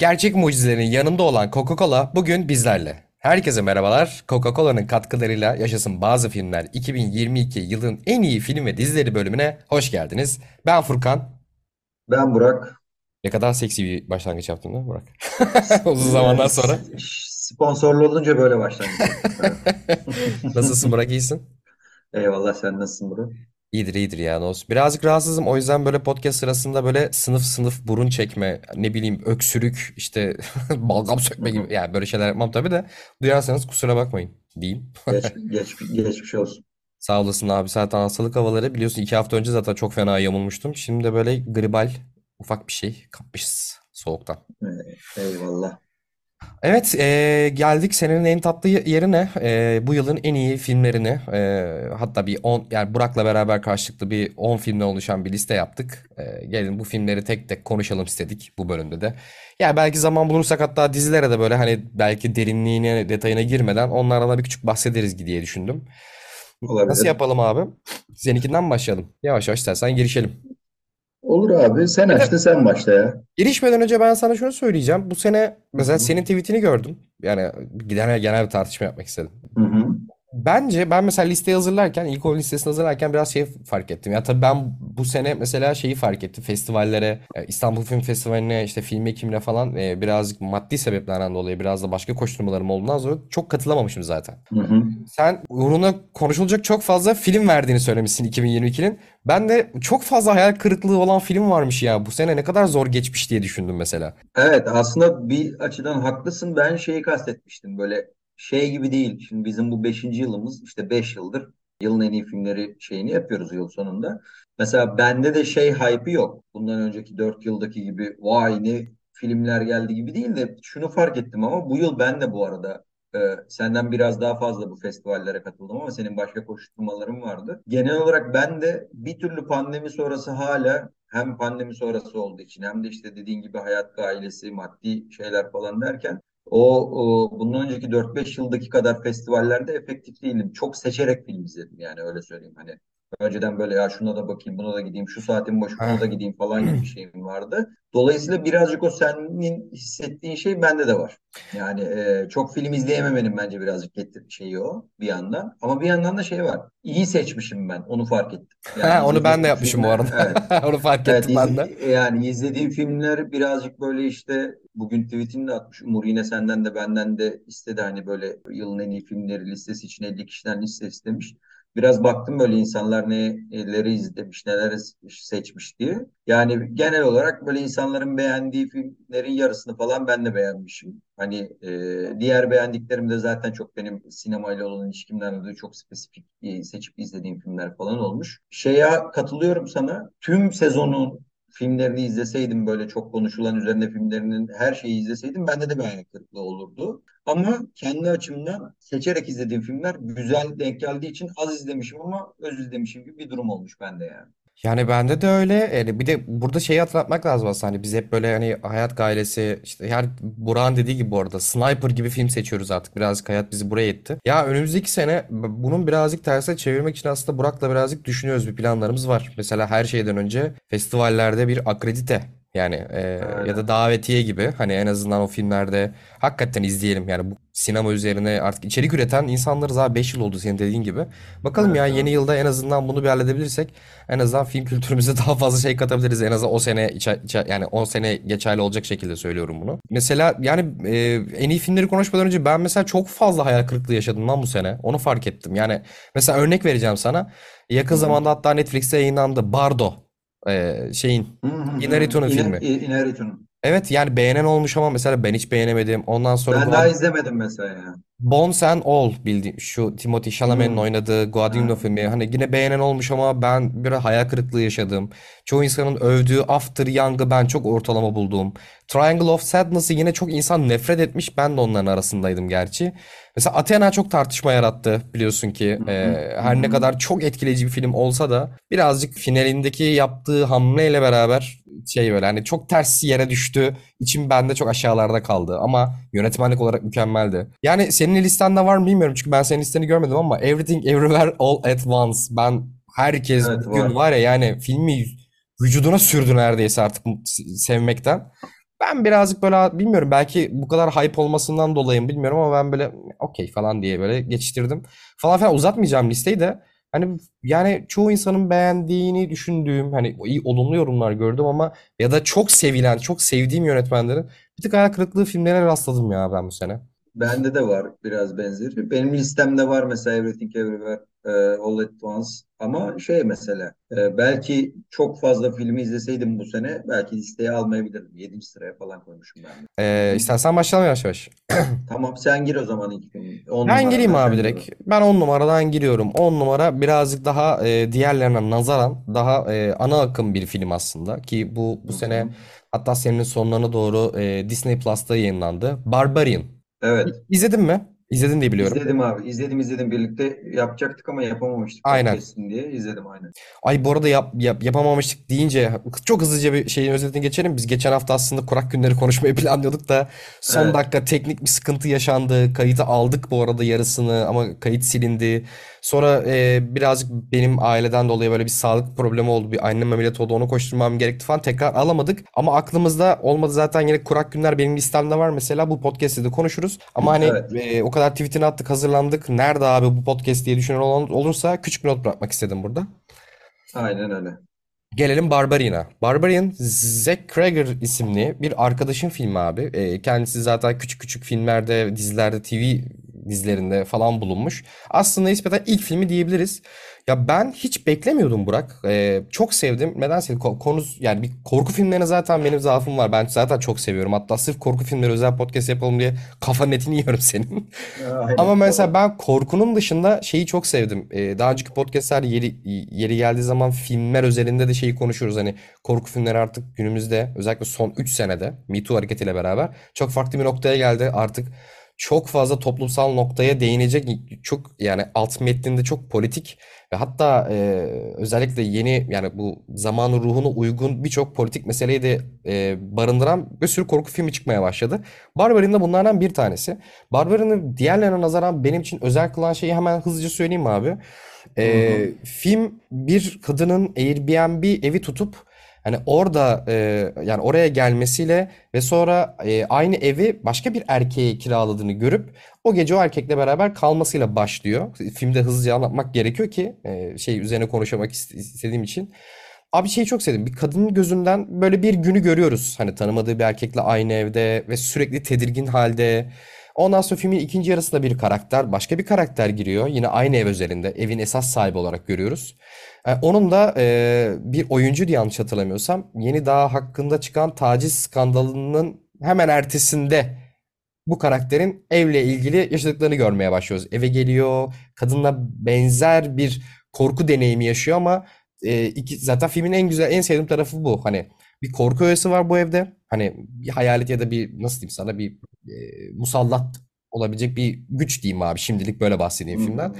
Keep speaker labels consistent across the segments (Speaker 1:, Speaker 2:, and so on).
Speaker 1: Gerçek mucizelerin yanında olan Coca-Cola bugün bizlerle. Herkese merhabalar. Coca-Cola'nın katkılarıyla yaşasın bazı filmler 2022 yılın en iyi film ve dizileri bölümüne hoş geldiniz. Ben Furkan.
Speaker 2: Ben Burak.
Speaker 1: Ne kadar seksi bir başlangıç yaptın değil mi Burak? Uzun zamandan sonra.
Speaker 2: Sponsorlu olunca böyle başlangıç.
Speaker 1: Nasılsın Burak iyisin?
Speaker 2: Eyvallah sen nasılsın bro?
Speaker 1: İyidir iyidir ya ne olsun. Birazcık rahatsızım o yüzden böyle podcast sırasında böyle sınıf sınıf burun çekme, ne bileyim öksürük, işte balgam sökme gibi yani böyle şeyler yapmam tabii de duyarsanız kusura bakmayın diyeyim.
Speaker 2: Geç, geç, geçmiş olsun.
Speaker 1: Sağ olasın abi. Zaten hastalık havaları biliyorsun iki hafta önce zaten çok fena yamulmuştum. Şimdi de böyle gribal ufak bir şey kapmışız soğuktan.
Speaker 2: Ee, eyvallah.
Speaker 1: Evet eee, geldik senenin en tatlı yerine Eee, bu yılın en iyi filmlerini eee, hatta bir 10 yani Burak'la beraber karşılıklı bir 10 filmle oluşan bir liste yaptık. Eee, gelin bu filmleri tek tek konuşalım istedik bu bölümde de. Ya belki zaman bulursak hatta dizilere de böyle hani belki derinliğine detayına girmeden onlardan da bir küçük bahsederiz diye düşündüm. Nasıl
Speaker 2: Olabilir.
Speaker 1: yapalım abi? Seninkinden başlayalım? Yavaş yavaş istersen girişelim.
Speaker 2: Olur abi. Sen
Speaker 1: Bir
Speaker 2: açtın
Speaker 1: de
Speaker 2: sen başla ya.
Speaker 1: girişmeden önce ben sana şunu söyleyeceğim. Bu sene
Speaker 2: Hı
Speaker 1: mesela
Speaker 2: hı.
Speaker 1: senin tweetini gördüm. Yani genel genel bir tartışma yapmak istedim.
Speaker 2: Hı hı.
Speaker 1: Bence ben mesela listeyi hazırlarken, ilk oyun listesini hazırlarken biraz şey fark ettim. Ya tabii ben bu sene mesela şeyi fark ettim. Festivallere, e, İstanbul Film Festivali'ne, işte film ekimine falan e, birazcık maddi sebeplerden dolayı biraz da başka koşturmalarım olduğundan sonra çok katılamamışım zaten.
Speaker 2: Hı hı.
Speaker 1: Sen uğruna konuşulacak çok fazla film verdiğini söylemişsin 2022'nin. Ben de çok fazla hayal kırıklığı olan film varmış ya. Bu sene ne kadar zor geçmiş diye düşündüm mesela.
Speaker 2: Evet aslında bir açıdan haklısın. Ben şeyi kastetmiştim. Böyle şey gibi değil. Şimdi bizim bu beşinci yılımız işte beş yıldır yılın en iyi filmleri şeyini yapıyoruz yıl sonunda. Mesela bende de şey hype'ı yok. Bundan önceki dört yıldaki gibi vay ne filmler geldi gibi değil de şunu fark ettim ama bu yıl ben de bu arada e, senden biraz daha fazla bu festivallere katıldım ama senin başka koşturmaların vardı. Genel olarak ben de bir türlü pandemi sonrası hala hem pandemi sonrası olduğu için hem de işte dediğin gibi hayat ailesi, maddi şeyler falan derken o, o bundan önceki 4-5 yıldaki kadar festivallerde efektif değilim. Çok seçerek film izledim yani öyle söyleyeyim. Hani önceden böyle ya şuna da bakayım, buna da gideyim, şu saatin başı buna da
Speaker 1: Heh.
Speaker 2: gideyim falan gibi bir şeyim vardı. Dolayısıyla birazcık o senin hissettiğin şey bende de var. Yani e, çok film izleyememenin bence birazcık şeyi o bir yandan. Ama bir yandan da şey var. İyi seçmişim ben. Onu fark ettim. Yani
Speaker 1: Ha, onu ben de yapmışım bu
Speaker 2: filmler evet.
Speaker 1: arada. Onu fark
Speaker 2: Evet
Speaker 1: ettim ben de.
Speaker 2: yani izlediğim filmler birazcık böyle işte bugün tweetini de atmış. Umur yine senden de benden de istedi hani böyle yılın en iyi filmleri listesi için 50 kişiden liste istemiş. Biraz baktım böyle insanlar neleri izlemiş, neler seçmiş diye. Yani genel olarak böyle insanların beğendiği filmlerin yarısını falan ben de beğenmişim. Hani e, diğer beğendiklerim de zaten çok benim sinemayla olan ilişkimden dolayı çok spesifik e, seçip izlediğim filmler falan olmuş. Şeye katılıyorum sana. Tüm sezonun filmlerini izleseydim böyle çok konuşulan üzerine filmlerinin her şeyi izleseydim bende de bir hayal kırıklığı olurdu. Ama kendi açımdan seçerek izlediğim filmler güzel denk geldiği için az izlemişim ama öz izlemişim gibi bir durum olmuş bende yani.
Speaker 1: Yani bende de öyle. Yani bir de burada şeyi hatırlatmak lazım aslında. Hani biz hep böyle hani hayat gailesi işte her Burak'ın dediği gibi bu arada sniper gibi film seçiyoruz artık. Birazcık hayat bizi buraya itti. Ya önümüzdeki sene bunun birazcık tersine çevirmek için aslında Burak'la birazcık düşünüyoruz. Bir planlarımız var. Mesela her şeyden önce festivallerde bir akredite yani e, ya da davetiye gibi hani en azından o filmlerde hakikaten izleyelim. Yani bu sinema üzerine artık içerik üreten insanlarız abi 5 yıl oldu senin dediğin gibi. Bakalım ya
Speaker 2: Evet
Speaker 1: yeni
Speaker 2: evet.
Speaker 1: yılda en azından bunu bir halledebilirsek en azından film kültürümüze daha fazla şey katabiliriz. En azından o sene içe- içe- yani 10 sene geçerli olacak şekilde söylüyorum bunu. Mesela yani e, en iyi filmleri konuşmadan önce ben mesela çok fazla hayal kırıklığı yaşadım lan bu sene. Onu fark ettim. Yani mesela örnek vereceğim sana. Yakın
Speaker 2: hı.
Speaker 1: zamanda hatta Netflix'te yayınlandı Bardo. Şeyin. Inarritu'nun filmi.
Speaker 2: İnheritun.
Speaker 1: Evet yani beğenen olmuş ama mesela ben hiç beğenemedim. Ondan sonra
Speaker 2: Ben daha
Speaker 1: Guad
Speaker 2: izlemedim mesela ya.
Speaker 1: Bones and All bildiğim şu Timothée Chalamet'in
Speaker 2: Hı.
Speaker 1: oynadığı Guadagnino
Speaker 2: Ha.
Speaker 1: filmi. Hani yine beğenen olmuş ama ben bir hayal kırıklığı yaşadım. Çoğu insanın övdüğü After Young'ı ben çok ortalama buldum. Triangle of Sadness'ı yine çok insan nefret etmiş. Ben de onların arasındaydım gerçi. Mesela Athena çok tartışma yarattı biliyorsun ki.
Speaker 2: Hı hı.
Speaker 1: Ee,
Speaker 2: Hı
Speaker 1: her ne
Speaker 2: hı.
Speaker 1: kadar çok etkileyici bir film olsa da birazcık finalindeki yaptığı hamleyle beraber şey böyle hani çok ters yere düştü. İçim bende çok aşağılarda kaldı ama yönetmenlik olarak mükemmeldi. Yani senin listende var mı bilmiyorum çünkü ben senin listeni görmedim ama Everything Everywhere All at Once ben herkes
Speaker 2: Evet
Speaker 1: bugün
Speaker 2: var.
Speaker 1: var ya yani filmi vücuduna sürdü neredeyse artık sevmekten. Ben birazcık böyle bilmiyorum belki bu kadar hype olmasından dolayı bilmiyorum ama ben böyle okey falan diye böyle geçiştirdim. Falan filan uzatmayacağım listeyi de. Hani yani çoğu insanın beğendiğini düşündüğüm hani iyi olumlu yorumlar gördüm ama ya da çok sevilen, çok sevdiğim yönetmenlerin bir tık hayal kırıklığı filmlerine rastladım ya ben bu sene.
Speaker 2: Bende de var biraz benzeri. Benim listemde var mesela Everything Everywhere e, All at Once. Ama şey mesela e, belki çok fazla filmi izleseydim bu sene belki listeye almayabilirdim. 7. sıraya falan koymuşum ben de.
Speaker 1: Ee, istersen başlayalım yavaş yavaş.
Speaker 2: Tamam sen gir o zaman ilk film. 10
Speaker 1: Ben gireyim abi direkt. Ben 10 numaradan giriyorum. 10 numara birazcık daha e, diğerlerine nazaran daha e, ana akım bir film aslında. Ki bu bu sene hatta senenin sonlarına doğru e, Disney Plus'ta yayınlandı. Barbarian.
Speaker 2: Evet.
Speaker 1: İzledin mi? İzledin diye biliyorum.
Speaker 2: İzledim abi. İzledim izledim. Birlikte yapacaktık ama yapamamıştık
Speaker 1: Aynen.
Speaker 2: podcast'in diye. İzledim aynen.
Speaker 1: Ay bu arada yap, yap- yapamamıştık deyince çok hızlıca bir şeyin özetini geçelim. Biz geçen hafta aslında Kurak Günleri konuşmayı planlıyorduk da son
Speaker 2: Evet.
Speaker 1: dakika teknik bir sıkıntı yaşandı. Kayıtı aldık bu arada yarısını ama kayıt silindi. Sonra e, birazcık benim aileden dolayı böyle bir sağlık problemi oldu. Bir annem ameliyat oldu onu koşturmam gerekti falan. Tekrar alamadık. Ama aklımızda olmadı zaten yine Kurak Günler benim listemde var mesela. Bu podcast'te de konuşuruz. Ama hani
Speaker 2: Evet.
Speaker 1: e, o kadar tweetini attık hazırlandık. Nerede abi bu podcast diye düşünen olan olursa küçük bir not bırakmak istedim burada.
Speaker 2: Aynen öyle.
Speaker 1: Gelelim Barbarian'a. Barbarian, Zack Cregger isimli bir arkadaşın filmi abi. Ee, kendisi zaten küçük küçük filmlerde, dizilerde, TV dizilerinde falan bulunmuş. Aslında nispeten ilk filmi diyebiliriz. Ya ben hiç beklemiyordum Burak. Ee, çok sevdim. Nedense ko- konu yani bir korku filmlerine zaten benim zaafım var. Ben zaten çok seviyorum. Hatta sırf korku filmleri özel podcast yapalım diye kafanın etini yiyorum senin. Ama
Speaker 2: Aynen.
Speaker 1: mesela
Speaker 2: Doğru.
Speaker 1: ben korkunun dışında şeyi çok sevdim. Ee, daha önceki podcastler yeri, yeri geldiği zaman filmler özelinde de şeyi konuşuyoruz. Hani korku filmleri artık günümüzde özellikle son 3 senede Me Too hareketiyle beraber çok farklı bir noktaya geldi. Artık çok fazla toplumsal noktaya değinecek çok yani alt metninde çok politik ve hatta e, özellikle yeni yani bu zamanın ruhuna uygun birçok politik meseleyi de e, barındıran bir sürü korku filmi çıkmaya başladı. Barbarin de bunlardan bir tanesi. Barbarin'i diğerlerine nazaran benim için özel kılan şeyi hemen hızlıca söyleyeyim abi?
Speaker 2: Hı hı.
Speaker 1: Ee, film bir kadının Airbnb evi tutup hani orada e, yani oraya gelmesiyle ve sonra e, aynı evi başka bir erkeğe kiraladığını görüp o gece o erkekle beraber kalmasıyla başlıyor. Filmde hızlıca anlatmak gerekiyor ki e, şey üzerine konuşmak ist- istediğim için. Abi şeyi çok sevdim. Bir kadının gözünden böyle bir günü görüyoruz. Hani tanımadığı bir erkekle aynı evde ve sürekli tedirgin halde. Ondan sonra filmin ikinci yarısında bir karakter, başka bir karakter giriyor. Yine aynı ev özelinde, evin esas sahibi olarak görüyoruz. E, onun da e, bir oyuncu yanlış hatırlamıyorsam yeni daha hakkında çıkan taciz skandalının hemen ertesinde bu karakterin evle ilgili yaşadıklarını görmeye başlıyoruz. Eve geliyor, kadınla benzer bir korku deneyimi yaşıyor ama e, iki, zaten filmin en güzel, en sevdiğim tarafı bu. Hani bir korku öğesi var bu evde. Hani bir hayalet ya da bir nasıl diyeyim sana bir e, musallat olabilecek bir güç diyeyim abi. Şimdilik böyle bahsedeyim filmden.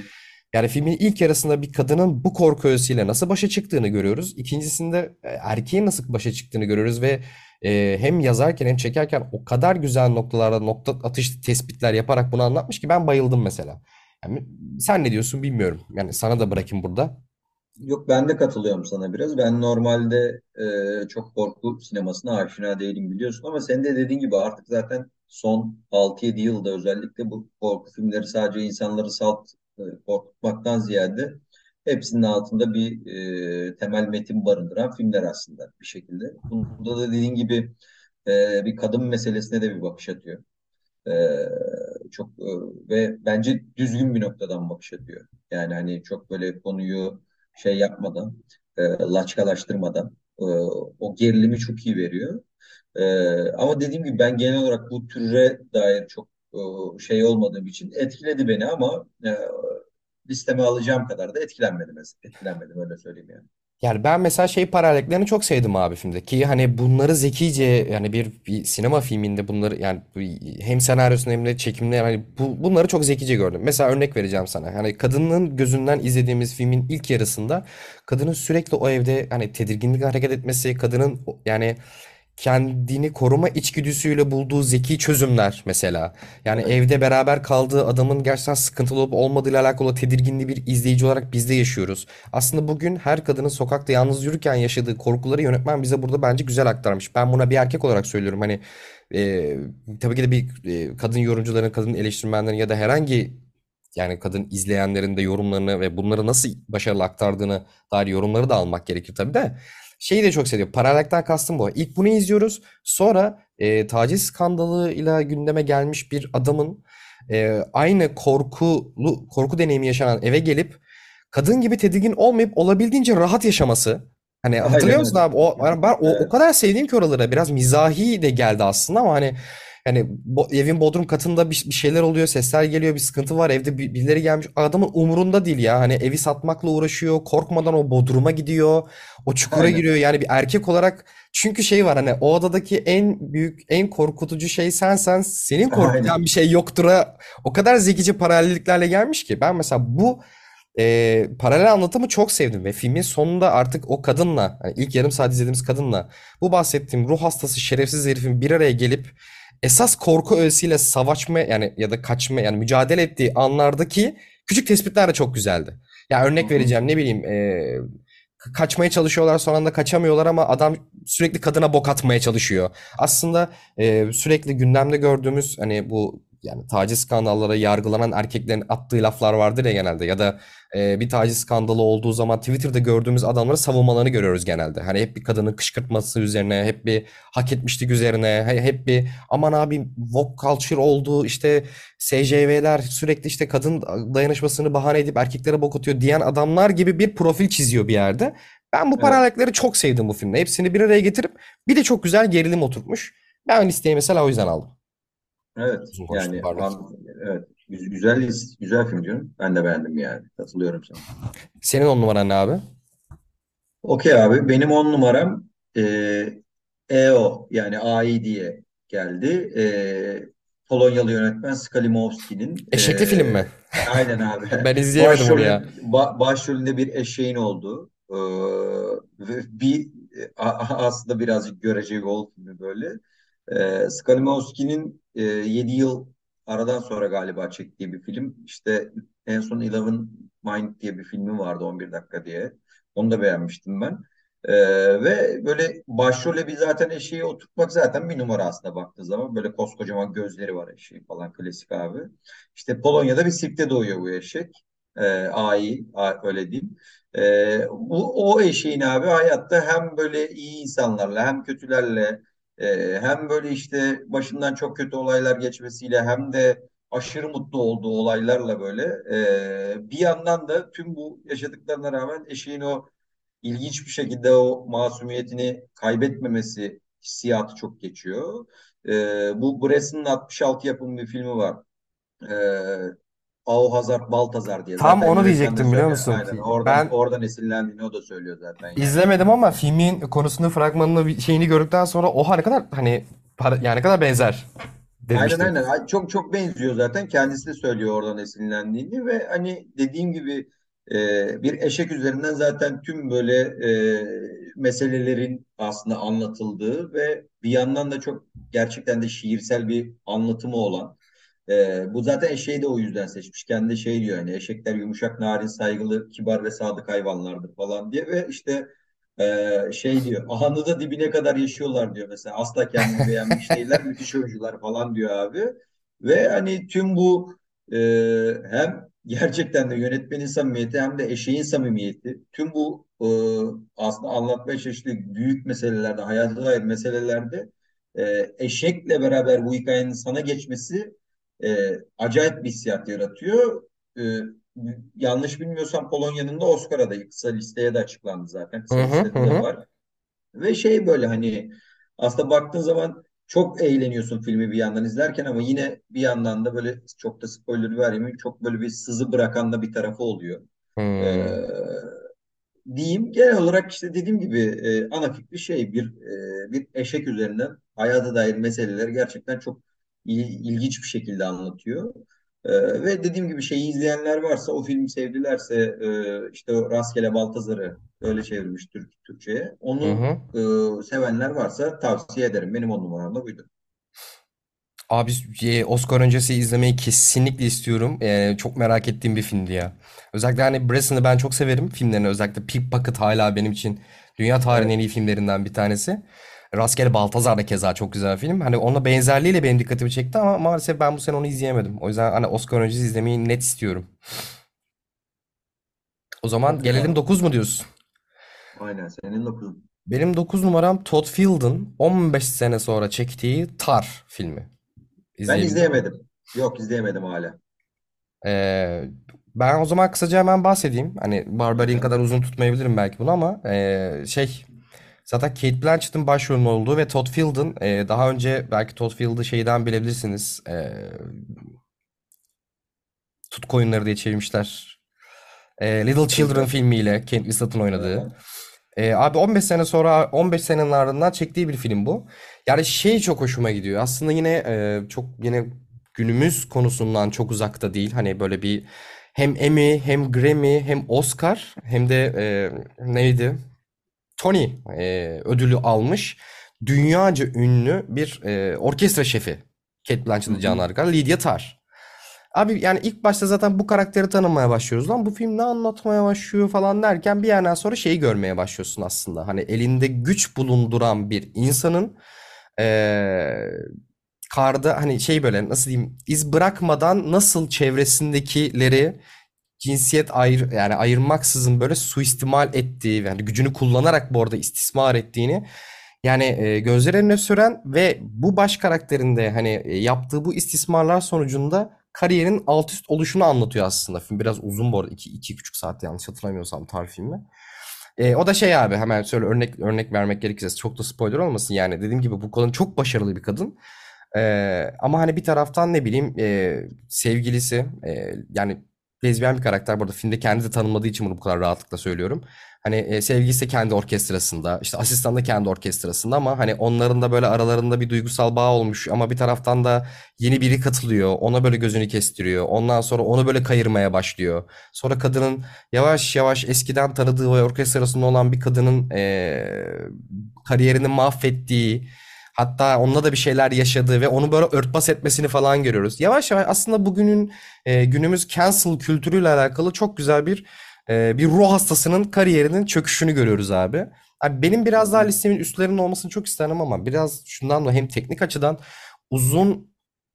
Speaker 1: Yani filmin ilk yarısında bir kadının bu korku öğesiyle nasıl başa çıktığını görüyoruz. İkincisinde e, erkeğin nasıl başa çıktığını görüyoruz ve e, hem yazarken hem çekerken o kadar güzel noktalarda nokta atış tespitler yaparak bunu anlatmış ki ben bayıldım mesela. Yani sen ne diyorsun bilmiyorum. Yani sana da bırakayım burada.
Speaker 2: Yok ben de katılıyorum sana biraz. Ben normalde e, çok korku sinemasına aşina değilim biliyorsun ama senin de dediğin gibi artık zaten son altı yedi yılda özellikle bu korku filmleri sadece insanları salt korkutmaktan ziyade hepsinin altında bir e, temel metin barındıran filmler aslında bir şekilde. Bunda da dediğin gibi e, bir kadın meselesine de bir bakış atıyor. Ee, çok e, ve bence düzgün bir noktadan bakış atıyor. Yani hani çok böyle konuyu şey yapmadan, e, laçkalaştırmadan e, o gerilimi çok iyi veriyor. E, ama dediğim gibi ben genel olarak bu türe dair çok e, şey olmadığım için etkiledi beni ama e, listeme alacağım kadar da etkilenmedim. Etkilenmedim öyle söyleyeyim yani.
Speaker 1: Yani ben mesela şey paralelliklerini çok sevdim abi filmde ki hani bunları zekice yani bir, bir sinema filminde bunları yani hem senaryosunda hem de çekimde yani bu, bunları çok zekice gördüm. Mesela örnek vereceğim sana. Hani kadının gözünden izlediğimiz filmin ilk yarısında kadının sürekli o evde hani tedirginlik hareket etmesi, kadının yani kendini koruma içgüdüsüyle bulduğu zeki çözümler mesela. Yani evde beraber kaldığı adamın gerçekten sıkıntılı olup olmadığıyla alakalı tedirginliği bir izleyici olarak biz de yaşıyoruz. Aslında bugün her kadının sokakta yalnız yürürken yaşadığı korkuları yönetmen bize burada bence güzel aktarmış. Ben buna bir erkek olarak söylüyorum. Hani e, tabii ki de bir e, kadın yorumcuların, kadın eleştirmenlerin ya da herhangi yani kadın izleyenlerin de yorumlarını ve bunları nasıl başarılı aktardığını dair yorumları da almak gerekir tabii de. Şeyi de çok seviyorum. Paralellikten kastım bu. İlk bunu izliyoruz. Sonra e, taciz skandalıyla gündeme gelmiş bir adamın e, aynı korkulu korku deneyimi yaşanan eve gelip kadın gibi tedirgin olmayıp olabildiğince rahat yaşaması. Hani hatırlıyor musun abi? O ben o, o kadar sevdiğim ki oralara biraz mizahi de geldi aslında ama hani yani bo- evin bodrum katında bir, bir şeyler oluyor, sesler geliyor, bir sıkıntı var, evde bir- birileri gelmiş. Adamın umurunda değil ya. Hani evi satmakla uğraşıyor, korkmadan o bodruma gidiyor, o çukura
Speaker 2: Aynen.
Speaker 1: giriyor. Yani bir erkek olarak çünkü şey var hani o odadaki en büyük, en korkutucu şey sensen, senin korkacağın
Speaker 2: Aynen.
Speaker 1: bir şey yoktura. O kadar zekice paralelliklerle gelmiş ki ben mesela bu e, paralel anlatımı çok sevdim ve filmin sonunda artık o kadınla, hani ilk yarım saat izlediğimiz kadınla bu bahsettiğim ruh hastası şerefsiz herifin bir araya gelip esas korku öğesiyle savaşma yani ya da kaçma yani mücadele ettiği anlardaki küçük tespitler de çok güzeldi. Ya
Speaker 2: Hı
Speaker 1: örnek vereceğim ne bileyim e, kaçmaya çalışıyorlar son anda kaçamıyorlar ama adam sürekli kadına bok atmaya çalışıyor. Aslında e, sürekli gündemde gördüğümüz hani bu yani taciz skandallara yargılanan erkeklerin attığı laflar vardır ya genelde ya da e, bir taciz skandalı olduğu zaman Twitter'da gördüğümüz adamların savunmalarını görüyoruz genelde. Hani hep bir kadının kışkırtması üzerine, hep bir hak etmişlik üzerine, he- hep bir aman abi woke culture oldu işte SJV'ler sürekli işte kadın dayanışmasını bahane edip erkeklere bok atıyor diyen adamlar gibi bir profil çiziyor bir yerde. Ben bu
Speaker 2: Evet.
Speaker 1: paralellikleri çok sevdim bu filmde. Hepsini bir araya getirip bir de çok güzel gerilim oturtmuş. Ben listeyi mesela o yüzden aldım.
Speaker 2: Evet.
Speaker 1: Uzun
Speaker 2: Yani
Speaker 1: pardon.
Speaker 2: evet. Güz- Güzel güzel film canım. Ben de beğendim yani. Katılıyorum sana.
Speaker 1: Senin on numaran ne abi?
Speaker 2: Okey abi. Benim on numaram e, EO yani AI diye geldi. E, Polonyalı yönetmen Skalimowski'nin
Speaker 1: Eşekli film
Speaker 2: e,
Speaker 1: mi?
Speaker 2: aynen abi.
Speaker 1: Ben izleyemedim onu
Speaker 2: Başrolün,
Speaker 1: ya.
Speaker 2: ba- başrolünde bir eşeğin olduğu e, bir a- aslında birazcık görece yol filmi böyle. E, Skalimowski'nin e, 7 yıl aradan sonra galiba çektiği bir film. İşte en son Eleven Mind diye bir filmi vardı 11 dakika diye. Onu da beğenmiştim ben. Ee, ve böyle başrole bir zaten eşeği oturtmak zaten bir numara aslında baktığı zaman. Böyle koskocaman gözleri var eşeği falan klasik abi. İşte Polonya'da bir sirkte doğuyor bu eşek. Ee, AI, öyle diyeyim. Ee, bu, o eşeğin abi hayatta hem böyle iyi insanlarla hem kötülerle hem böyle işte başından çok kötü olaylar geçmesiyle hem de aşırı mutlu olduğu olaylarla böyle e, bir yandan da tüm bu yaşadıklarına rağmen eşeğin o ilginç bir şekilde o masumiyetini kaybetmemesi hissiyatı çok geçiyor. E, bu Bres'in 66 yapımı bir filmi var. Auhazard Baltazar diye.
Speaker 1: Tam onu diyecektim biliyor musun?
Speaker 2: Aynen oradan
Speaker 1: Ben
Speaker 2: oradan esinlendiğini o da söylüyor zaten yani.
Speaker 1: izlemedim ama filmin konusunu, fragmanını, bir şeyini gördükten sonra oha ne kadar hani para, yani ne kadar benzer
Speaker 2: Aynen
Speaker 1: demiştim.
Speaker 2: aynen. Ay, Çok çok benziyor zaten. Kendisi de söylüyor oradan esinlendiğini ve hani dediğim gibi e, bir eşek üzerinden zaten tüm böyle e, meselelerin aslında anlatıldığı ve bir yandan da çok gerçekten de şiirsel bir anlatımı olan. E, bu zaten eşeği de o yüzden seçmiş. Kendi şey diyor hani eşekler yumuşak, narin, saygılı, kibar ve sadık hayvanlardır falan diye ve işte ee, şey diyor. Ahanı da dibine kadar yaşıyorlar diyor mesela. Asla kendini beğenmiş değiller. Müthiş oyuncular falan diyor abi. Ve hani tüm bu e, hem gerçekten de yönetmenin samimiyeti hem de eşeğin samimiyeti. Tüm bu e, aslında anlatmaya çalıştığı büyük meselelerde, hayata dair meselelerde e, eşekle beraber bu hikayenin sana geçmesi e, acayip bir hissiyat yaratıyor. E, yanlış bilmiyorsam Polonya'nın da Oscar adayı. Kısa listeye de açıklandı zaten. Kısa
Speaker 1: hı hı.
Speaker 2: listede de
Speaker 1: hı.
Speaker 2: var. Ve şey böyle hani aslında baktığın zaman çok eğleniyorsun filmi bir yandan izlerken ama yine bir yandan da böyle çok da spoiler vermeyeyim. Çok böyle bir sızı bırakan da bir tarafı oluyor. Ee,
Speaker 1: Hmm.
Speaker 2: diyeyim genel olarak işte dediğim gibi e, ana fikri şey bir e, bir eşek üzerinden hayata dair meseleleri gerçekten çok il- ilginç bir şekilde anlatıyor. Ee, ve dediğim gibi şeyi izleyenler varsa o filmi sevdilerse e, işte Rastgele Baltazar'ı öyle çevirmiş Türk, Türkçe'ye.
Speaker 1: Hı
Speaker 2: Onu
Speaker 1: hı.
Speaker 2: e, sevenler varsa tavsiye ederim. Benim on numaram da buydu.
Speaker 1: Abi Oscar öncesi izlemeyi kesinlikle istiyorum. E, çok merak ettiğim bir filmdi ya. Özellikle hani Bresson'ı ben çok severim filmlerini. Özellikle Pickpocket hala benim için dünya tarihinin en iyi filmlerinden bir tanesi. Rastgele Baltazar da keza çok güzel film. Hani onunla benzerliğiyle benim dikkatimi çekti ama maalesef ben bu sene onu izleyemedim. O yüzden hani Oscar öncesi izlemeyi net istiyorum. O zaman gelelim
Speaker 2: Katılıyorum.
Speaker 1: 9 mu diyorsun?
Speaker 2: Aynen senin dokuzun.
Speaker 1: Benim 9 numaram Todd Field'ın 15 sene sonra çektiği Tar filmi.
Speaker 2: Ben
Speaker 1: İzleyebildin mi?
Speaker 2: izleyemedim. Yok izleyemedim hala.
Speaker 1: Ee, ben o zaman kısaca hemen bahsedeyim. Hani Barbarian
Speaker 2: Aha.
Speaker 1: kadar uzun tutmayabilirim belki bunu ama ee, şey zaten Kate Blanchett'ın başrolünde olduğu ve Todd Field'ın ee, daha önce belki Todd Field'ı şeyden bilebilirsiniz. Ee, Tutku Oyunları diye çevirmişler. Ee, Little Children filmiyle Kate Winslet'ın oynadığı. Ee, abi 15 sene sonra 15 senenin ardından çektiği bir film bu. Yani şey çok hoşuma gidiyor. Aslında yine e, çok yine günümüz konusundan çok uzakta değil. Hani böyle bir hem Emmy hem Grammy hem Oscar hem de e, neydi? Tony e, ödülü almış dünyaca ünlü bir e, orkestra şefi. Cate
Speaker 2: Hı
Speaker 1: Blanchett'ı
Speaker 2: hı.
Speaker 1: canlandırırken Lydia Tarr. Abi yani ilk başta zaten bu karakteri tanımaya başlıyoruz. Lan bu film ne anlatmaya başlıyor falan derken bir yerden sonra şeyi görmeye başlıyorsun aslında. Hani elinde güç bulunduran bir insanın eee karda hani şey böyle nasıl diyeyim iz bırakmadan nasıl çevresindekileri cinsiyet ayır yani ayırmaksızın böyle suistimal ettiği ve hani gücünü kullanarak bu arada istismar ettiğini yani e, gözler önüne süren ve bu baş karakterinde hani e, yaptığı bu istismarlar sonucunda kariyerin alt üst oluşunu anlatıyor aslında. Film biraz uzun bu arada. iki, iki buçuk saat yanlış hatırlamıyorsam tarih filmi. E, o da şey abi hemen şöyle örnek örnek vermek gerekirse çok da spoiler olmasın yani dediğim gibi bu kadın çok başarılı bir kadın. E, ama hani bir taraftan ne bileyim e, sevgilisi e, yani lezbiyen bir karakter burada filmde kendi de tanımladığı için bunu bu kadar rahatlıkla söylüyorum. Hani e, sevgilisi kendi orkestrasında işte asistan da kendi orkestrasında ama hani onların da böyle aralarında bir duygusal bağ olmuş ama bir taraftan da yeni biri katılıyor ona böyle gözünü kestiriyor ondan sonra onu böyle kayırmaya başlıyor. Sonra kadının yavaş yavaş eskiden tanıdığı ve orkestrasında olan bir kadının eee, kariyerini mahvettiği, hatta onunla da bir şeyler yaşadığı ve onu böyle örtbas etmesini falan görüyoruz. Yavaş yavaş aslında bugünün eee, günümüz cancel kültürüyle alakalı çok güzel bir eee, bir ruh hastasının kariyerinin çöküşünü görüyoruz abi. Abi benim biraz daha listemin üstlerinde olmasını çok isterim ama biraz şundan da hem teknik açıdan uzun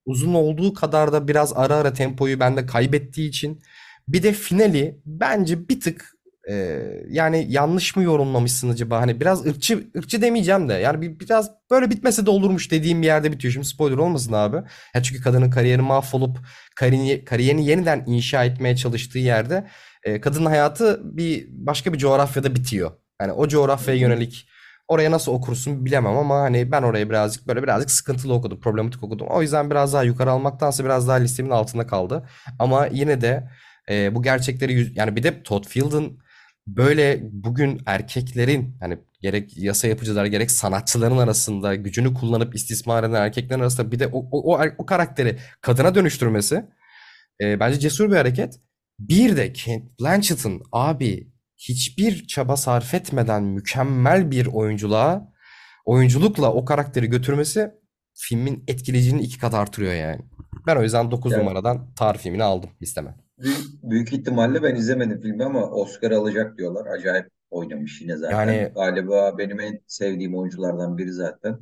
Speaker 1: uzun olduğu kadar da biraz ara ara tempoyu bende kaybettiği için bir de finali bence bir tık e, yani yanlış mı yorumlamışsın acaba? Hani biraz ırkçı ırkçı demeyeceğim de yani bir, biraz böyle bitmese de olurmuş dediğim bir yerde bitiyor. Şimdi spoiler olmasın abi. Ya çünkü kadının kariyeri mahvolup kariyerini, kariyerini yeniden inşa etmeye çalıştığı yerde e, kadının hayatı bir başka bir coğrafyada bitiyor. Yani o coğrafyaya yönelik oraya nasıl okursun bilemem ama hani ben orayı birazcık böyle birazcık sıkıntılı okudum, problematik okudum. O yüzden biraz daha yukarı almaktansa biraz daha listemin altında kaldı. Ama yine de e, bu gerçekleri yüz- yani bir de Todd Field'ın böyle bugün erkeklerin yani gerek yasa yapıcılar gerek sanatçıların arasında gücünü kullanıp istismar eden erkeklerin arasında bir de o, o, o, o karakteri kadına dönüştürmesi e, bence cesur bir hareket. Bir de Cate Blanchett'ın abi hiçbir çaba sarf etmeden mükemmel bir oyunculuğa, oyunculukla o karakteri götürmesi filmin etkileyiciliğini iki kat artırıyor yani. Ben o yüzden 9
Speaker 2: Ya
Speaker 1: numaradan Tar filmini aldım listeme.
Speaker 2: Büyük, büyük ihtimalle ben izlemedim filmi ama Oscar alacak diyorlar. Acayip oynamış yine zaten.
Speaker 1: Yani
Speaker 2: Galiba benim en sevdiğim oyunculardan biri zaten.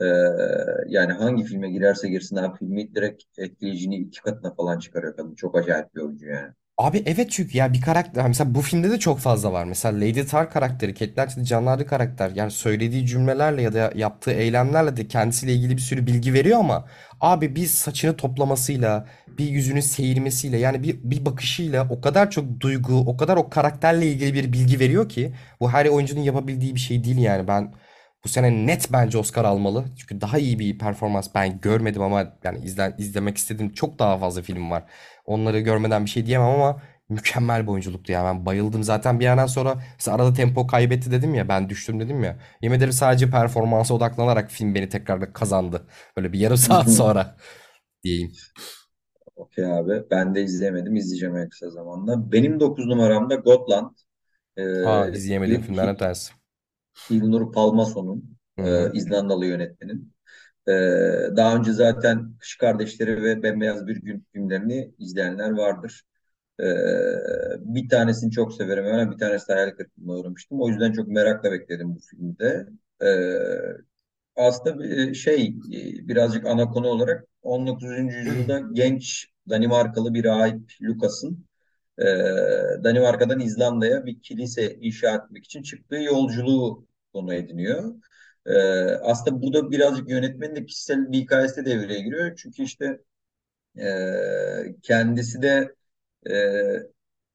Speaker 2: Ee, yani hangi filme girerse girsin abi filmi direkt etkileyiciliğini iki katına falan çıkarıyor kadın. Çok acayip bir oyuncu yani.
Speaker 1: Abi evet çünkü ya bir karakter mesela bu filmde de çok fazla var. Mesela Lady Tar karakteri, Cate Blanchett'in canlandığı karakter yani söylediği cümlelerle ya da yaptığı eylemlerle de kendisiyle ilgili bir sürü bilgi veriyor ama abi bir saçını toplamasıyla, bir yüzünü seyirmesiyle yani bir, bir bakışıyla o kadar çok duygu, o kadar o karakterle ilgili bir bilgi veriyor ki bu her oyuncunun yapabildiği bir şey değil yani ben bu sene net bence Oscar almalı. Çünkü daha iyi bir performans ben görmedim ama yani izlen, izlemek istediğim çok daha fazla film var. Onları görmeden bir şey diyemem ama mükemmel bir oyunculuktu ya. Ben bayıldım zaten bir yerden sonra mesela arada tempo kaybetti dedim ya ben düştüm dedim ya. Yemin ederim sadece performansa odaklanarak film beni tekrar kazandı. Böyle bir yarım saat sonra diyeyim.
Speaker 2: Okey abi. Ben de izleyemedim. İzleyeceğim en kısa zamanda. Benim 9 numaramda Gotland. Ee,
Speaker 1: Aa izleyemediğim
Speaker 2: Il-
Speaker 1: filmlerden bir tanesi.
Speaker 2: İlnur Palmason'un e. İzlandalı yönetmenin. Ee, daha önce zaten Kış Kardeşleri ve Bembeyaz Bir Gün filmlerini izleyenler vardır. Ee, bir tanesini çok severim. Hemen bir tanesi hayal kırıklığına uğramıştım. O yüzden çok merakla bekledim bu filmi de. Ee, aslında bir şey e, birazcık ana konu olarak 19. yüzyılda genç Danimarkalı bir rahip Lukas'ın e, Danimarka'dan İzlanda'ya bir kilise inşa etmek için çıktığı yolculuğu konu ediniyor. E, aslında burada birazcık yönetmenin de kişisel bir hikayesi de devreye giriyor. Çünkü işte e, kendisi de e,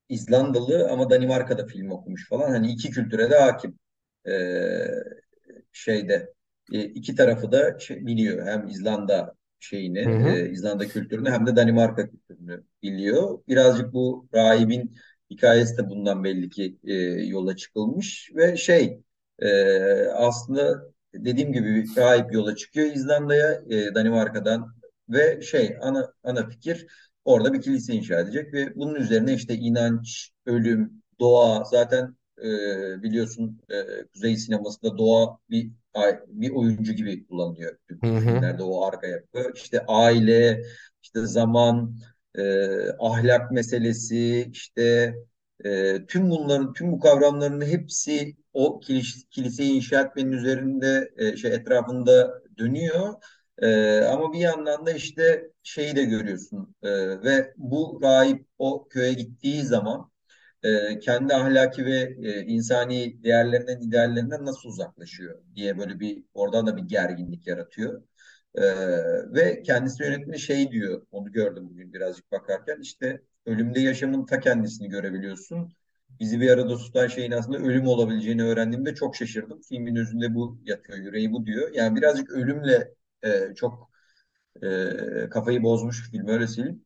Speaker 2: İzlandalı ama Danimarka'da film okumuş falan. Hani iki kültüre de hakim. E, şeyde iki tarafı da biliyor. Hem İzlanda şeyini,
Speaker 1: Hı hı.
Speaker 2: e, İzlanda kültürünü hem de Danimarka kültürünü biliyor. Birazcık bu rahibin hikayesi de bundan belli ki e, yola çıkılmış ve şey e, aslında dediğim gibi bir rahip yola çıkıyor İzlanda'ya e, Danimarka'dan ve şey ana ana fikir orada bir kilise inşa edecek ve bunun üzerine işte inanç, ölüm, doğa zaten e, biliyorsun e, Kuzey sinemasında doğa bir bir oyuncu gibi kullanılıyor filmlerde o arka yapı. İşte aile, işte zaman, e, ahlak meselesi, işte e, tüm bunların tüm bu kavramların hepsi o kilis, kiliseyi inşa etmenin üzerinde e, şey etrafında dönüyor. E, ama bir yandan da işte şeyi de görüyorsun E, ve bu rahip o köye gittiği zaman e, kendi ahlaki ve e, insani değerlerinden, ideallerinden nasıl uzaklaşıyor diye böyle bir oradan da bir gerginlik yaratıyor. E, ve kendisi yönetmeni şey diyor, onu gördüm bugün birazcık bakarken işte ölümde yaşamın ta kendisini görebiliyorsun. Bizi bir arada tutan şeyin aslında ölüm olabileceğini öğrendiğimde çok şaşırdım. Filmin özünde bu yatıyor, yüreği bu diyor. Yani birazcık ölümle e, çok e, kafayı bozmuş film öyle söyleyeyim.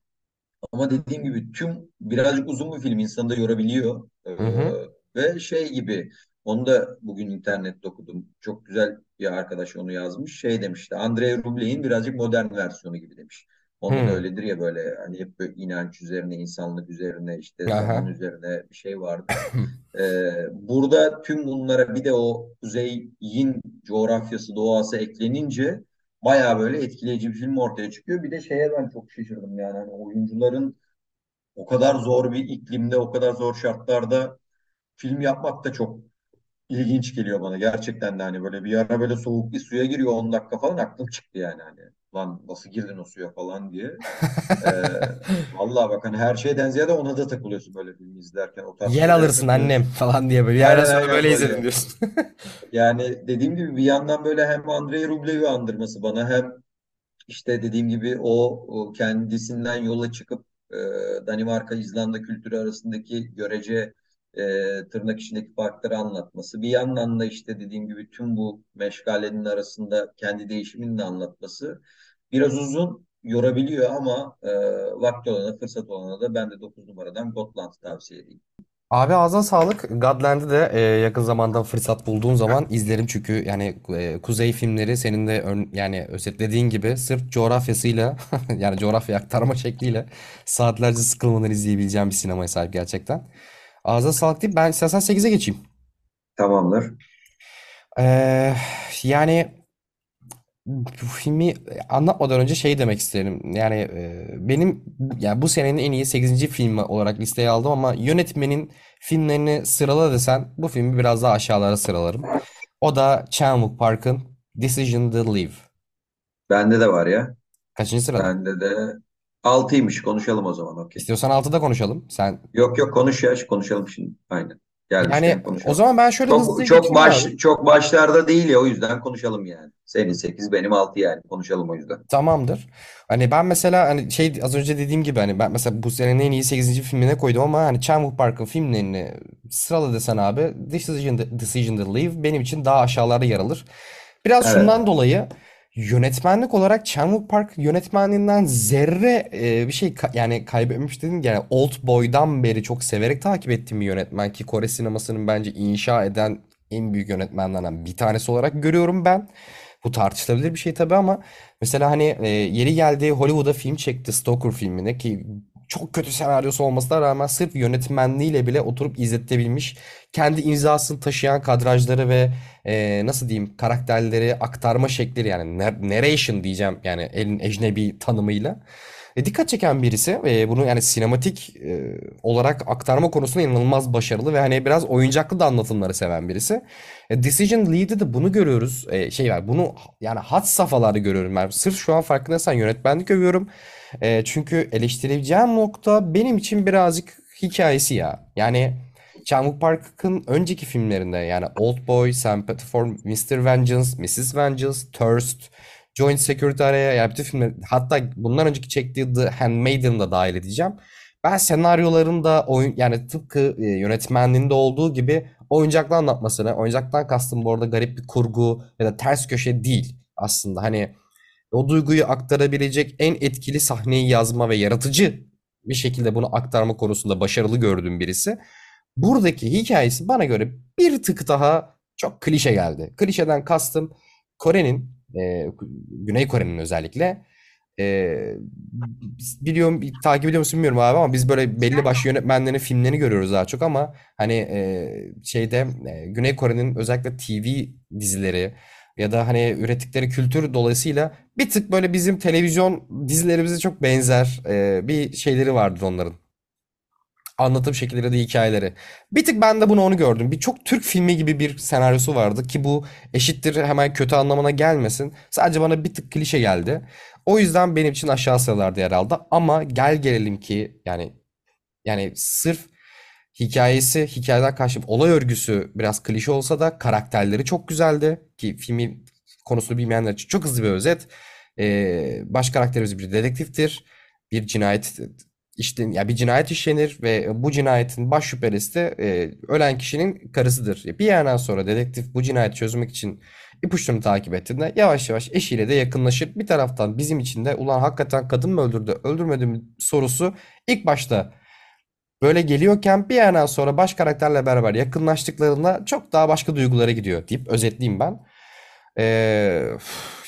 Speaker 2: Ama dediğim gibi tüm birazcık uzun bir film insanı da yorabiliyor. Ee,
Speaker 1: Hı hı.
Speaker 2: ve şey gibi onu da bugün internette okudum. Çok güzel bir arkadaş onu yazmış. Şey demişti. Andrei Rublev'in birazcık modern versiyonu gibi demiş. Da
Speaker 1: Hı.
Speaker 2: öyledir ya böyle hani hep böyle inanç üzerine, insanlık üzerine, işte zaman
Speaker 1: Aha.
Speaker 2: üzerine bir şey vardır. Ee, burada tüm bunlara bir de o kuzeyin coğrafyası, doğası eklenince bayağı böyle etkileyici bir film ortaya çıkıyor. Bir de şeye ben çok şaşırdım yani hani oyuncuların o kadar zor bir iklimde, o kadar zor şartlarda film yapmak da çok ilginç geliyor bana. Gerçekten de hani böyle bir ara böyle soğuk bir suya giriyor 10 dakika falan aklım çıktı yani hani. Lan nasıl girdin o suya falan diye. Ee, vallahi bak hani her şeyden ziyade ona da takılıyorsun böyle film izlerken. O tarz şeylere
Speaker 1: alırsın annem
Speaker 2: takılıyorsun.
Speaker 1: falan diye böyle. Yerden sonra böyle izledim diyorsun.
Speaker 2: Yani dediğim gibi bir yandan böyle hem Andrei Rublev'i andırması bana hem işte dediğim gibi o, o kendisinden yola çıkıp e, Danimarka İzlanda kültürü arasındaki görece e, tırnak içindeki farkları anlatması. Bir yandan da işte dediğim gibi tüm bu meşgalenin arasında kendi değişimini de anlatması. Biraz uzun yorabiliyor ama e, vakti olana, fırsat olana da ben de 9 numaradan Gotland tavsiye edeyim.
Speaker 1: Abi ağzına sağlık. Godland'ı da e, yakın zamanda fırsat bulduğun zaman izlerim çünkü yani e, kuzey filmleri senin de ön- yani özetlediğin gibi sırf coğrafyasıyla yani coğrafya aktarma şekliyle saatlerce sıkılmadan izleyebileceğim bir sinemaya sahip gerçekten. Ağzına sağlık deyip ben istersen sekize geçeyim.
Speaker 2: Tamamdır.
Speaker 1: Ee, yani bu filmi anlatmadan önce şey demek isterim. Yani e, benim yani bu senenin en iyi sekizinci filmi olarak listeye aldım ama yönetmenin filmlerini sırala desen bu filmi biraz daha aşağılara sıralarım. O da Chan-wook Park'ın Decision to Leave.
Speaker 2: Bende de var ya.
Speaker 1: Kaçıncı sırada?
Speaker 2: Bende de altıymış. Konuşalım o zaman. Okey.
Speaker 1: İstiyorsan altıda konuşalım. Sen
Speaker 2: Yok yok konuş ya konuşalım şimdi. Aynen.
Speaker 1: yani
Speaker 2: Gelmişken
Speaker 1: o
Speaker 2: konuşalım.
Speaker 1: zaman ben şöyle
Speaker 2: Çok çok
Speaker 1: geçeyim
Speaker 2: baş
Speaker 1: abi.
Speaker 2: çok başlarda değil ya o yüzden konuşalım yani. Senin 8 benim 6 yani konuşalım o yüzden.
Speaker 1: Tamamdır. Hani ben mesela hani şey az önce dediğim gibi hani ben mesela bu senenin en iyi sekizinci filmine koydum ama hani Chan-wook Park'ın filmlerini sırala desen abi Decision, Decision to Leave benim için daha aşağılarda yer alır. Biraz
Speaker 2: Evet.
Speaker 1: şundan dolayı yönetmenlik olarak Chan-wook Park yönetmenliğinden zerre e, bir şey ka- yani kaybetmiş dedim yani Old Boy'dan beri çok severek takip ettiğim bir yönetmen ki Kore sinemasının bence inşa eden en büyük yönetmenlerden bir tanesi olarak görüyorum ben. Bu tartışılabilir bir şey tabii ama mesela hani e, yeri geldi Hollywood'a film çekti Stoker filmine ki çok kötü senaryosu olmasına rağmen sırf yönetmenliğiyle bile oturup izletebilmiş. Kendi imzasını taşıyan kadrajları ve e, nasıl diyeyim karakterleri aktarma şekli yani nar- narration diyeceğim yani elin ecnebi tanımıyla. E, dikkat çeken birisi ve bunu yani sinematik e, olarak aktarma konusunda inanılmaz başarılı ve hani biraz oyuncaklı da anlatımları seven birisi. E, Decision League'de de bunu görüyoruz. E, şey var bunu yani had safhalarda görüyorum ben. Sırf şu an farkındaysan yönetmenlik övüyorum. E, çünkü eleştirebileceğim nokta benim için birazcık hikayesi ya. Yani Chan-wook Park'ın önceki filmlerinde yani Oldboy, Sympathy for Mr. Vengeance, Mrs. Vengeance, Thirst, Joint Security araya yani bütün filmler hatta bundan önceki çektiği The Handmaiden'ı da dahil edeceğim. Ben senaryolarında oyun yani tıpkı e, yönetmenliğinde olduğu gibi oyuncakla anlatmasını, oyuncaktan kastım bu arada garip bir kurgu ya da ters köşe değil aslında. Hani o duyguyu aktarabilecek en etkili sahneyi yazma ve yaratıcı bir şekilde bunu aktarma konusunda başarılı gördüğüm birisi. Buradaki hikayesi bana göre bir tık daha çok klişe geldi. Klişeden kastım Kore'nin, e, Güney Kore'nin özellikle e, biliyorum takip ediyor musun bilmiyorum abi ama biz böyle belli başlı yönetmenlerin filmlerini görüyoruz daha çok ama hani e, şeyde e, Güney Kore'nin özellikle TV dizileri ya da hani ürettikleri kültür dolayısıyla bir tık böyle bizim televizyon dizilerimize çok benzer e, bir şeyleri vardır onların. Anlatım şekilleri de hikayeleri. Bir tık ben de bunu onu gördüm. Bir çok Türk filmi gibi bir senaryosu vardı ki bu eşittir hemen kötü anlamına gelmesin. Sadece bana bir tık klişe geldi. O yüzden benim için aşağı sıralarda yer aldı. Ama gel gelelim ki yani yani sırf hikayesi, hikayeden karşı olay örgüsü biraz klişe olsa da karakterleri çok güzeldi. Ki filmi konusunu bilmeyenler için çok hızlı bir özet. Ee, baş karakterimiz bir dedektiftir. Bir cinayet işte ya bir cinayet işlenir ve bu cinayetin baş şüphelisi de e, ölen kişinin karısıdır. Bir yerden sonra dedektif bu cinayeti çözmek için ipuçlarını takip ettiğinde yavaş yavaş eşiyle de yakınlaşır. Bir taraftan bizim için de ulan hakikaten kadın mı öldürdü, öldürmedi mi sorusu ilk başta böyle geliyorken bir yerden sonra baş karakterle beraber yakınlaştıklarında çok daha başka duygulara gidiyor deyip özetleyeyim ben. Ee,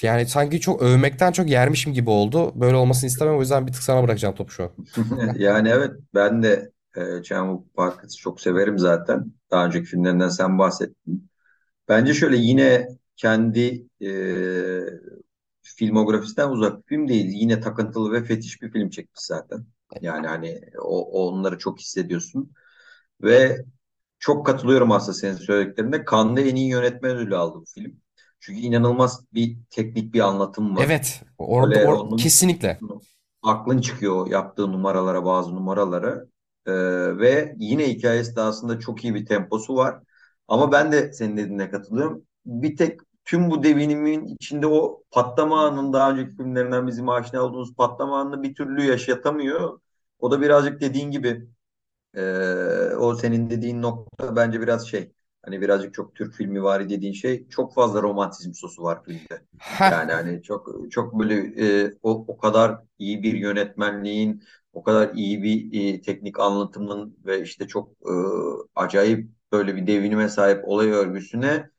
Speaker 1: yani sanki çok övmekten çok yermişim gibi oldu. Böyle olmasını istemem. O yüzden bir tık sana bırakacağım topu şu an.
Speaker 2: Yani evet ben de e, Chan-wook Park'ı çok severim zaten. Daha önceki filmlerinden sen bahsettin. Bence şöyle yine kendi e, filmografisinden uzak bir film değil. Yine takıntılı ve fetiş bir film çekmiş zaten. Yani hani o, onları çok hissediyorsun. Ve çok katılıyorum aslında senin söylediklerinde. Cannes'da en iyi yönetmen ödülü aldı bu film. Çünkü inanılmaz bir teknik bir anlatım var.
Speaker 1: Evet, orada
Speaker 2: Böyle
Speaker 1: or
Speaker 2: onun
Speaker 1: kesinlikle.
Speaker 2: aklın çıkıyor yaptığı numaralara, bazı numaralara. Ee, ve yine hikayesi de aslında çok iyi bir temposu var. Ama ben de senin dediğine katılıyorum. Bir tek tüm bu devinimin içinde o patlama anının daha önceki filmlerinden bizim aşina olduğumuz patlama anını bir türlü yaşatamıyor. O da birazcık dediğin gibi ee, o senin dediğin nokta bence biraz şey. Hani birazcık çok Türk filmi vari dediğin şey çok fazla romantizm sosu var filmde. Yani hani çok çok böyle e, o, o kadar iyi bir yönetmenliğin, o kadar iyi bir e, teknik anlatımın ve işte çok e, acayip böyle bir devinime sahip olay örgüsüne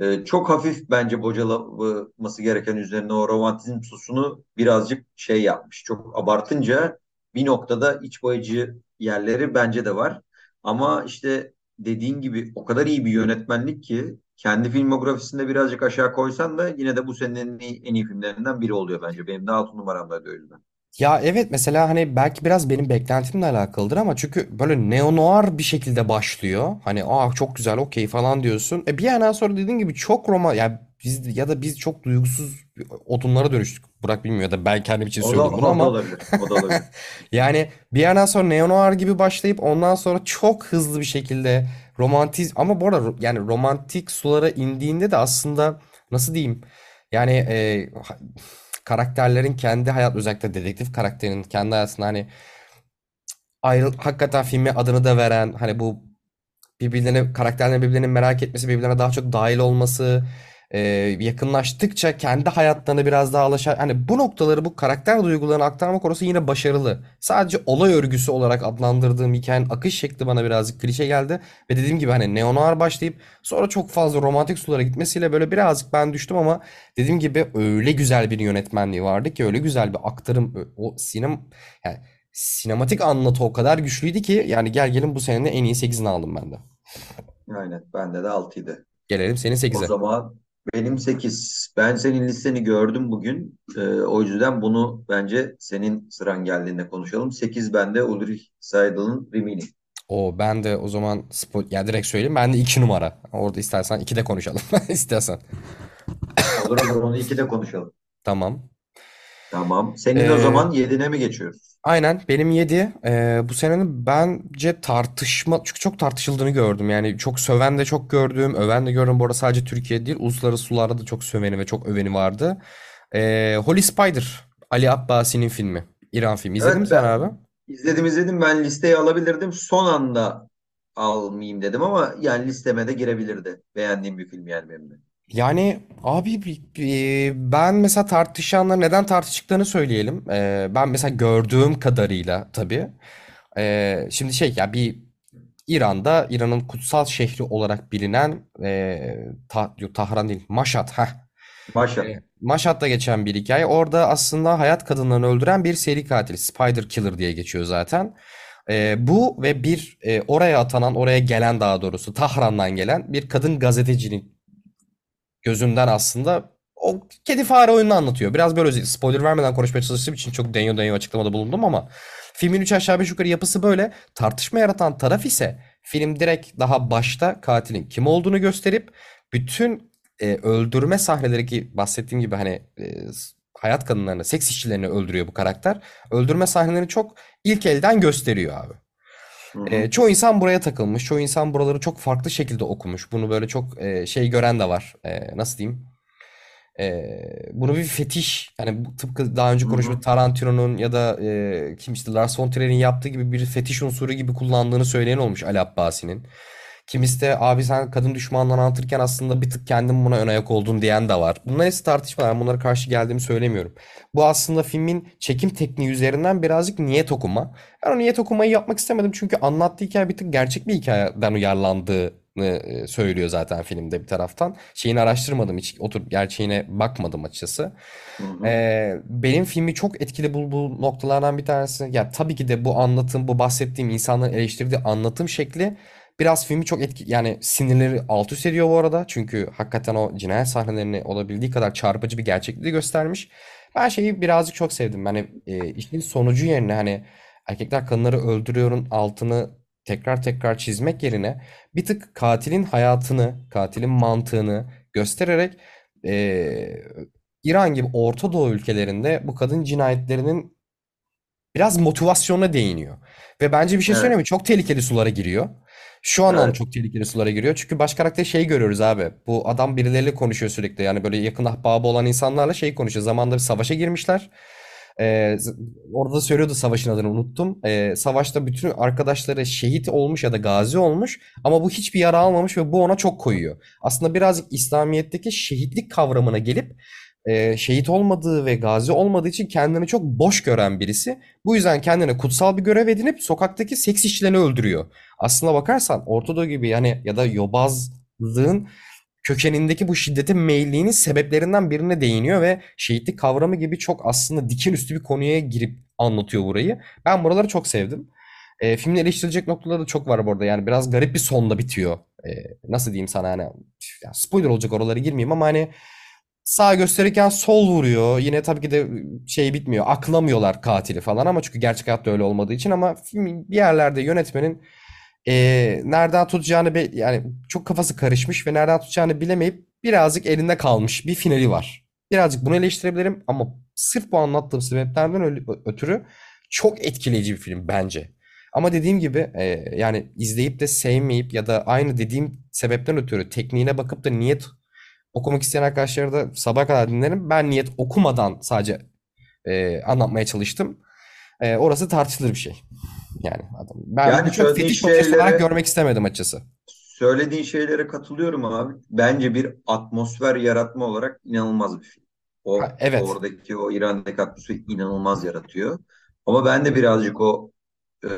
Speaker 2: e, çok hafif bence bocalaması gereken üzerine o romantizm sosunu birazcık şey yapmış. Çok abartınca bir noktada iç boyacı yerleri bence de var. Ama işte dediğin gibi o kadar iyi bir yönetmenlik ki kendi filmografisinde birazcık aşağı koysan da yine de bu senin en iyi, en iyi filmlerinden biri oluyor bence. Benim de altı numaramdaydı o yüzden.
Speaker 1: Ya evet mesela hani belki biraz benim beklentimle alakalıdır ama çünkü böyle neo-noir bir şekilde başlıyor. Hani aa çok güzel okey falan diyorsun. E bir yerden sonra dediğin gibi çok roman ya biz ya da biz çok duygusuz odunlara dönüştük. Burak bilmiyor ya da ben kendim için
Speaker 2: O da,
Speaker 1: söylüyorum bunu
Speaker 2: o da
Speaker 1: ama
Speaker 2: olabilir. O da olabilir.
Speaker 1: yani bir yerden sonra neo-noir gibi başlayıp ondan sonra çok hızlı bir şekilde romantiz ama bu arada ro- yani romantik sulara indiğinde de aslında nasıl diyeyim yani e, karakterlerin kendi hayat özellikle dedektif karakterinin kendi hayatında hani ayrı hakikaten filme adını da veren hani bu birbirlerine karakterlerin birbirlerini merak etmesi birbirlerine daha çok dahil olması e, yakınlaştıkça kendi hayatlarına biraz daha alışar. Hani bu noktaları bu karakter duygularını aktarma konusunda yine başarılı. Sadece olay örgüsü olarak adlandırdığım hikayenin akış şekli bana birazcık klişe geldi. Ve dediğim gibi hani neo-noir başlayıp sonra çok fazla romantik sulara gitmesiyle böyle birazcık ben düştüm ama dediğim gibi öyle güzel bir yönetmenliği vardı ki öyle güzel bir aktarım o sinem yani sinematik anlatı o kadar güçlüydü ki yani gel gelin bu senenin en iyi 8'ini aldım ben de.
Speaker 2: Aynen. Bende de 6'ydı.
Speaker 1: Gelelim senin
Speaker 2: O
Speaker 1: 8'e.
Speaker 2: zaman benim 8. Ben senin listeni gördüm bugün. Ee, o yüzden bunu bence senin sıran geldiğinde konuşalım. 8 bende Ulrich Seidel'ın Rimini.
Speaker 1: O ben de o zaman spo ya direkt söyleyeyim ben de 2 numara. Orada istersen 2'de konuşalım. İstersen.
Speaker 2: Olur olur onu 2'de konuşalım.
Speaker 1: Tamam.
Speaker 2: Tamam. Senin o
Speaker 1: Ee,
Speaker 2: zaman 7'ne mi geçiyoruz?
Speaker 1: Aynen benim 7. bu senenin bence tartışma çünkü çok tartışıldığını gördüm. Yani çok söven de çok gördüm, öven de gördüm. Bu arada sadece Türkiye değil, uluslararası sularda da çok söveni ve çok öveni vardı. Ee, Holy Spider, Ali Abbasi'nin filmi. İran filmi. İzledin mi
Speaker 2: Evet
Speaker 1: sen
Speaker 2: ben
Speaker 1: abi?
Speaker 2: izledim izledim. Ben listeye alabilirdim. Son anda almayayım dedim ama yani listeme de girebilirdi. Beğendiğim bir film yani benim de.
Speaker 1: Yani abi bi- bi- ben mesela tartışanlar neden tartıştıklarını söyleyelim. Ee, ben mesela gördüğüm kadarıyla tabii. Ee, şimdi şey ya bir İran'da İran'ın kutsal şehri olarak bilinen e, Ta- yok, Tahran değil Maşad. Heh.
Speaker 2: Maşa.
Speaker 1: E, Maşad'da geçen bir hikaye. Orada aslında hayat kadınlarını öldüren bir seri katil. Spider Killer diye geçiyor zaten. E, bu ve bir e, oraya atanan, oraya gelen daha doğrusu Tahran'dan gelen bir kadın gazetecinin gözünden aslında o kedi fare oyununu anlatıyor. Biraz böyle spoiler vermeden konuşmaya çalıştığım için çok deniyor deniyor açıklamada bulundum ama filmin 3 aşağı 5 yukarı yapısı böyle. Tartışma yaratan taraf ise film direkt daha başta katilin kim olduğunu gösterip bütün e, öldürme sahneleri ki bahsettiğim gibi hani e, hayat kadınlarını, seks işçilerini öldürüyor bu karakter. Öldürme sahnelerini çok ilk elden gösteriyor abi.
Speaker 2: Hı hı.
Speaker 1: E, çoğu insan buraya takılmış. Çoğu insan buraları çok farklı şekilde okumuş. Bunu böyle çok e, şey gören de var. E, nasıl diyeyim? E, bunu bir fetiş. Yani bu tıpkı daha önce
Speaker 2: Hı
Speaker 1: konuştuğumuz
Speaker 2: hı.
Speaker 1: Tarantino'nun ya da e, kim işte Lars von Trier'in yaptığı gibi bir fetiş unsuru gibi kullandığını söyleyen olmuş Ali Abbasi'nin. Kimisi de abi sen kadın düşmanlığını anlatırken aslında bir tık kendin buna ön ayak oldun diyen de var. Bunlar hepsi tartışmalar. Bunlara karşı geldiğimi söylemiyorum. Bu aslında filmin çekim tekniği üzerinden birazcık niyet okuma. Ben o niyet okumayı yapmak istemedim çünkü anlattığı hikaye bir tık gerçek bir hikayeden uyarlandığını e, söylüyor zaten filmde bir taraftan. Şeyini araştırmadım hiç oturup gerçeğine bakmadım açıkçası.
Speaker 2: Hı hı.
Speaker 1: Ee, benim filmi çok etkili bulduğu noktalardan bir tanesi ya tabii ki de bu anlatım bu bahsettiğim insanların eleştirdiği anlatım şekli biraz filmi çok etki yani sinirleri alt üst ediyor bu arada çünkü hakikaten o cinayet sahnelerini olabildiği kadar çarpıcı bir gerçekliği göstermiş. Ben şeyi birazcık çok sevdim. Hani e, işin sonucu yerine hani erkekler kadınları öldürüyorun altını tekrar tekrar çizmek yerine bir tık katilin hayatını, katilin mantığını göstererek e, İran gibi Orta Doğu ülkelerinde bu kadın cinayetlerinin biraz motivasyonuna değiniyor. Ve bence bir şey
Speaker 2: Evet.
Speaker 1: söyleyeyim mi? Çok tehlikeli sulara giriyor. Şu anlamda
Speaker 2: Evet.
Speaker 1: çok tehlikeli sulara giriyor. Çünkü baş karakter şey görüyoruz abi. Bu adam birileriyle konuşuyor sürekli. Yani böyle yakın ahbabı olan insanlarla şey konuşuyor. Zamanında bir savaşa girmişler. Ee, z- orada da söylüyordu savaşın adını unuttum. Ee, savaşta bütün arkadaşları şehit olmuş ya da gazi olmuş ama bu hiçbir yara almamış ve bu ona çok koyuyor. Aslında birazcık İslamiyet'teki şehitlik kavramına gelip e, şehit olmadığı ve gazi olmadığı için kendini çok boş gören birisi. Bu yüzden kendine kutsal bir görev edinip sokaktaki seks işçilerini öldürüyor. Aslına bakarsan Orta Doğu gibi yani ya da yobazlığın kökenindeki bu şiddetin meyilliğinin sebeplerinden birine değiniyor ve şehitlik kavramı gibi çok aslında diken üstü bir konuya girip anlatıyor burayı. Ben buraları çok sevdim. E, filmin eleştirilecek noktaları da çok var bu arada. Yani biraz garip bir sonla bitiyor. E, nasıl diyeyim sana hani ya spoiler olacak oralara girmeyeyim ama hani sağ gösterirken sol vuruyor. Yine tabii ki de şey bitmiyor. Aklamıyorlar katili falan ama çünkü gerçek hayatta öyle olmadığı için ama bir yerlerde yönetmenin e, nereden tutacağını be- yani çok kafası karışmış ve nereden tutacağını bilemeyip birazcık elinde kalmış bir finali var. Birazcık bunu eleştirebilirim ama sırf bu anlattığım sebeplerden ötürü çok etkileyici bir film bence. Ama dediğim gibi e, yani izleyip de sevmeyip ya da aynı dediğim sebepten ötürü tekniğine bakıp da niyet okumak isteyen arkadaşları da sabaha kadar dinlerim. Ben niyet okumadan sadece e, anlatmaya çalıştım. E, orası tartışılır bir şey. Yani adam. Ben
Speaker 2: Yani
Speaker 1: çok fetiş noktası olarak
Speaker 2: şeylere
Speaker 1: görmek istemedim açıkçası.
Speaker 2: söylediğin şeylere katılıyorum abi. Bence bir atmosfer yaratma olarak inanılmaz bir film.
Speaker 1: Ha,
Speaker 2: O
Speaker 1: evet.
Speaker 2: oradaki o İran'daki atmosferi inanılmaz yaratıyor. Ama ben de birazcık o e,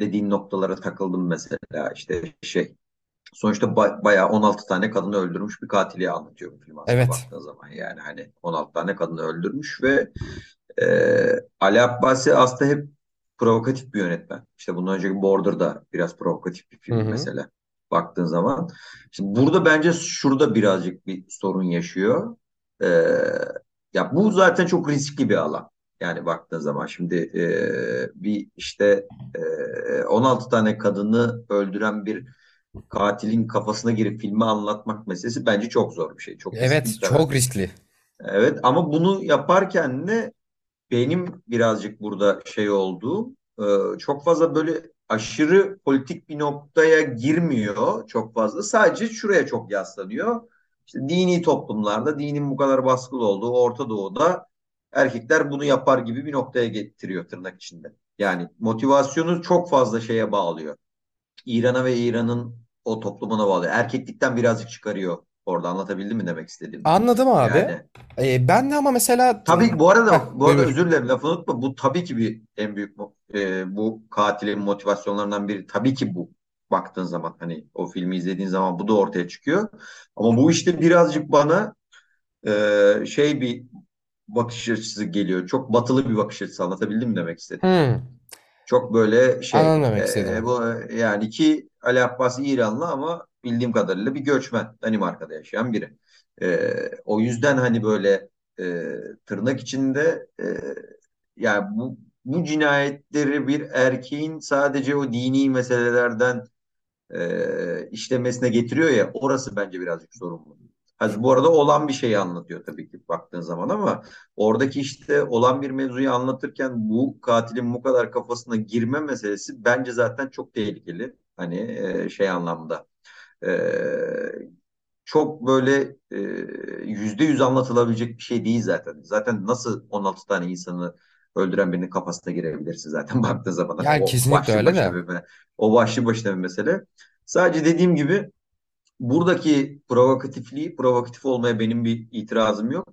Speaker 2: dediğin noktalara takıldım mesela. İşte şey sonuçta ba- bayağı 16 tane kadını öldürmüş bir katili anlatıyor bu film aslında
Speaker 1: Evet.
Speaker 2: baktığın zaman. Yani hani 16 tane kadını öldürmüş ve e, Ali Abbasi aslında hep provokatif bir yönetmen. İşte bundan önceki Border da biraz provokatif bir film
Speaker 1: hı.
Speaker 2: mesela baktığın zaman. Şimdi burada bence şurada birazcık bir sorun yaşıyor. E, ya bu zaten çok riskli bir alan. Yani baktığın zaman şimdi e, bir işte e, 16 tane kadını öldüren bir katilin kafasına girip filmi anlatmak meselesi bence çok zor bir şey. Çok riskli
Speaker 1: Evet,
Speaker 2: taraf.
Speaker 1: çok riskli.
Speaker 2: Evet ama bunu yaparken de benim birazcık burada şey olduğum e, çok fazla böyle aşırı politik bir noktaya girmiyor çok fazla. Sadece şuraya çok yaslanıyor. İşte dini toplumlarda dinin bu kadar baskılı olduğu Orta Doğu'da erkekler bunu yapar gibi bir noktaya getiriyor tırnak içinde. Yani motivasyonu çok fazla şeye bağlıyor. İran'a ve İran'ın o toplumuna bağlıyor. Erkeklikten birazcık çıkarıyor orada anlatabildim mi demek istediğimi?
Speaker 1: Anladım abi.
Speaker 2: Yani
Speaker 1: Ee, ben de ama mesela
Speaker 2: Tabii bu
Speaker 1: Heh,
Speaker 2: arada bu
Speaker 1: buyur
Speaker 2: arada
Speaker 1: buyur.
Speaker 2: özür dilerim lafını unutma. Bu tabii ki bir en büyük mo- e, bu katilin motivasyonlarından biri. Tabii ki bu. Baktığın zaman hani o filmi izlediğin zaman bu da ortaya çıkıyor. Ama bu işte birazcık bana e, şey bir bakış açısı geliyor. Çok batılı bir bakış açısı anlatabildim mi demek istedim.
Speaker 1: Hmm,
Speaker 2: Çok böyle şey
Speaker 1: anladım demek
Speaker 2: e,
Speaker 1: istediğini.
Speaker 2: bu yani ki Ali Abbas İranlı ama bildiğim kadarıyla bir göçmen Danimarka'da yaşayan biri. E, o yüzden hani böyle e, tırnak içinde e, yani bu bu cinayetleri bir erkeğin sadece o dini meselelerden e, işlemesine getiriyor ya orası bence birazcık sorumlu. Ha, bu arada olan bir şeyi anlatıyor tabii ki baktığın zaman ama oradaki işte olan bir mevzuyu anlatırken bu katilin bu kadar kafasına girme meselesi bence zaten çok tehlikeli. Hani e, şey anlamda e, çok böyle e, yüzde yüz anlatılabilecek bir şey değil zaten. Zaten nasıl 16 tane insanı öldüren birinin kafasına girebilirsin zaten baktığın zaman. Hani
Speaker 1: Yani
Speaker 2: o
Speaker 1: kesinlikle
Speaker 2: başlı
Speaker 1: öyle
Speaker 2: başına
Speaker 1: de.
Speaker 2: bir o başlı başına bir mesele. Sadece dediğim gibi buradaki provokatifliği, provokatif olmaya benim bir itirazım yok.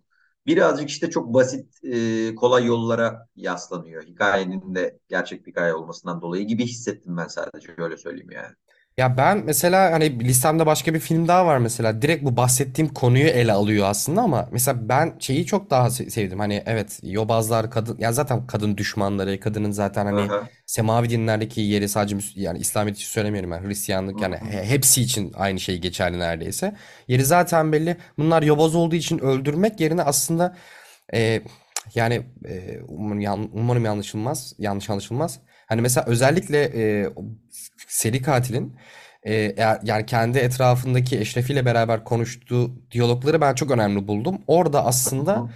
Speaker 2: Birazcık işte çok basit, e, kolay yollara yaslanıyor. Hikayenin de gerçek bir hikaye olmasından dolayı gibi hissettim ben sadece. Öyle söyleyeyim yani.
Speaker 1: Ya ben mesela hani listemde başka bir film daha var mesela. Direkt bu bahsettiğim konuyu ele alıyor aslında ama mesela ben şeyi çok daha se- sevdim. Hani evet yobazlar kadın ya zaten kadın düşmanları, kadının zaten hani
Speaker 2: Aha.
Speaker 1: semavi dinlerdeki yeri sadece Müs- yani İslamiyet için söylemiyorum.
Speaker 2: Hı
Speaker 1: Hristiyanlık yani he- hepsi için aynı şey geçerli neredeyse. Yeri zaten belli. Bunlar yobaz olduğu için öldürmek yerine aslında e, yani e, umarım, yan- umarım yanlışılmaz, yanlış anlaşılmaz. Hani mesela özellikle e, seri katilin e, yani kendi etrafındaki eşrefiyle beraber konuştuğu diyalogları ben çok önemli buldum. Orada aslında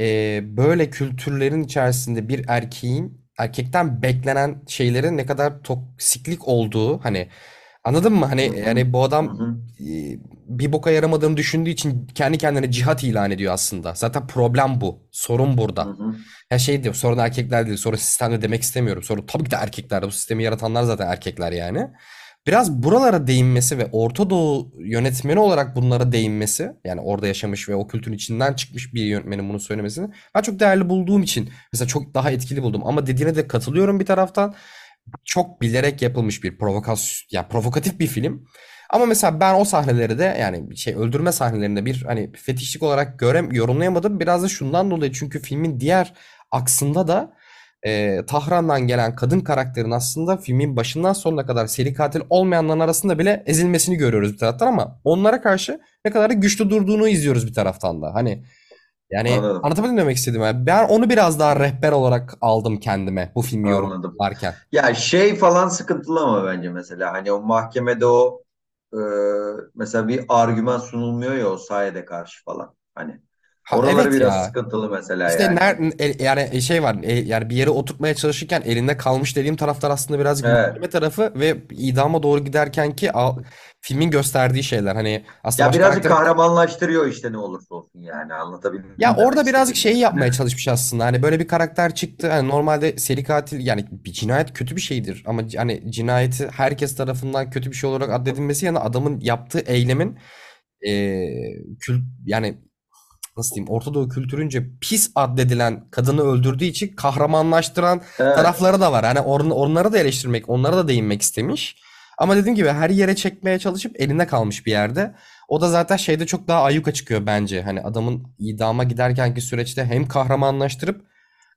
Speaker 1: e, böyle kültürlerin içerisinde bir erkeğin erkekten beklenen şeylerin ne kadar toksiklik olduğu hani anladın mı? Hani yani bu adam e, bir boka yaramadığını düşündüğü için kendi kendine cihat ilan ediyor aslında. Zaten problem bu. Sorun burada.
Speaker 2: hı.
Speaker 1: Ya şey diyor sorun erkekler değil sorun sistemde demek istemiyorum. Sorun tabii ki de erkekler. Bu sistemi yaratanlar zaten erkekler yani. Biraz buralara değinmesi ve Orta Doğu yönetmeni olarak bunlara değinmesi yani orada yaşamış ve o kültürün içinden çıkmış bir yönetmenin bunu söylemesini ben çok değerli bulduğum için mesela çok daha etkili buldum. Ama dediğine de katılıyorum bir taraftan. Çok bilerek yapılmış bir provokasyon yani provokatif bir film. Ama mesela ben o sahneleri de yani şey öldürme sahnelerinde bir hani fetişlik olarak görem yorumlayamadım. Biraz da şundan dolayı çünkü filmin diğer aksında da e, Tahran'dan gelen kadın karakterin aslında filmin başından sonuna kadar seri katil olmayanların arasında bile ezilmesini görüyoruz bir taraftan ama onlara karşı ne kadar da güçlü durduğunu izliyoruz bir taraftan da. Hani yani
Speaker 2: Anladım.
Speaker 1: anlatabildim demek istedim. Yani ben onu biraz daha rehber olarak aldım kendime bu filmi yorumlarken.
Speaker 2: Ya şey falan sıkıntılı ama bence mesela hani o mahkemede o e, mesela bir argüman sunulmuyor ya o sayede karşı falan. Hani
Speaker 1: Ha, evet
Speaker 2: biraz
Speaker 1: ya.
Speaker 2: sıkıntılı mesela
Speaker 1: İşte
Speaker 2: yani.
Speaker 1: ner, el- yani şey var e, yani bir yere oturtmaya çalışırken elinde kalmış dediğim taraflar aslında birazcık
Speaker 2: Evet.
Speaker 1: tarafı ve idama doğru giderken ki a- filmin gösterdiği şeyler hani aslında
Speaker 2: Ya birazcık
Speaker 1: karakter
Speaker 2: kahramanlaştırıyor işte ne olursa olsun yani. Anlatabildim
Speaker 1: ya
Speaker 2: demek
Speaker 1: orada birazcık
Speaker 2: istediğimi?
Speaker 1: şeyi yapmaya çalışmış aslında hani böyle bir karakter çıktı hani normalde seri katil yani bir cinayet kötü bir şeydir ama c- hani cinayeti herkes tarafından kötü bir şey olarak addedilmesi yani adamın yaptığı eylemin e, kül yani nasıl diyeyim Orta Doğu kültürünce pis addedilen kadını öldürdüğü için kahramanlaştıran
Speaker 2: Evet.
Speaker 1: tarafları da var. Hani on, onları da eleştirmek, onlara da değinmek istemiş. Ama dediğim gibi her yere çekmeye çalışıp elinde kalmış bir yerde. O da zaten şeyde çok daha ayyuka çıkıyor bence. Hani adamın idama giderkenki süreçte hem kahramanlaştırıp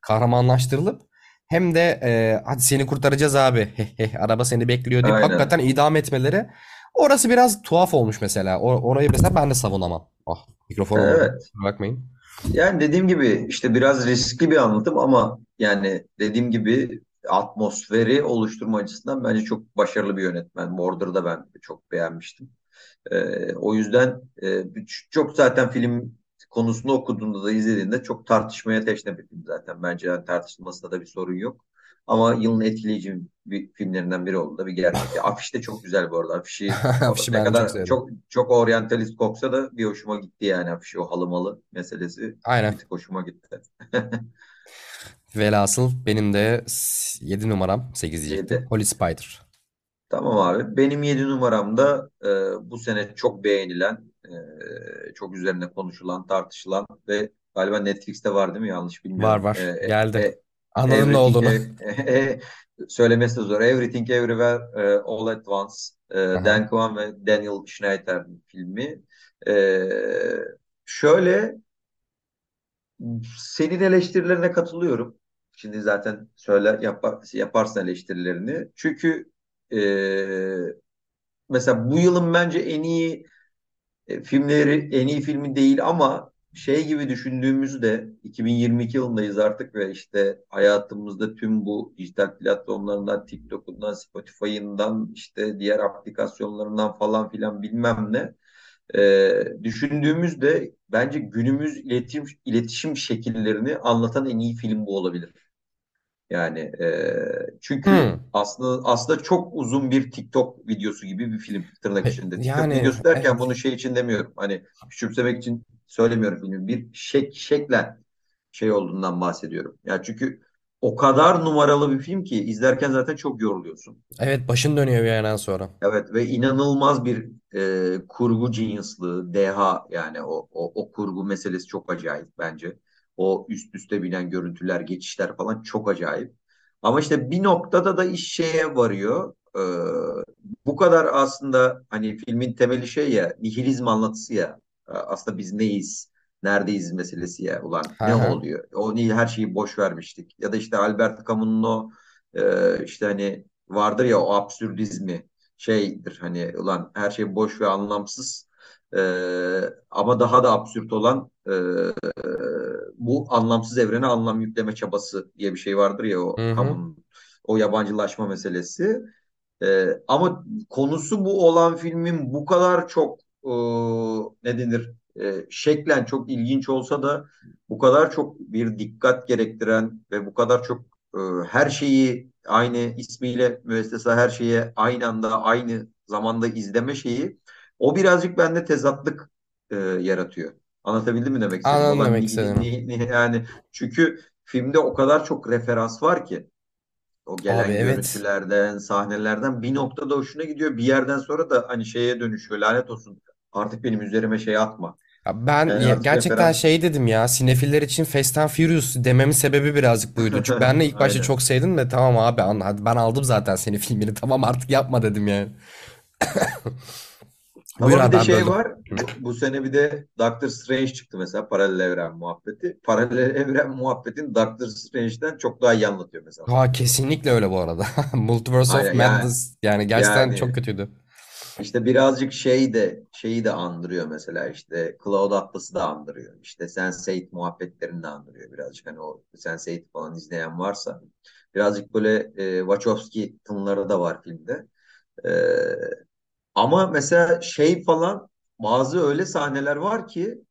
Speaker 1: kahramanlaştırılıp hem de e, hadi seni kurtaracağız abi. Araba seni bekliyor
Speaker 2: Aynen.
Speaker 1: hakikaten idam etmeleri. Orası biraz tuhaf olmuş mesela. O, orayı mesela ben de savunamam. Ah mikrofonum oldu.
Speaker 2: Evet.
Speaker 1: Bakmayın.
Speaker 2: Yani dediğim gibi işte biraz riskli bir anlatım ama yani dediğim gibi atmosferi oluşturma açısından bence çok başarılı bir yönetmen. Border'da ben çok beğenmiştim. Ee, o yüzden e, çok zaten film konusunu okuduğunda da izlediğinde çok tartışmaya teşne bir film zaten. Bence yani tartışılmasında da bir sorun yok. Ama yılın etkileyici bir filmlerinden biri oldu da bir gerçek. Afiş de çok güzel bu arada. Afişi
Speaker 1: Afişi
Speaker 2: ne
Speaker 1: çok
Speaker 2: kadar
Speaker 1: sevdim.
Speaker 2: çok çok oryantalist koksa da bir hoşuma gitti yani afişi o halımalı meselesi
Speaker 1: Aynen.
Speaker 2: bir tık hoşuma gitti.
Speaker 1: Velhasıl benim de 7 numaram 8 diyecektim.
Speaker 2: 7.
Speaker 1: Holy Spider.
Speaker 2: Tamam abi. Benim 7 numaramda e, bu sene çok beğenilen, e, çok üzerine konuşulan, tartışılan ve galiba Netflix'te var değil mi? Yanlış
Speaker 1: Var
Speaker 2: bilmiyorum. E,
Speaker 1: var.
Speaker 2: e,
Speaker 1: Geldi.
Speaker 2: e,
Speaker 1: Anladın ne olduğunu.
Speaker 2: e, e, söylemesi de zor. Everything Everywhere e, All at Once. E. Dan Kwan ve Daniel Schneider'in filmi. E, şöyle senin eleştirilerine katılıyorum. Şimdi zaten söyler yapar, yaparsın eleştirilerini. Çünkü e, Mesela bu yılın bence en iyi e, filmleri, en iyi filmi değil ama şey gibi düşündüğümüzde 2022 yılındayız artık ve işte hayatımızda tüm bu dijital platformlarından, TikTok'undan, Spotify'ından, işte diğer aplikasyonlarından falan filan bilmem ne e, düşündüğümüzde bence günümüz iletişim, iletişim şekillerini anlatan en iyi film bu olabilir. Yani e, çünkü
Speaker 1: Hmm.
Speaker 2: aslında aslında çok uzun bir TikTok videosu gibi bir film tırnak içinde. TikTok
Speaker 1: Yani
Speaker 2: videosu derken bunu
Speaker 1: evet.
Speaker 2: şey için demiyorum. Hani küçümsemek için söylemiyorum filmi. Bir şek şeklen şey olduğundan bahsediyorum. Ya çünkü o kadar numaralı bir film ki izlerken zaten çok yoruluyorsun.
Speaker 1: Evet başın dönüyor bir yerden sonra.
Speaker 2: Evet ve inanılmaz bir e, kurgu geniuslığı, deha yani o, o, o kurgu meselesi çok acayip bence. O üst üste binen görüntüler, geçişler falan çok acayip. Ama işte bir noktada da iş şeye varıyor. E, bu kadar aslında hani filmin temeli şey ya, nihilizm anlatısı ya. E, aslında biz neyiz, neredeyiz meselesi ya. Ulan ne
Speaker 1: Aha.
Speaker 2: oluyor? O niye her şeyi boş vermiştik? Ya da işte Albert Camus'un o e, işte hani vardır ya o absürdizmi şeydir hani ulan her şey boş ve anlamsız Ee, ama daha da absürt olan e, bu anlamsız evrene anlam yükleme çabası diye bir şey vardır ya o
Speaker 1: Hı hı.
Speaker 2: Camus'un o yabancılaşma meselesi. Ee, ama konusu bu olan filmin bu kadar çok e, ne denir e, şeklen çok ilginç olsa da bu kadar çok bir dikkat gerektiren ve bu kadar çok e, her şeyi aynı ismiyle müessese her şeye aynı anda aynı zamanda izleme şeyi o birazcık bende tezatlık e, yaratıyor. Anlatabildim mi demek istediğimi?
Speaker 1: Anladım demek
Speaker 2: ni- yani çünkü filmde o kadar çok referans var ki o
Speaker 1: Abi
Speaker 2: gelen
Speaker 1: evet.
Speaker 2: görüntülerden, sahnelerden bir noktada hoşuna gidiyor. Bir yerden sonra da hani şeye dönüşüyor. Lanet olsun. Artık benim üzerime şey atma.
Speaker 1: Ya ben
Speaker 2: Yani
Speaker 1: ya-
Speaker 2: artık
Speaker 1: gerçekten
Speaker 2: referans.
Speaker 1: şey dedim ya sinefiller için Fast and Furious dememin sebebi birazcık buydu. Çünkü ben de ilk başta
Speaker 2: Aynen.
Speaker 1: çok sevdim de tamam abi an- hadi ben aldım zaten senin filmini tamam artık yapma dedim yani. Buyur
Speaker 2: Ama bir
Speaker 1: abi
Speaker 2: de
Speaker 1: ben
Speaker 2: şey
Speaker 1: böldüm.
Speaker 2: var. Bu, bu sene bir de Doctor Strange çıktı mesela. Paralel evren muhabbeti. Paralel evren muhabbetin Doctor Strange'den çok daha iyi anlatıyor mesela
Speaker 1: Ha kesinlikle öyle bu arada. Multiverse of
Speaker 2: Aynen yani
Speaker 1: Madness yani gerçekten çok
Speaker 2: yani
Speaker 1: kötüydü.
Speaker 2: İşte birazcık şey de şeyi de andırıyor mesela işte Cloud Atlas'ı da andırıyor. İşte Sense8 muhabbetlerini de andırıyor birazcık. Hani o Sense8 falan izleyen varsa. Birazcık böyle e, Wachowski tınları da var filmde. E, ama mesela şey falan bazı öyle sahneler var ki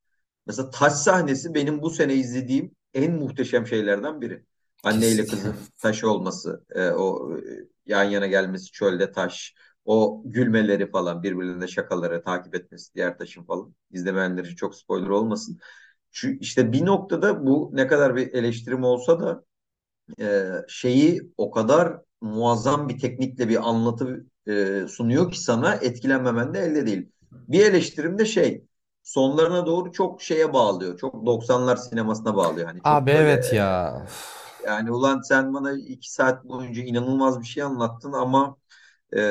Speaker 2: Mesela taş sahnesi benim bu sene izlediğim en muhteşem şeylerden biri. Anne ile kızın taşı olması, e, o e, yan yana gelmesi çölde taş, o gülmeleri falan, birbirlerine şakaları takip etmesi diğer taşın falan. İzlemeyenler için çok spoiler olmasın. Şu, işte bir noktada bu ne kadar bir eleştirim olsa da e, şeyi o kadar muazzam bir teknikle bir anlatı e, sunuyor ki sana etkilenmemen de elde değil. Bir eleştirim de şey sonlarına doğru çok şeye bağlıyor. Çok 90'lar sinemasına bağlıyor. Hani
Speaker 1: Abi
Speaker 2: böyle
Speaker 1: evet ya.
Speaker 2: yani ulan sen bana iki saat boyunca inanılmaz bir şey anlattın ama e,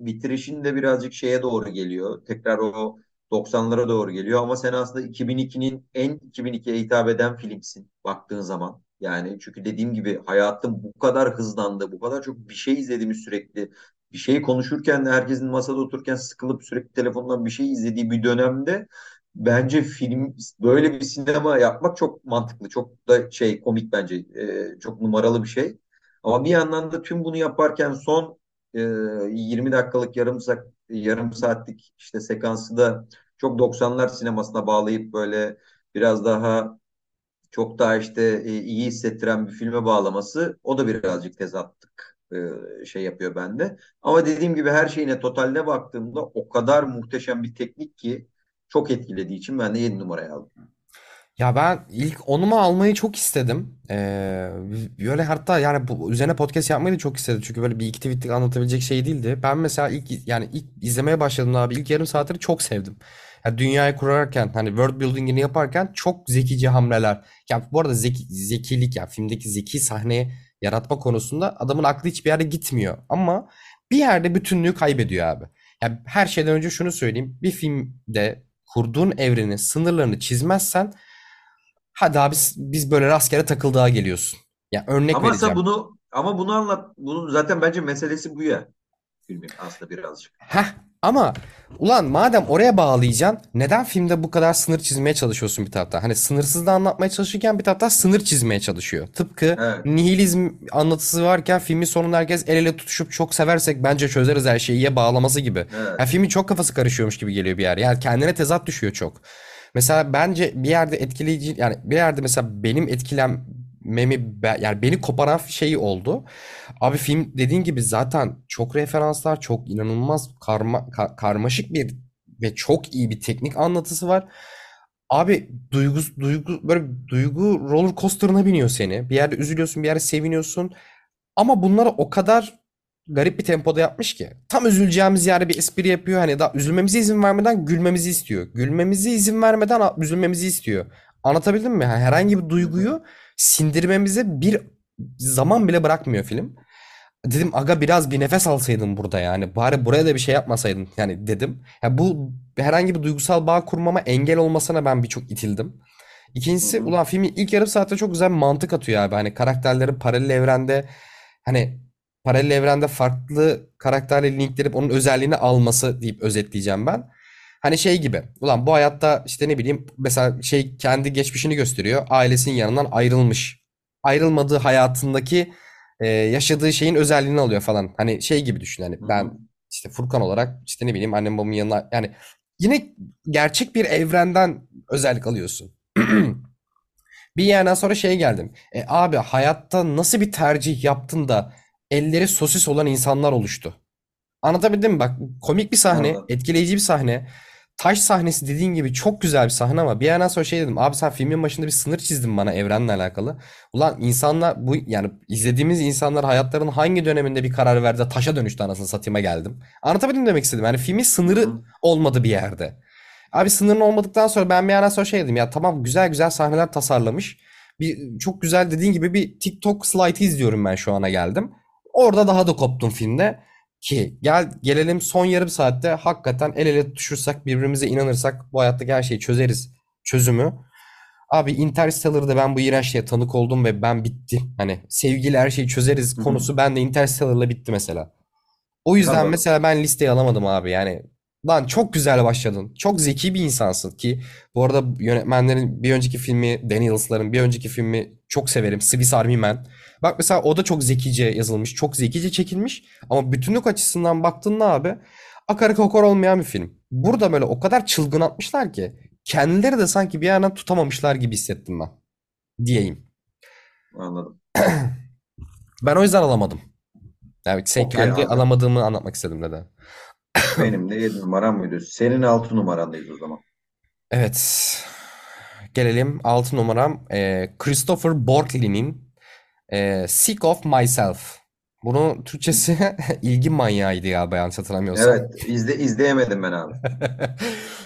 Speaker 2: bitirişin de birazcık şeye doğru geliyor. Tekrar o 90'lara doğru geliyor ama sen aslında 2002'nin en 2002'ye hitap eden filmsin baktığın zaman. Yani çünkü dediğim gibi hayatım bu kadar hızlandı, bu kadar çok bir şey izlediğimiz sürekli. Bir şey konuşurken herkesin masada otururken sıkılıp sürekli telefondan bir şey izlediği bir dönemde bence film böyle bir sinema yapmak çok mantıklı. Çok da şey komik bence. E, çok numaralı bir şey. Ama bir yandan da tüm bunu yaparken son e, 20 dakikalık yarım yarım saatlik işte sekansı da çok 90'lar sinemasına bağlayıp böyle biraz daha çok daha işte e, iyi hissettiren bir filme bağlaması o da birazcık tezatlık e, şey yapıyor bende. Ama dediğim gibi her şeyine totalde baktığımda o kadar muhteşem bir teknik ki çok etkilediği için ben de 7 numaraya aldım.
Speaker 1: Ya ben ilk onumu almayı çok istedim. Ee, böyle hatta yani bu üzerine podcast yapmayı da çok istedim. Çünkü böyle bir iki tweetlik anlatabilecek şey değildi. Ben mesela ilk yani ilk izlemeye başladığımda abi ilk yarım saatleri çok sevdim. Ya dünyayı kurarken hani world building'ini yaparken çok zekice hamleler. Ya bu arada zeki, zekilik ya filmdeki zeki sahneyi yaratma konusunda adamın aklı hiçbir yere gitmiyor. Ama bir yerde bütünlüğü kaybediyor abi. Ya her şeyden önce şunu söyleyeyim. Bir filmde kurduğun evrenin sınırlarını çizmezsen Hadi abi biz böyle rastgele takıldığa geliyorsun. Ya örnek
Speaker 2: Ama
Speaker 1: vereceğim.
Speaker 2: bunu ama bunu anlat. Bunun zaten bence meselesi bu ya filmin aslında birazcık.
Speaker 1: Heh ama ulan madem oraya bağlayacaksın neden filmde bu kadar sınır çizmeye çalışıyorsun bir taraftan? Hani sınırsız da anlatmaya çalışırken bir taraftan sınır çizmeye çalışıyor. Tıpkı
Speaker 2: Evet,
Speaker 1: nihilizm anlatısı varken filmin sonunda herkes el ele tutuşup çok seversek bence çözeriz her şeyiye bağlaması gibi.
Speaker 2: evet.
Speaker 1: Ya filmin çok kafası karışıyormuş gibi geliyor bir yer. Yani kendine tezat düşüyor çok. Mesela bence bir yerde etkileyici yani bir yerde mesela benim etkilenmemi be- yani beni koparan şey oldu. Abi film dediğin gibi zaten çok referanslar, çok inanılmaz karma, ka- karmaşık bir ve çok iyi bir teknik anlatısı var. Abi duygu duygu böyle duygu roller coaster'ına biniyor seni. Bir yerde üzülüyorsun, bir yerde seviniyorsun. Ama bunları o kadar garip bir tempoda yapmış ki. Tam üzüleceğimiz yerde bir espri yapıyor. Hani daha üzülmemize izin vermeden gülmemizi istiyor. Gülmemize izin vermeden üzülmemizi istiyor. Anlatabildim mi? Yani herhangi bir duyguyu sindirmemize bir zaman bile bırakmıyor film. Dedim aga biraz bir nefes alsaydın burada yani. Bari buraya da bir şey yapmasaydın yani dedim. Ya bu herhangi bir duygusal bağ kurmama engel olmasına ben birçok itildim. İkincisi ulan filmin ilk yarım saatte çok güzel bir mantık atıyor abi. Hani karakterlerin paralel evrende hani paralel evrende farklı karakterle linklenip onun özelliğini alması deyip özetleyeceğim ben. Hani şey gibi. Ulan bu hayatta işte ne bileyim mesela şey kendi geçmişini gösteriyor. Ailesinin yanından ayrılmış. Ayrılmadığı hayatındaki e, yaşadığı şeyin özelliğini alıyor falan. Hani şey gibi düşün. Hani ben işte Furkan olarak işte ne bileyim annem babamın yanına yani yine gerçek bir evrenden özellik alıyorsun. Bir yerden sonra şey geldim. E abi hayatta nasıl bir tercih yaptın da elleri sosis olan insanlar oluştu? Anlatabildim mi? Bak komik bir sahne,
Speaker 2: anladım.
Speaker 1: etkileyici bir sahne. Taş sahnesi dediğin gibi çok güzel bir sahne ama bir yerden sonra şey dedim. Abi sen filmin başında bir sınır çizdin bana evrenle alakalı. Ulan insanlar bu yani izlediğimiz insanlar hayatlarının hangi döneminde bir karar verdi de taşa dönüştü anasını satayım'a geldim. Anlatabildim mi demek istedim. Yani filmin sınırı
Speaker 2: hı,
Speaker 1: olmadı bir yerde. Abi sınırın olmadıktan sonra ben bir yerden sonra şey dedim ya tamam güzel güzel sahneler tasarlamış. Bir çok güzel dediğin gibi bir TikTok slide'ı izliyorum ben şu ana geldim. Orada daha da koptum filmde. Ki gel gelelim son yarım saatte hakikaten el ele tutuşursak birbirimize inanırsak bu hayattaki her şeyi çözeriz çözümü. Abi Interstellar'da ben bu iğrençliğe tanık oldum ve ben bitti. Hani sevgiyle her şeyi çözeriz
Speaker 2: hı hı.
Speaker 1: konusu bende Interstellar'la bitti mesela. O yüzden
Speaker 2: Tamam.
Speaker 1: mesela ben listeye alamadım abi yani. Lan çok güzel başladın. Çok zeki bir insansın ki bu arada yönetmenlerin bir önceki filmi Daniels'ların bir önceki filmi çok severim. Swiss Army Man. Bak mesela o da çok zekice yazılmış. Çok zekice çekilmiş. Ama bütünlük açısından baktığında abi akarı kokor olmayan bir film. Burada böyle o kadar çılgın atmışlar ki. kendileri de sanki bir yandan tutamamışlar gibi hissettim ben. Diyeyim.
Speaker 2: Anladım.
Speaker 1: Ben o yüzden alamadım. Yani sen
Speaker 2: Okey
Speaker 1: kendi
Speaker 2: abi.
Speaker 1: alamadığımı anlatmak istedim neden.
Speaker 2: Benim de 7 numaram mıydı? Senin 6 numarandayız o zaman.
Speaker 1: Evet. Gelelim 6 numaram. Ee, Christopher Borkley'nin e, Sick of Myself. Bunun Türkçesi ilgi manyağıydı ya yanlış hatırlamıyorsam.
Speaker 2: Evet, izle, izleyemedim ben abi.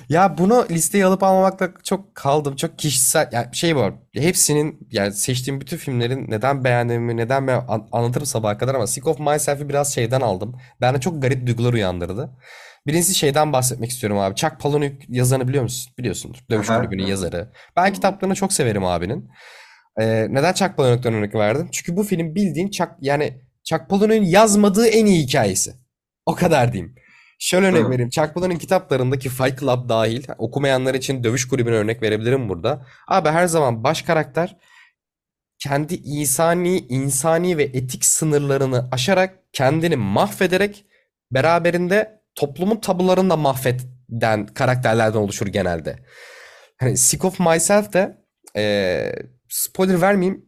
Speaker 1: Ya bunu listeye alıp almamakla çok kaldım. Çok kişisel yani şey var. Hepsinin yani seçtiğim bütün filmlerin neden beğendiğimi, neden ben an- anlatırım sabaha kadar ama Sick of Myself'i biraz şeyden aldım. Bende çok garip duygular uyandırdı. Birincisi şeyden bahsetmek istiyorum abi. Chuck Palahniuk yazarını biliyor musun? Biliyorsundur. Dövüş
Speaker 2: Aha.
Speaker 1: Kulübü'nün yazarı. Ben kitaplarını çok severim abinin. Ee, neden Chuck Palahniuk'tan örnek verdim? Çünkü bu film bildiğin Chuck yani Chuck Palahniuk'un yazmadığı en iyi hikayesi. O kadar diyeyim. Şöyle örnek
Speaker 2: Hı.
Speaker 1: vereyim. Chuck Palahniuk'un kitaplarındaki Fight Club dahil okumayanlar için Dövüş Kulübü'ne örnek verebilirim burada. Abi her zaman baş karakter kendi insani, insani ve etik sınırlarını aşarak kendini mahvederek beraberinde toplumun tabularını da mahveden karakterlerden oluşur genelde. Hani Sick of Myself de eee, spoiler vermeyeyim.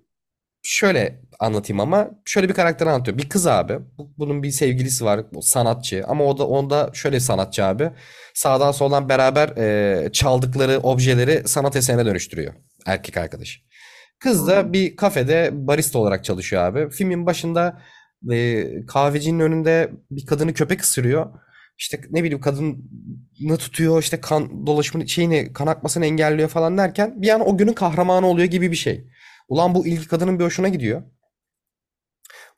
Speaker 1: Şöyle anlatayım ama şöyle bir karakter anlatıyor. Bir kız abi. Bu- Bunun bir sevgilisi var. o sanatçı. Ama o da onda şöyle bir sanatçı abi. Sağdan soldan beraber eee, çaldıkları objeleri sanat eserine dönüştürüyor. Erkek arkadaş. Kız da
Speaker 2: Hı.
Speaker 1: bir kafede barista olarak çalışıyor abi. Filmin başında e, kahvecinin önünde bir kadını köpek ısırıyor. İşte ne bileyim kadını tutuyor işte kan dolaşımını şeyini kan akmasını engelliyor falan derken bir an o günün kahramanı oluyor gibi bir şey. Ulan bu ilgi kadının bir hoşuna gidiyor.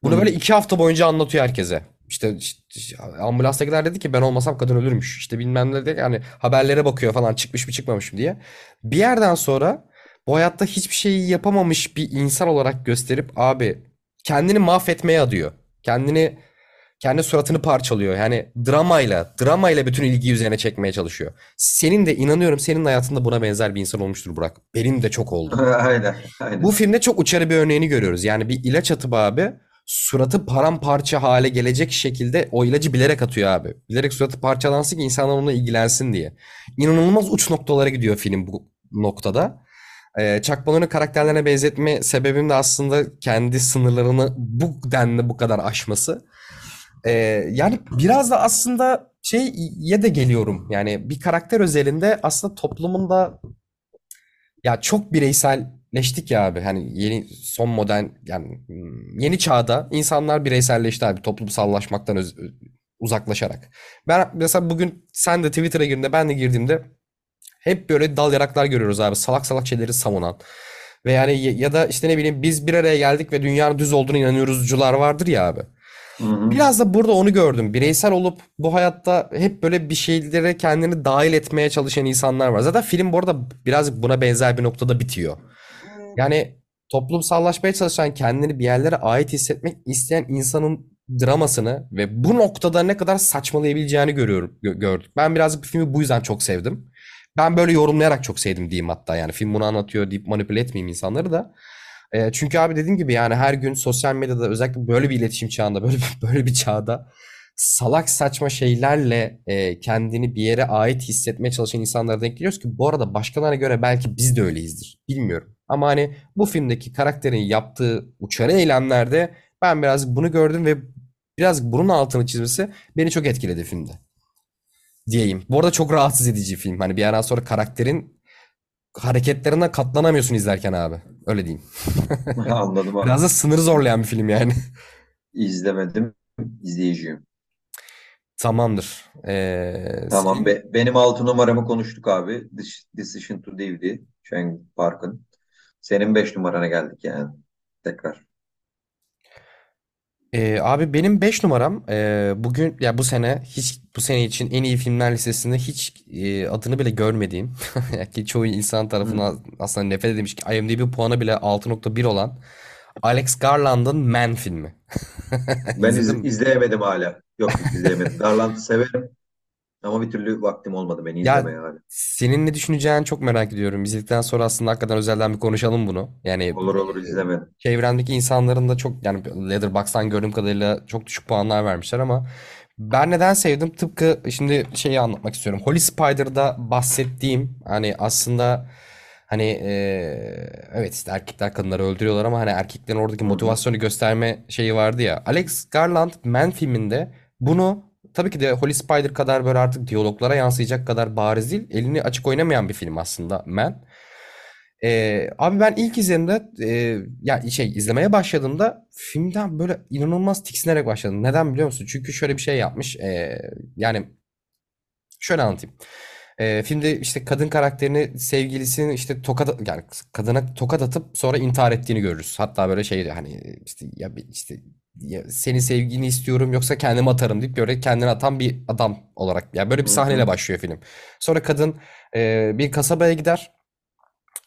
Speaker 1: Bunu
Speaker 2: Hı.
Speaker 1: böyle iki hafta boyunca anlatıyor herkese. İşte, işte ambulanstakiler dedi ki ben olmasam kadın ölürmüş. İşte bilmem ne dedi yani haberlere bakıyor falan çıkmış mı çıkmamış mı diye. Bir yerden sonra bu hayatta hiçbir şeyi yapamamış bir insan olarak gösterip abi kendini mahvetmeye adıyor. Kendini kendi suratını parçalıyor. Yani dramayla, dramayla bütün ilgiyi üzerine çekmeye çalışıyor. Senin de inanıyorum senin hayatında buna benzer bir insan olmuştur Burak. Benim de çok oldu.
Speaker 2: Aynen, aynen.
Speaker 1: Bu filmde çok uçarı bir örneğini görüyoruz. Yani bir ilaç atıp abi suratı paramparça hale gelecek şekilde o ilacı bilerek atıyor abi. Bilerek suratı parçalansın ki insanlar onunla ilgilensin diye. İnanılmaz uç noktalara gidiyor film bu noktada. Ee, Palahniuk karakterlerine benzetme sebebim de aslında kendi sınırlarını bu denli bu kadar aşması. Ee, yani biraz da aslında şeye de geliyorum. Yani bir karakter özelinde aslında toplumun da ya çok bireyselleştik ya abi. Hani yeni son modern yani yeni çağda insanlar bireyselleşti abi toplumsallaşmaktan öz- uzaklaşarak. Ben mesela bugün sen de Twitter'a girdiğinde ben de girdiğimde hep böyle dal yaraklar görüyoruz abi. Salak salak şeyleri savunan. Ve yani ya ya da işte ne bileyim biz bir araya geldik ve dünyanın düz olduğunu inanıyoruzcular vardır ya abi.
Speaker 2: Hı hı.
Speaker 1: Biraz da burada onu gördüm. Bireysel olup bu hayatta hep böyle bir şeylere kendini dahil etmeye çalışan insanlar var. Zaten film bu arada biraz buna benzer bir noktada bitiyor. Yani toplumsallaşmaya çalışan, kendini bir yerlere ait hissetmek isteyen insanın dramasını ve bu noktada ne kadar saçmalayabileceğini görüyorum, gö- gördük. Ben birazcık bu filmi bu yüzden çok sevdim. Ben böyle yorumlayarak çok sevdim diyeyim hatta. Yani film bunu anlatıyor deyip manipüle etmeyeyim insanları da. E, çünkü abi dediğim gibi yani her gün sosyal medyada özellikle böyle bir iletişim çağında, böyle bir, böyle bir çağda salak saçma şeylerle e, kendini bir yere ait hissetmeye çalışan insanlara denk geliyoruz ki bu arada başkalarına göre belki biz de öyleyizdir. Bilmiyorum. Ama hani bu filmdeki karakterin yaptığı uçarı eylemlerde ben biraz bunu gördüm ve biraz bunun altını çizmesi beni çok etkiledi filmde. Diyeyim. Bu arada çok rahatsız edici film. Hani bir yerden sonra karakterin hareketlerine katlanamıyorsun izlerken abi. Öyle diyeyim.
Speaker 2: Anladım abi.
Speaker 1: Biraz da sınırı zorlayan bir film yani.
Speaker 2: İzlemedim. İzleyeceğim.
Speaker 1: Tamamdır. Ee,
Speaker 2: Tamam. Be- benim 6 numaramı konuştuk abi. Decision to Leave'di. Park'ın. Senin 5 numarana geldik yani. Tekrar.
Speaker 1: Ee, abi benim 5 numaram e, bugün ya bu sene hiç bu sene için en iyi filmler listesinde hiç e, adını bile görmediğim ki çoğu insan tarafından aslında nefret edilmiş ki IMDb puanı bile 6.1 olan Alex Garland'ın Man filmi.
Speaker 2: Ben iz-
Speaker 1: İzledin mi?
Speaker 2: izleyemedim hala. Yok izleyemedim. Garland'ı severim. Ama bir türlü vaktim olmadı beni
Speaker 1: Ya
Speaker 2: izlemeye hala.
Speaker 1: senin ne düşüneceğini çok merak ediyorum. İzledikten sonra aslında hakikaten özelden bir konuşalım bunu. Yani
Speaker 2: Olur olur izlemedim.
Speaker 1: çevremdeki insanların da çok yani Letterboxd'dan gördüğüm kadarıyla çok düşük puanlar vermişler ama Ben neden sevdim? Tıpkı şimdi şeyi anlatmak istiyorum. Holy Spider'da bahsettiğim hani aslında hani eee, evet işte erkekler kadınları öldürüyorlar ama hani erkeklerin oradaki
Speaker 2: Hı hı.
Speaker 1: motivasyonu gösterme şeyi vardı ya. Alex Garland Man filminde bunu tabii ki de Holy Spider kadar böyle artık diyaloglara yansıyacak kadar bariz değil. Elini açık oynamayan bir film aslında Man. Ee, abi ben ilk izlediğimde e, ya şey izlemeye başladığımda filmden böyle inanılmaz tiksinerek başladım. Neden biliyor musun? Çünkü şöyle bir şey yapmış. Ee, yani şöyle anlatayım. Ee, filmde işte kadın karakterini sevgilisinin işte tokat yani kadına tokat atıp sonra intihar ettiğini görürüz. Hatta böyle şey hani işte ya işte ya senin sevgini istiyorum yoksa kendimi atarım deyip böyle kendini atan bir adam olarak yani böyle bir sahneyle başlıyor film. Sonra kadın e, bir kasabaya gider.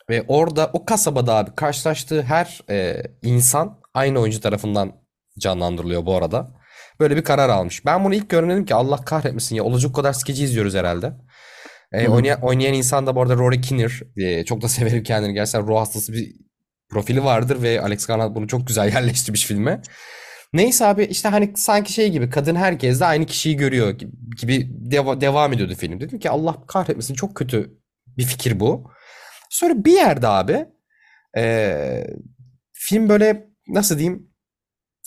Speaker 1: Ve orada o kasabada abi karşılaştığı her e, insan aynı oyuncu tarafından canlandırılıyor bu arada. Böyle bir karar almış. Ben bunu ilk gördüm dedim ki Allah kahretmesin ya olacak kadar skeci izliyoruz herhalde. E, oynayan, oynayan insan da bu arada Rory Kinnear. E, çok da severim kendini. Gerçekten ruh hastası bir profili vardır ve Alex Garland bunu çok güzel yerleştirmiş filme. Neyse abi işte hani sanki şey gibi kadın herkes de aynı kişiyi görüyor gibi, deva- devam ediyordu film. Dedim ki Allah kahretmesin çok kötü bir fikir bu. Sonra bir yerde abi eee, film böyle nasıl diyeyim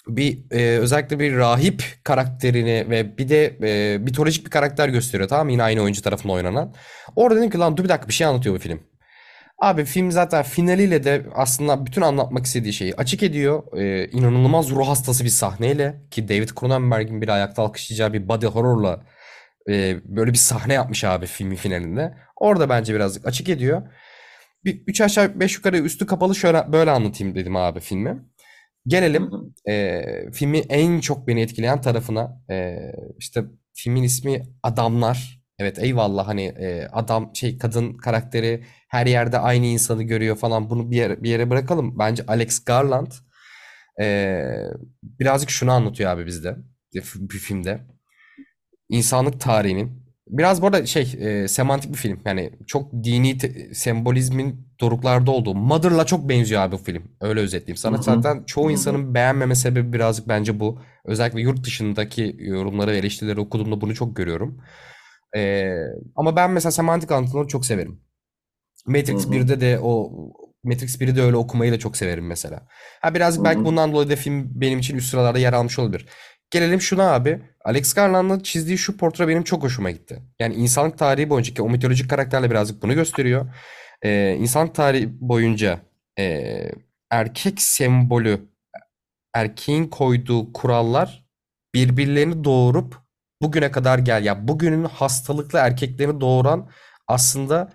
Speaker 1: bir eee, özellikle bir rahip karakterini ve bir de eee, mitolojik bir karakter gösteriyor tamam mı? Yine aynı oyuncu tarafından oynanan. Orada dedim ki lan dur bir dakika bir şey anlatıyor bu film. Abi film zaten finaliyle de aslında bütün anlatmak istediği şeyi açık ediyor. Eee inanılmaz ruh hastası bir sahneyle ki David Cronenberg'in bile ayakta alkışlayacağı bir body horror'la eee, böyle bir sahne yapmış abi filmin finalinde. Orada bence birazcık açık ediyor. Bir üç aşağı beş yukarı üstü kapalı şöyle böyle anlatayım dedim abi filmi. Gelelim eee filmi en çok beni etkileyen tarafına. Eee, işte filmin ismi Adamlar. Evet eyvallah hani eee, adam şey kadın karakteri her yerde aynı insanı görüyor falan bunu bir yere, bir yere bırakalım. Bence Alex Garland eee, birazcık şunu anlatıyor abi bizde bir filmde insanlık tarihinin biraz bu arada şey e, semantik bir film. Yani çok dini te- sembolizmin doruklarda olduğu. Mother'la çok benziyor abi bu film. Öyle özetleyeyim sana. Zaten çoğu insanın beğenmeme sebebi birazcık bence bu. Özellikle yurt dışındaki yorumları ve eleştirileri okuduğumda bunu çok görüyorum. E, ama ben mesela semantik anlatıları çok severim. Matrix
Speaker 2: hı.
Speaker 1: 1'de de o Matrix 1'i de öyle okumayı da çok severim mesela. Ha birazcık belki bundan dolayı da film benim için üst sıralarda yer almış olabilir. Gelelim şuna abi. Alex Garland'ın çizdiği şu portre benim çok hoşuma gitti. Yani insanlık tarihi boyunca ki o mitolojik karakterle birazcık bunu gösteriyor. Ee, insanlık tarihi boyunca ee, erkek sembolü, erkeğin koyduğu kurallar birbirlerini doğurup bugüne kadar gel. Ya bugünün hastalıklı erkeklerini doğuran aslında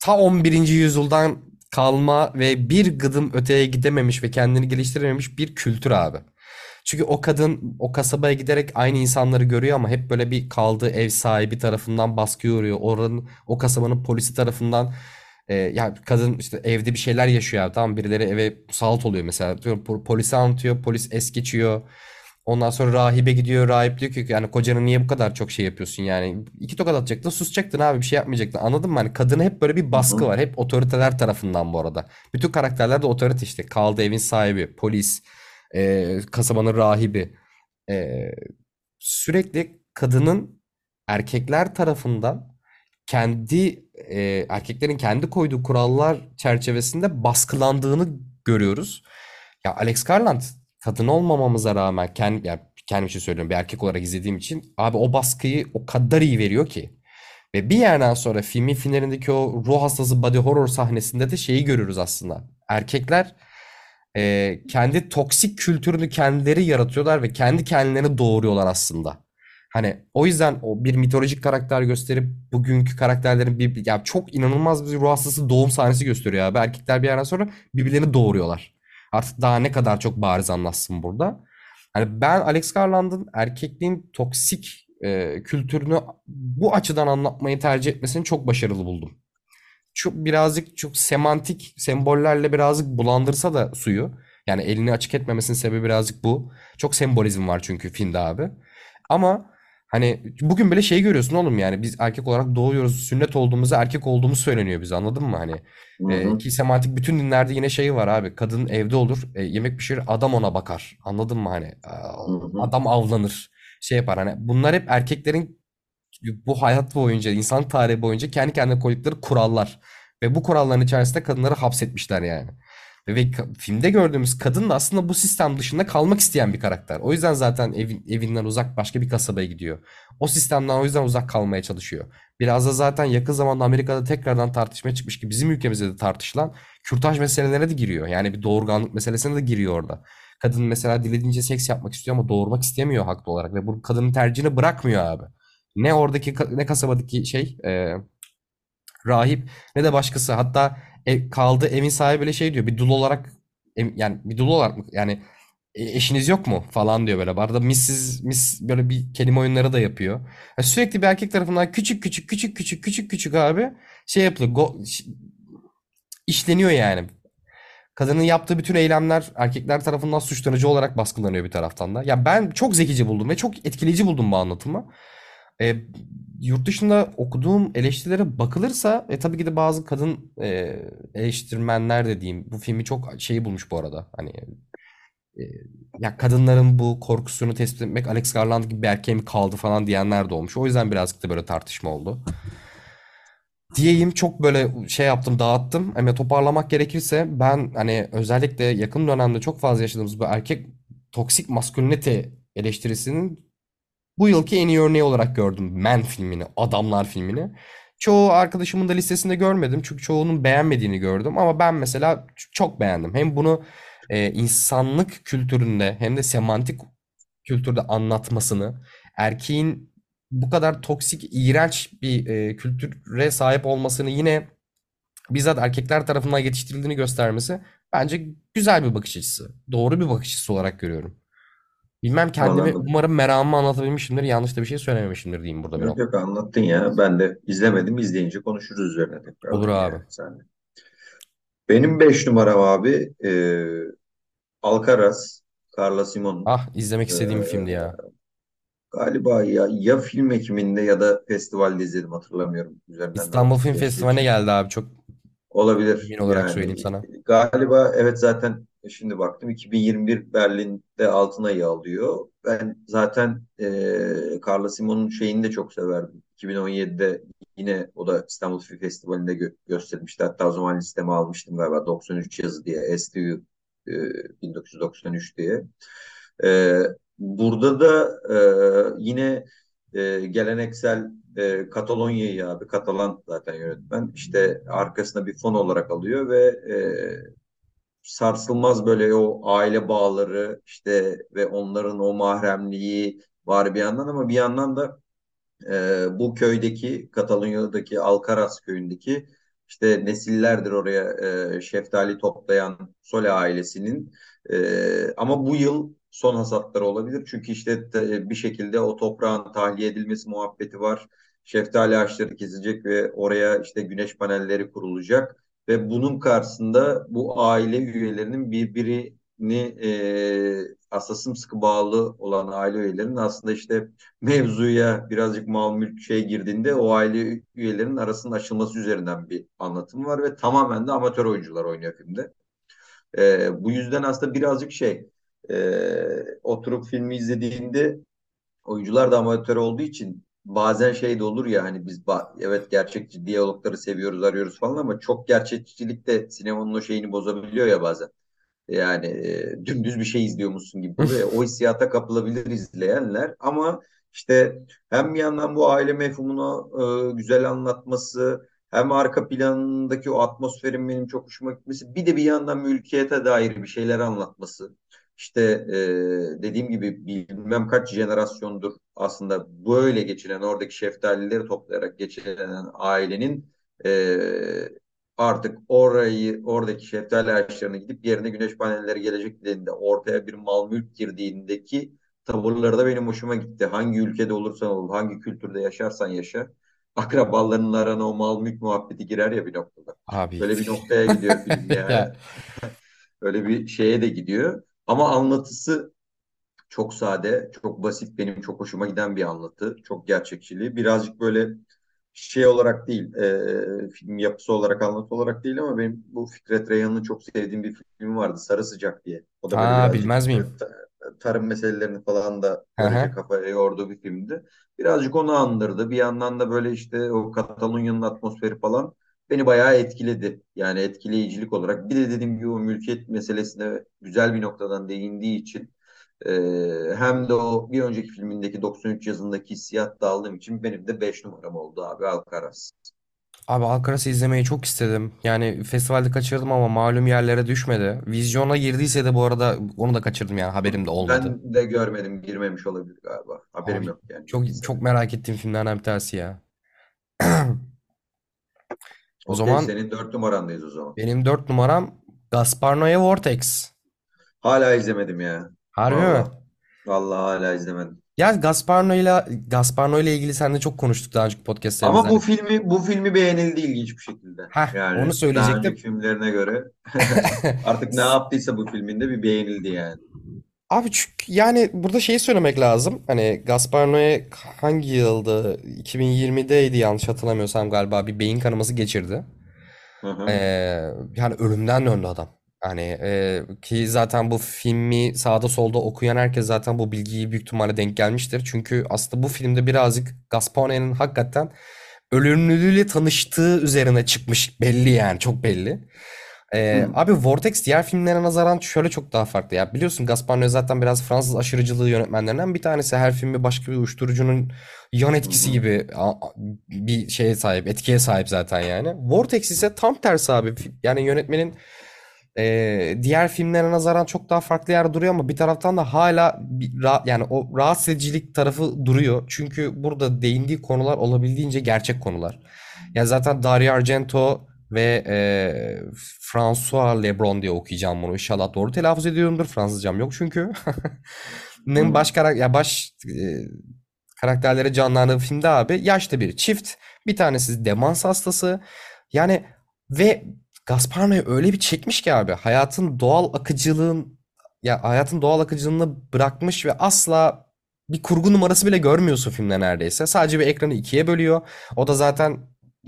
Speaker 1: ta 11. yüzyıldan kalma ve bir gıdım öteye gidememiş ve kendini geliştirememiş bir kültür abi. Çünkü o kadın o kasabaya giderek aynı insanları görüyor ama hep böyle bir kaldığı ev sahibi tarafından baskıya uğruyor. Oranın o kasabanın polisi tarafından e, ya kadın işte evde bir şeyler yaşıyor abi tamam birileri eve musallat oluyor mesela. Diyorum, po- polisi anlatıyor, polis es geçiyor. Ondan sonra rahibe gidiyor. Rahip diyor ki yani kocanı niye bu kadar çok şey yapıyorsun yani. iki tokat atacaktın susacaktın abi bir şey yapmayacaktın. Anladın mı? Hani kadına hep böyle bir baskı var. Hep otoriteler tarafından bu arada. Bütün karakterler de otorite işte. Kaldı evin sahibi, polis, e, kasabanın rahibi. E, sürekli kadının erkekler tarafından kendi e, erkeklerin kendi koyduğu kurallar çerçevesinde baskılandığını görüyoruz. Ya Alex Garland kadın olmamamıza rağmen kendi ya kendim için söylüyorum bir erkek olarak izlediğim için abi o baskıyı o kadar iyi veriyor ki. Ve bir yerden sonra filmin finalindeki o ruh hastası body horror sahnesinde de şeyi görürüz aslında. Erkekler e, kendi toksik kültürünü kendileri yaratıyorlar ve kendi kendilerini doğuruyorlar aslında. Hani o yüzden o bir mitolojik karakter gösterip bugünkü karakterlerin bir ya çok inanılmaz bir ruh hastası doğum sahnesi gösteriyor abi. Erkekler bir yerden sonra birbirlerini doğuruyorlar. Artık daha ne kadar çok bariz anlatsın burada. Hani ben Alex Garland'ın erkekliğin toksik e, kültürünü bu açıdan anlatmayı tercih etmesini çok başarılı buldum çok birazcık çok semantik sembollerle birazcık bulandırsa da suyu. Yani elini açık etmemesinin sebebi birazcık bu. Çok sembolizm var çünkü filmde abi. Ama hani bugün bile şey görüyorsun oğlum yani biz erkek olarak doğuyoruz. Sünnet olduğumuzda erkek olduğumuz söyleniyor bize anladın mı? Hani
Speaker 2: Hı
Speaker 1: e,
Speaker 2: hı.
Speaker 1: ki semantik bütün dinlerde yine şey var abi. Kadın evde olur, e, yemek pişirir, adam ona bakar. Anladın mı hani?
Speaker 2: Hı.
Speaker 1: Adam avlanır. şey yapar hani bunlar hep erkeklerin bu hayat boyunca, insan tarihi boyunca kendi kendine koydukları kurallar. Ve bu kuralların içerisinde kadınları hapsetmişler yani. Ve, filmde gördüğümüz kadın da aslında bu sistem dışında kalmak isteyen bir karakter. O yüzden zaten evin, evinden uzak başka bir kasabaya gidiyor. O sistemden o yüzden uzak kalmaya çalışıyor. Biraz da zaten yakın zamanda Amerika'da tekrardan tartışmaya çıkmış ki bizim ülkemizde de tartışılan kürtaj meselelerine de giriyor. Yani bir doğurganlık meselesine de giriyor orada. Kadın mesela dilediğince seks yapmak istiyor ama doğurmak istemiyor haklı olarak ve bu kadının tercihini bırakmıyor abi. Ne oradaki ne kasabadaki şey e, rahip ne de başkası. Hatta ev, kaldığı evin sahibi bile şey diyor bir dul olarak yani bir dul olarak mı yani e, eşiniz yok mu falan diyor böyle. Bu arada Mrs. Miss böyle bir kelime oyunları da yapıyor. Yani sürekli bir erkek tarafından küçük küçük küçük küçük küçük küçük abi şey yapılıyor. Go, işleniyor yani. Kadının yaptığı bütün eylemler erkekler tarafından suçlanıcı olarak baskılanıyor bir taraftan da. Ya ben çok zekice buldum ve çok etkileyici buldum bu anlatımı. E, yurt dışında okuduğum eleştirilere bakılırsa e, tabii ki de bazı kadın e, eleştirmenler de diyeyim bu filmi çok şeyi bulmuş bu arada. Hani e, ya kadınların bu korkusunu tespit etmek Alex Garland gibi bir erkeğe mi kaldı falan diyenler de olmuş. O yüzden birazcık da böyle tartışma oldu. Diyeyim çok böyle şey yaptım dağıttım. Ama toparlamak gerekirse ben hani özellikle yakın dönemde çok fazla yaşadığımız bu erkek toksik maskülinite eleştirisinin bu yılki en iyi örneği olarak gördüm Men filmini, Adamlar filmini. Çoğu arkadaşımın da listesinde görmedim çünkü çoğunun beğenmediğini gördüm ama ben mesela çok beğendim. Hem bunu e, insanlık kültüründe hem de semantik kültürde anlatmasını, erkeğin bu kadar toksik, iğrenç bir e, kültüre sahip olmasını yine bizzat erkekler tarafından yetiştirildiğini göstermesi bence güzel bir bakış açısı. Doğru bir bakış açısı olarak görüyorum. Bilmem kendimi
Speaker 2: Anladım.
Speaker 1: umarım meramımı anlatabilmişimdir. Yanlış da bir şey söylememişimdir diyeyim burada bir
Speaker 2: Yok yok anlattın ya. Ben de izlemedim. İzleyince konuşuruz üzerine
Speaker 1: Olur
Speaker 2: tekrardan
Speaker 1: abi.
Speaker 2: yani. Benim 5 numaram abi e, Alcaraz, Carla Simon.
Speaker 1: Ah izlemek
Speaker 2: E,
Speaker 1: istediğim bir filmdi ya.
Speaker 2: galiba ya ya film ekiminde ya da festivalde izledim hatırlamıyorum. Üzerinden de
Speaker 1: İstanbul Film Festivali'ne geldi abi çok
Speaker 2: Olabilir
Speaker 1: emin olarak söyleyeyim
Speaker 2: yani.
Speaker 1: sana.
Speaker 2: Galiba evet zaten şimdi baktım 2021 Berlin'de altın ayı alıyor. Ben zaten e, Carla Simon'un şeyini de çok severdim. 2017'de yine o da İstanbul Film Festivali'nde gö- göstermişti. Hatta o zaman listeme almıştım galiba 93 yazı diye. STU e, 1993 diye. E, burada da e, yine e, geleneksel e, Katalonya'yı abi Katalan zaten yönetmen işte arkasına bir fon olarak alıyor ve e, sarsılmaz böyle o aile bağları işte ve onların o mahremliği var bir yandan ama bir yandan da e, bu köydeki Katalonya'daki Alcaraz köyündeki işte nesillerdir oraya e, şeftali toplayan Sole ailesinin e, ama bu yıl son hasatları olabilir. Çünkü işte te- bir şekilde o toprağın tahliye edilmesi muhabbeti var. Şeftali ağaçları kesilecek ve oraya işte güneş panelleri kurulacak. Ve bunun karşısında bu aile üyelerinin birbirini e, aslında sımsıkı bağlı olan aile üyelerinin aslında işte mevzuya birazcık mal mülk şey girdiğinde o aile üyelerinin arasının açılması üzerinden bir anlatım var ve tamamen de amatör oyuncular oynuyor filmde. Ee, bu yüzden aslında birazcık şey e, oturup filmi izlediğinde oyuncular da amatör olduğu için bazen şey de olur ya hani biz evet gerçekçi diyalogları seviyoruz arıyoruz falan ama çok gerçekçilik de sinemanın o şeyini bozabiliyor ya bazen. Yani e, dümdüz bir şey izliyormuşsun gibi. O hissiyata kapılabilir izleyenler ama işte hem bir yandan bu aile mefhumunu e, güzel anlatması hem arka planındaki o atmosferin benim çok hoşuma gitmesi bir de bir yandan mülkiyete dair bir şeyler anlatması. İşte e, dediğim gibi bilmem kaç jenerasyondur aslında böyle geçiren oradaki şeftalileri toplayarak geçiren ailenin e, artık orayı oradaki şeftali ağaçlarına gidip yerine güneş panelleri gelecek dediğinde ortaya bir mal mülk girdiğindeki tavırları da benim hoşuma gitti. Hangi ülkede olursan ol, hangi kültürde yaşarsan yaşa, akrabalarının arana o mal mülk muhabbeti girer ya bir noktada.
Speaker 1: Abi.
Speaker 2: Böyle bir noktaya gidiyor film yani.
Speaker 1: Ya
Speaker 2: Öyle bir şeye de gidiyor. Ama anlatısı çok sade, çok basit, benim çok hoşuma giden bir anlatı. Çok gerçekçiliği. Birazcık böyle şey olarak değil, e, film yapısı olarak, anlatı olarak değil ama benim bu Fikret Reyhan'ın çok sevdiğim bir film vardı, Sarı Sıcak diye. O da böyle birazcık
Speaker 1: bilmez miyim?
Speaker 2: ta- tarım meselelerini falan da böylece kafaya yorduğu bir filmdi. Birazcık onu andırdı. Bir yandan da böyle işte o Katalonya'nın atmosferi falan beni bayağı etkiledi. Yani etkileyicilik olarak. Bir de dediğim gibi o mülkiyet meselesine güzel bir noktadan değindiği için e, hem de o bir önceki filmindeki 93 yazındaki hissiyat da aldığım için benim de 5 numaram oldu abi Alcaraz.
Speaker 1: Abi Alcaraz'ı izlemeyi çok istedim. Yani festivalde kaçırdım ama malum yerlere düşmedi. Vizyona girdiyse de bu arada onu da kaçırdım yani haberim de olmadı.
Speaker 2: Ben de görmedim, girmemiş olabilir galiba. Haberim
Speaker 1: Abi
Speaker 2: yok yani
Speaker 1: çok çok merak ettiğim filmlerden bir tanesi ya. O
Speaker 2: Okey,
Speaker 1: zaman
Speaker 2: senin 4 numarandayız o zaman.
Speaker 1: benim 4 numaram Gaspar Noé Vortex.
Speaker 2: Hala izlemedim ya.
Speaker 1: Harbi mi?
Speaker 2: Vallahi. Vallahi hala izlemedim.
Speaker 1: Ya Gaspar Noé'yle Gaspar Noé ile ilgili seninle çok konuştuk daha önceki podcastlerimizde.
Speaker 2: Ama bu
Speaker 1: Hani
Speaker 2: filmi bu filmi beğenildi ilginç bir şekilde.
Speaker 1: Heh, onu
Speaker 2: Yani daha
Speaker 1: söyleyecektim.
Speaker 2: önceki filmlerine göre artık ne yaptıysa bu filminde bir beğenildi yani.
Speaker 1: Abi çünkü yani burada şeyi söylemek lazım. Hani Gaspar Noé hangi yıldı? 2020'deydi yanlış hatırlamıyorsam galiba bir beyin kanaması geçirdi.
Speaker 2: Hı hı.
Speaker 1: Ee, yani ölümden döndü adam. Hani e, ki zaten bu filmi sağda solda okuyan herkes zaten bu bilgiyi büyük ihtimalle denk gelmiştir. Çünkü aslında bu filmde birazcık Gaspar Noé'nin hakikaten ölümlülüğüyle tanıştığı üzerine çıkmış belli yani çok belli. Ee, abi Vortex diğer filmlere nazaran şöyle çok daha farklı ya. Biliyorsun Gaspar Noé zaten biraz Fransız aşırıcılığı yönetmenlerinden bir tanesi. Her filmi başka bir uyuşturucunun yan etkisi gibi bir şeye sahip, etkiye sahip zaten yani. Vortex ise tam tersi abi. Yani yönetmenin ee, diğer filmlere nazaran çok daha farklı yerde duruyor ama bir taraftan da hala bir ra- yani o rahatsız edicilik tarafı duruyor. Çünkü burada değindiği konular olabildiğince gerçek konular. Ya zaten Dario Argento ve e, François Lebron diye okuyacağım bunu. İnşallah doğru telaffuz ediyorumdur. Fransızcam yok çünkü.
Speaker 2: Hı.
Speaker 1: baş karak ya baş e, karakterleri canlandığı filmde abi yaşlı bir çift. Bir tanesi demans hastası. Yani ve Gaspar Noé öyle bir çekmiş ki abi hayatın doğal akıcılığın ya hayatın doğal akıcılığını bırakmış ve asla bir kurgu numarası bile görmüyorsun filmde neredeyse. Sadece bir ekranı ikiye bölüyor. O da zaten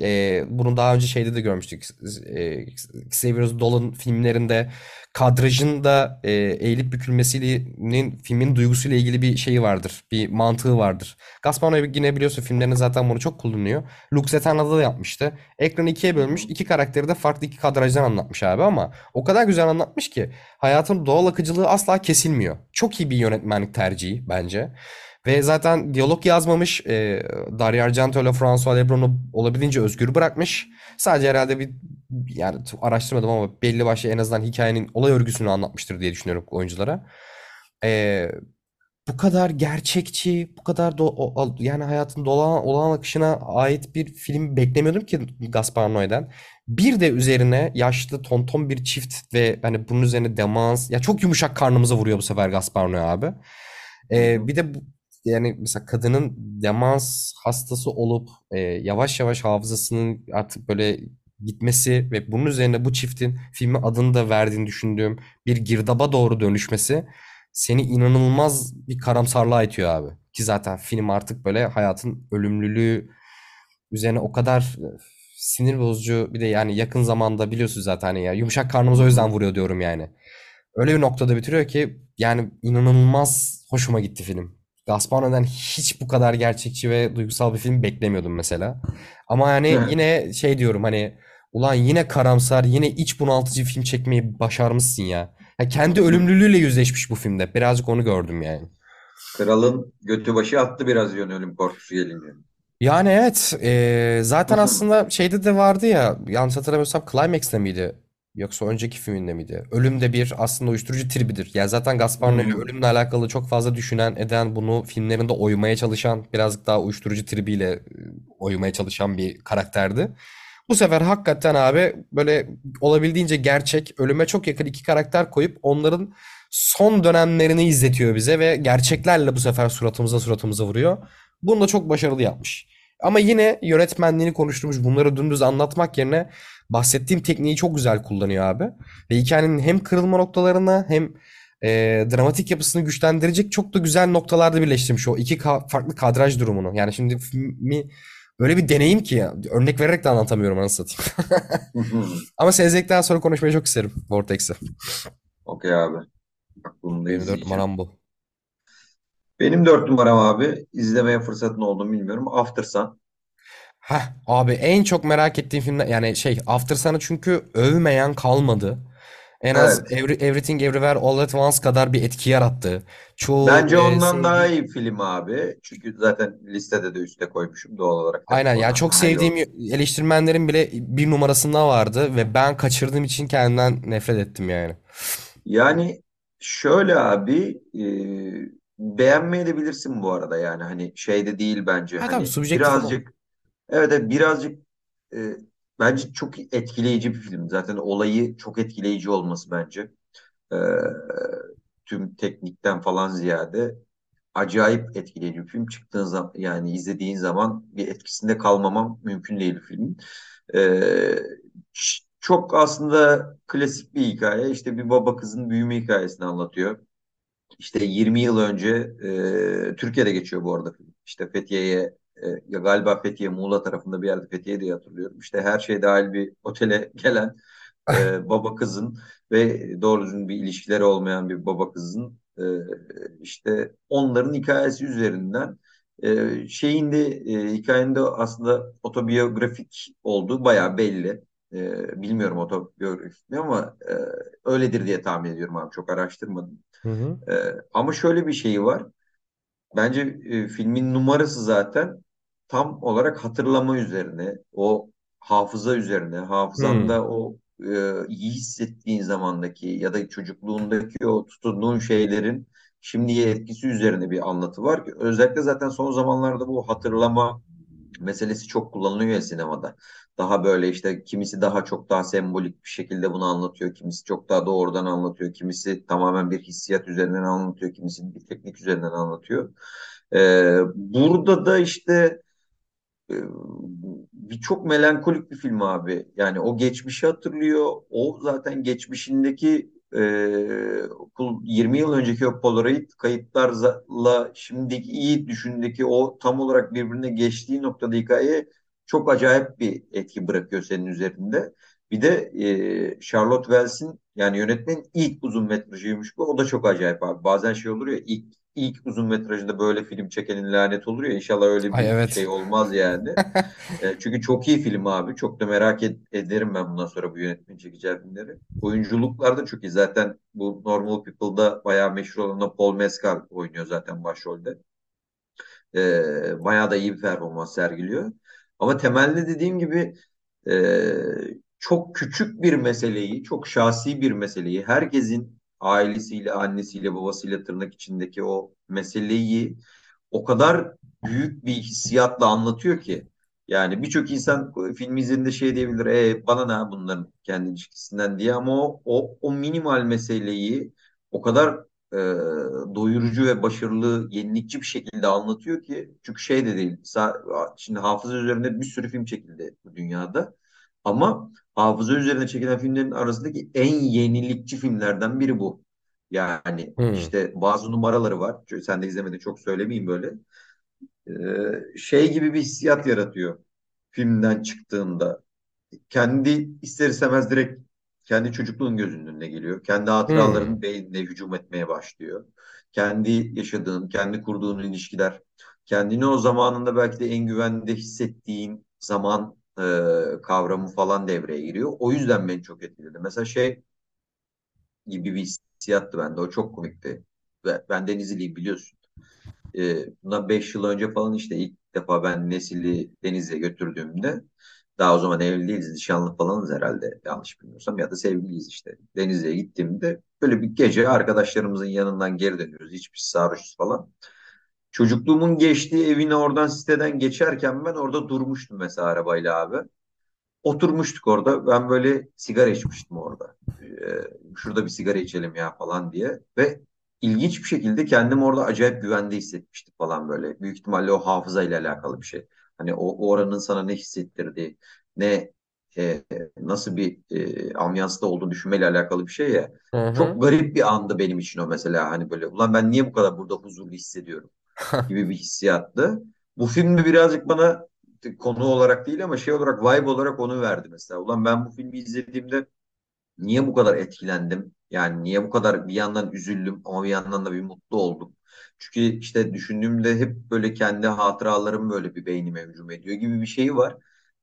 Speaker 1: e, bunu daha önce şeyde de görmüştük. E, Xavier Dolan filmlerinde kadrajın da e, eğilip bükülmesinin filmin duygusuyla ilgili bir şeyi vardır. Bir mantığı vardır. Gaspar yine biliyorsun filmlerinde zaten bunu çok kullanıyor. Lux Eterna'da da yapmıştı. Ekranı ikiye bölmüş. iki karakteri de farklı iki kadrajdan anlatmış abi ama o kadar güzel anlatmış ki hayatın doğal akıcılığı asla kesilmiyor. Çok iyi bir yönetmenlik tercihi bence. Ve zaten diyalog yazmamış. E, Dario Argento ile François Lebron'u olabildiğince özgür bırakmış. Sadece herhalde bir yani araştırmadım ama belli başlı en azından hikayenin olay örgüsünü anlatmıştır diye düşünüyorum oyunculara. E, bu kadar gerçekçi, bu kadar do- o- yani hayatın dolağan, olağan akışına ait bir film beklemiyordum ki Gaspar Noé'den. Bir de üzerine yaşlı tonton bir çift ve hani bunun üzerine demans ya çok yumuşak karnımıza vuruyor bu sefer Gaspar Noé abi. Ee, bir de bu, yani mesela kadının demans hastası olup e, yavaş yavaş hafızasının artık böyle gitmesi ve bunun üzerine bu çiftin filmi adını da verdiğini düşündüğüm bir girdaba doğru dönüşmesi seni inanılmaz bir karamsarlığa itiyor abi. Ki zaten film artık böyle hayatın ölümlülüğü üzerine o kadar e, sinir bozucu bir de yani yakın zamanda biliyorsunuz zaten hani ya yumuşak karnımıza o yüzden vuruyor diyorum yani. Öyle bir noktada bitiriyor ki yani inanılmaz hoşuma gitti film. Gaspar Noé'den hiç bu kadar gerçekçi ve duygusal bir film beklemiyordum mesela. Ama yani yine şey diyorum hani ulan yine karamsar yine iç bunaltıcı film çekmeyi başarmışsın ya. Ya kendi ölümlülüğüyle yüzleşmiş bu filmde. Birazcık onu gördüm yani.
Speaker 2: Kralın götü başı attı biraz yön ölüm korkusu gelince.
Speaker 1: Yani evet eee, zaten aslında şeyde de vardı ya yanlış hatırlamıyorsam Climax'te miydi? Yoksa önceki filminde miydi? Ölüm de bir aslında uyuşturucu tribidir. Yani zaten Gaspar Noé
Speaker 2: Hmm.
Speaker 1: ölümle alakalı çok fazla düşünen eden bunu filmlerinde oymaya çalışan birazcık daha uyuşturucu tribiyle e, oymaya çalışan bir karakterdi. Bu sefer hakikaten abi böyle olabildiğince gerçek ölüme çok yakın iki karakter koyup onların son dönemlerini izletiyor bize ve gerçeklerle bu sefer suratımıza suratımıza vuruyor. Bunu da çok başarılı yapmış. Ama yine yönetmenliğini konuşturmuş. Bunları dümdüz anlatmak yerine bahsettiğim tekniği çok güzel kullanıyor abi. Ve hikayenin hem kırılma noktalarını hem e, dramatik yapısını güçlendirecek çok da güzel noktalarda birleştirmiş o iki ka- farklı kadraj durumunu. Yani şimdi filmi öyle bir deneyim ki ya, örnek vererek de anlatamıyorum anasını satayım. Ama sezecekten sonra konuşmayı çok isterim Vortex'i.
Speaker 2: Okey abi. Bak bunu da
Speaker 1: Benim dört numaram bu.
Speaker 2: Benim dört numaram abi izlemeye fırsatın oldu mu bilmiyorum. After Sun.
Speaker 1: Heh, abi en çok merak ettiğim filmler yani şey After Sun'ı çünkü övmeyen kalmadı. En az
Speaker 2: Evet.
Speaker 1: Every- Everything Everywhere All at Once kadar bir etki yarattı. Çoğu
Speaker 2: Bence
Speaker 1: e,
Speaker 2: ondan daha
Speaker 1: sevdiğim
Speaker 2: iyi film abi. Çünkü zaten listede de üste koymuşum doğal olarak tabii
Speaker 1: aynen
Speaker 2: ki
Speaker 1: ya
Speaker 2: ona
Speaker 1: çok
Speaker 2: hal
Speaker 1: sevdiğim
Speaker 2: oldu.
Speaker 1: eleştirmenlerin bile bir numarasında vardı ve ben kaçırdığım için kendimden nefret ettim yani.
Speaker 2: Yani şöyle abi e, beğenmeyebilirsin bu arada yani hani şeyde değil bence
Speaker 1: Ha tabii
Speaker 2: hani
Speaker 1: subjektif ama.
Speaker 2: birazcık evet, evet birazcık e, bence çok etkileyici bir film. Zaten olayı çok etkileyici olması bence. E, tüm teknikten falan ziyade acayip etkileyici bir film. Çıktığın zaman yani izlediğin zaman bir etkisinde kalmamam mümkün değil film. Ee, ç- çok aslında klasik bir hikaye. İşte bir baba kızın büyüme hikayesini anlatıyor. İşte 20 yıl önce e, Türkiye'de geçiyor bu arada film. İşte Fethiye'ye e, ya galiba Fethiye Muğla tarafında bir yerde Fethiye diye hatırlıyorum. İşte her şey dahil bir otele gelen e, baba kızın ve doğru düzgün bir ilişkileri olmayan bir baba kızın e, işte onların hikayesi üzerinden e, şeyin de e, hikayenin de aslında otobiyografik olduğu bayağı belli. E, bilmiyorum otobiyografik mi ama e, öyledir diye tahmin ediyorum abi çok araştırmadım.
Speaker 1: Hı hı.
Speaker 2: E, ama şöyle bir şey var. Bence e, filmin numarası zaten tam olarak hatırlama üzerine, o hafıza üzerine,
Speaker 1: Hmm.
Speaker 2: hafızanda o e, iyi hissettiğin zamandaki ya da çocukluğundaki o tutunduğun şeylerin şimdiye etkisi üzerine bir anlatı var ki özellikle zaten son zamanlarda bu hatırlama meselesi çok kullanılıyor ya sinemada. Daha böyle işte kimisi daha çok daha sembolik bir şekilde bunu anlatıyor, kimisi çok daha doğrudan anlatıyor, kimisi tamamen bir hissiyat üzerinden anlatıyor, kimisi bir teknik üzerinden anlatıyor. Ee, burada da işte bir çok melankolik bir film abi. Yani o geçmişi hatırlıyor. O zaten geçmişindeki e, 20 yıl önceki o Polaroid kayıtlarla şimdiki iyi düşündeki o tam olarak birbirine geçtiği noktada hikaye çok acayip bir etki bırakıyor senin üzerinde. Bir de e, Charlotte Wells'in yani yönetmenin ilk uzun metrajıymış bu. O da çok acayip abi. Bazen şey olur ya ilk ilk uzun metrajında böyle film çekenin lanet olur ya. İnşallah öyle
Speaker 1: Ay
Speaker 2: bir şey
Speaker 1: evet.
Speaker 2: olmaz yani. E, çünkü çok iyi film abi. Çok da merak ed- ederim ben bundan sonra bu yönetmenin çekeceği filmleri. Oyunculuklar da çok iyi. Zaten bu Normal People'da bayağı meşhur olan Paul Mescal oynuyor zaten başrolde. E, bayağı da iyi bir performans sergiliyor. Ama temelde dediğim gibi e, çok küçük bir meseleyi, çok şahsi bir meseleyi, herkesin ailesiyle, annesiyle, babasıyla tırnak içindeki o meseleyi o kadar büyük bir hissiyatla anlatıyor ki. Yani birçok insan filmi izlediğinde şey diyebilir, e, bana ne bunların kendi ilişkisinden diye ama o, o, o minimal meseleyi o kadar e, doyurucu ve başarılı, yenilikçi bir şekilde anlatıyor ki. Çünkü şey de değil, şimdi hafıza üzerinde bir sürü film çekildi bu dünyada. Ama hafıza üzerine çekilen filmlerin arasındaki en yenilikçi filmlerden biri bu. Yani
Speaker 1: Hmm.
Speaker 2: işte bazı numaraları var. Çünkü Sen de izlemedin çok söylemeyeyim böyle. Ee, şey gibi bir hissiyat yaratıyor filmden çıktığında. Kendi ister istemez direkt kendi çocukluğun gözünün önüne geliyor. Kendi
Speaker 1: Hmm.
Speaker 2: hatıraların beynine hücum etmeye başlıyor. Kendi yaşadığın, kendi kurduğun ilişkiler, kendini o zamanında belki de en güvende hissettiğin zaman e, kavramı falan devreye giriyor. O yüzden beni çok etkiledi. Mesela şey gibi bir hissiyattı bende. O çok komikti. Ben Denizliyim biliyorsun. E, bundan 5 yıl önce falan işte ilk defa ben Nesil'i Denizli'ye götürdüğümde daha o zaman evli değiliz, nişanlı falanız herhalde yanlış bilmiyorsam ya da sevgiliyiz işte. Denizli'ye gittiğimde böyle bir gece arkadaşlarımızın yanından geri dönüyoruz. Hiçbir sarhoşuz falan. Çocukluğumun geçtiği evine oradan siteden geçerken ben orada durmuştum mesela arabayla abi. Oturmuştuk orada. Ben böyle sigara içmiştim orada. Ee, şurada bir sigara içelim ya falan diye. Ve ilginç bir şekilde kendimi orada acayip güvende hissetmiştim falan böyle. Büyük ihtimalle o hafızayla alakalı bir şey. Hani o, o oranın sana ne hissettirdiği, ne e, nasıl bir e, ambiyansta olduğunu düşünmeyle alakalı bir şey ya.
Speaker 1: Hı hı.
Speaker 2: Çok garip bir andı benim için o mesela. Hani böyle ulan ben niye bu kadar burada huzurlu hissediyorum gibi bir hissiyattı. Bu film de birazcık bana konu olarak değil ama şey olarak vibe olarak onu verdi mesela. Ulan ben bu filmi izlediğimde niye bu kadar etkilendim? Yani niye bu kadar bir yandan üzüldüm ama bir yandan da bir mutlu oldum. Çünkü işte düşündüğümde hep böyle kendi hatıralarım böyle bir beynime hücum ediyor gibi bir şey var.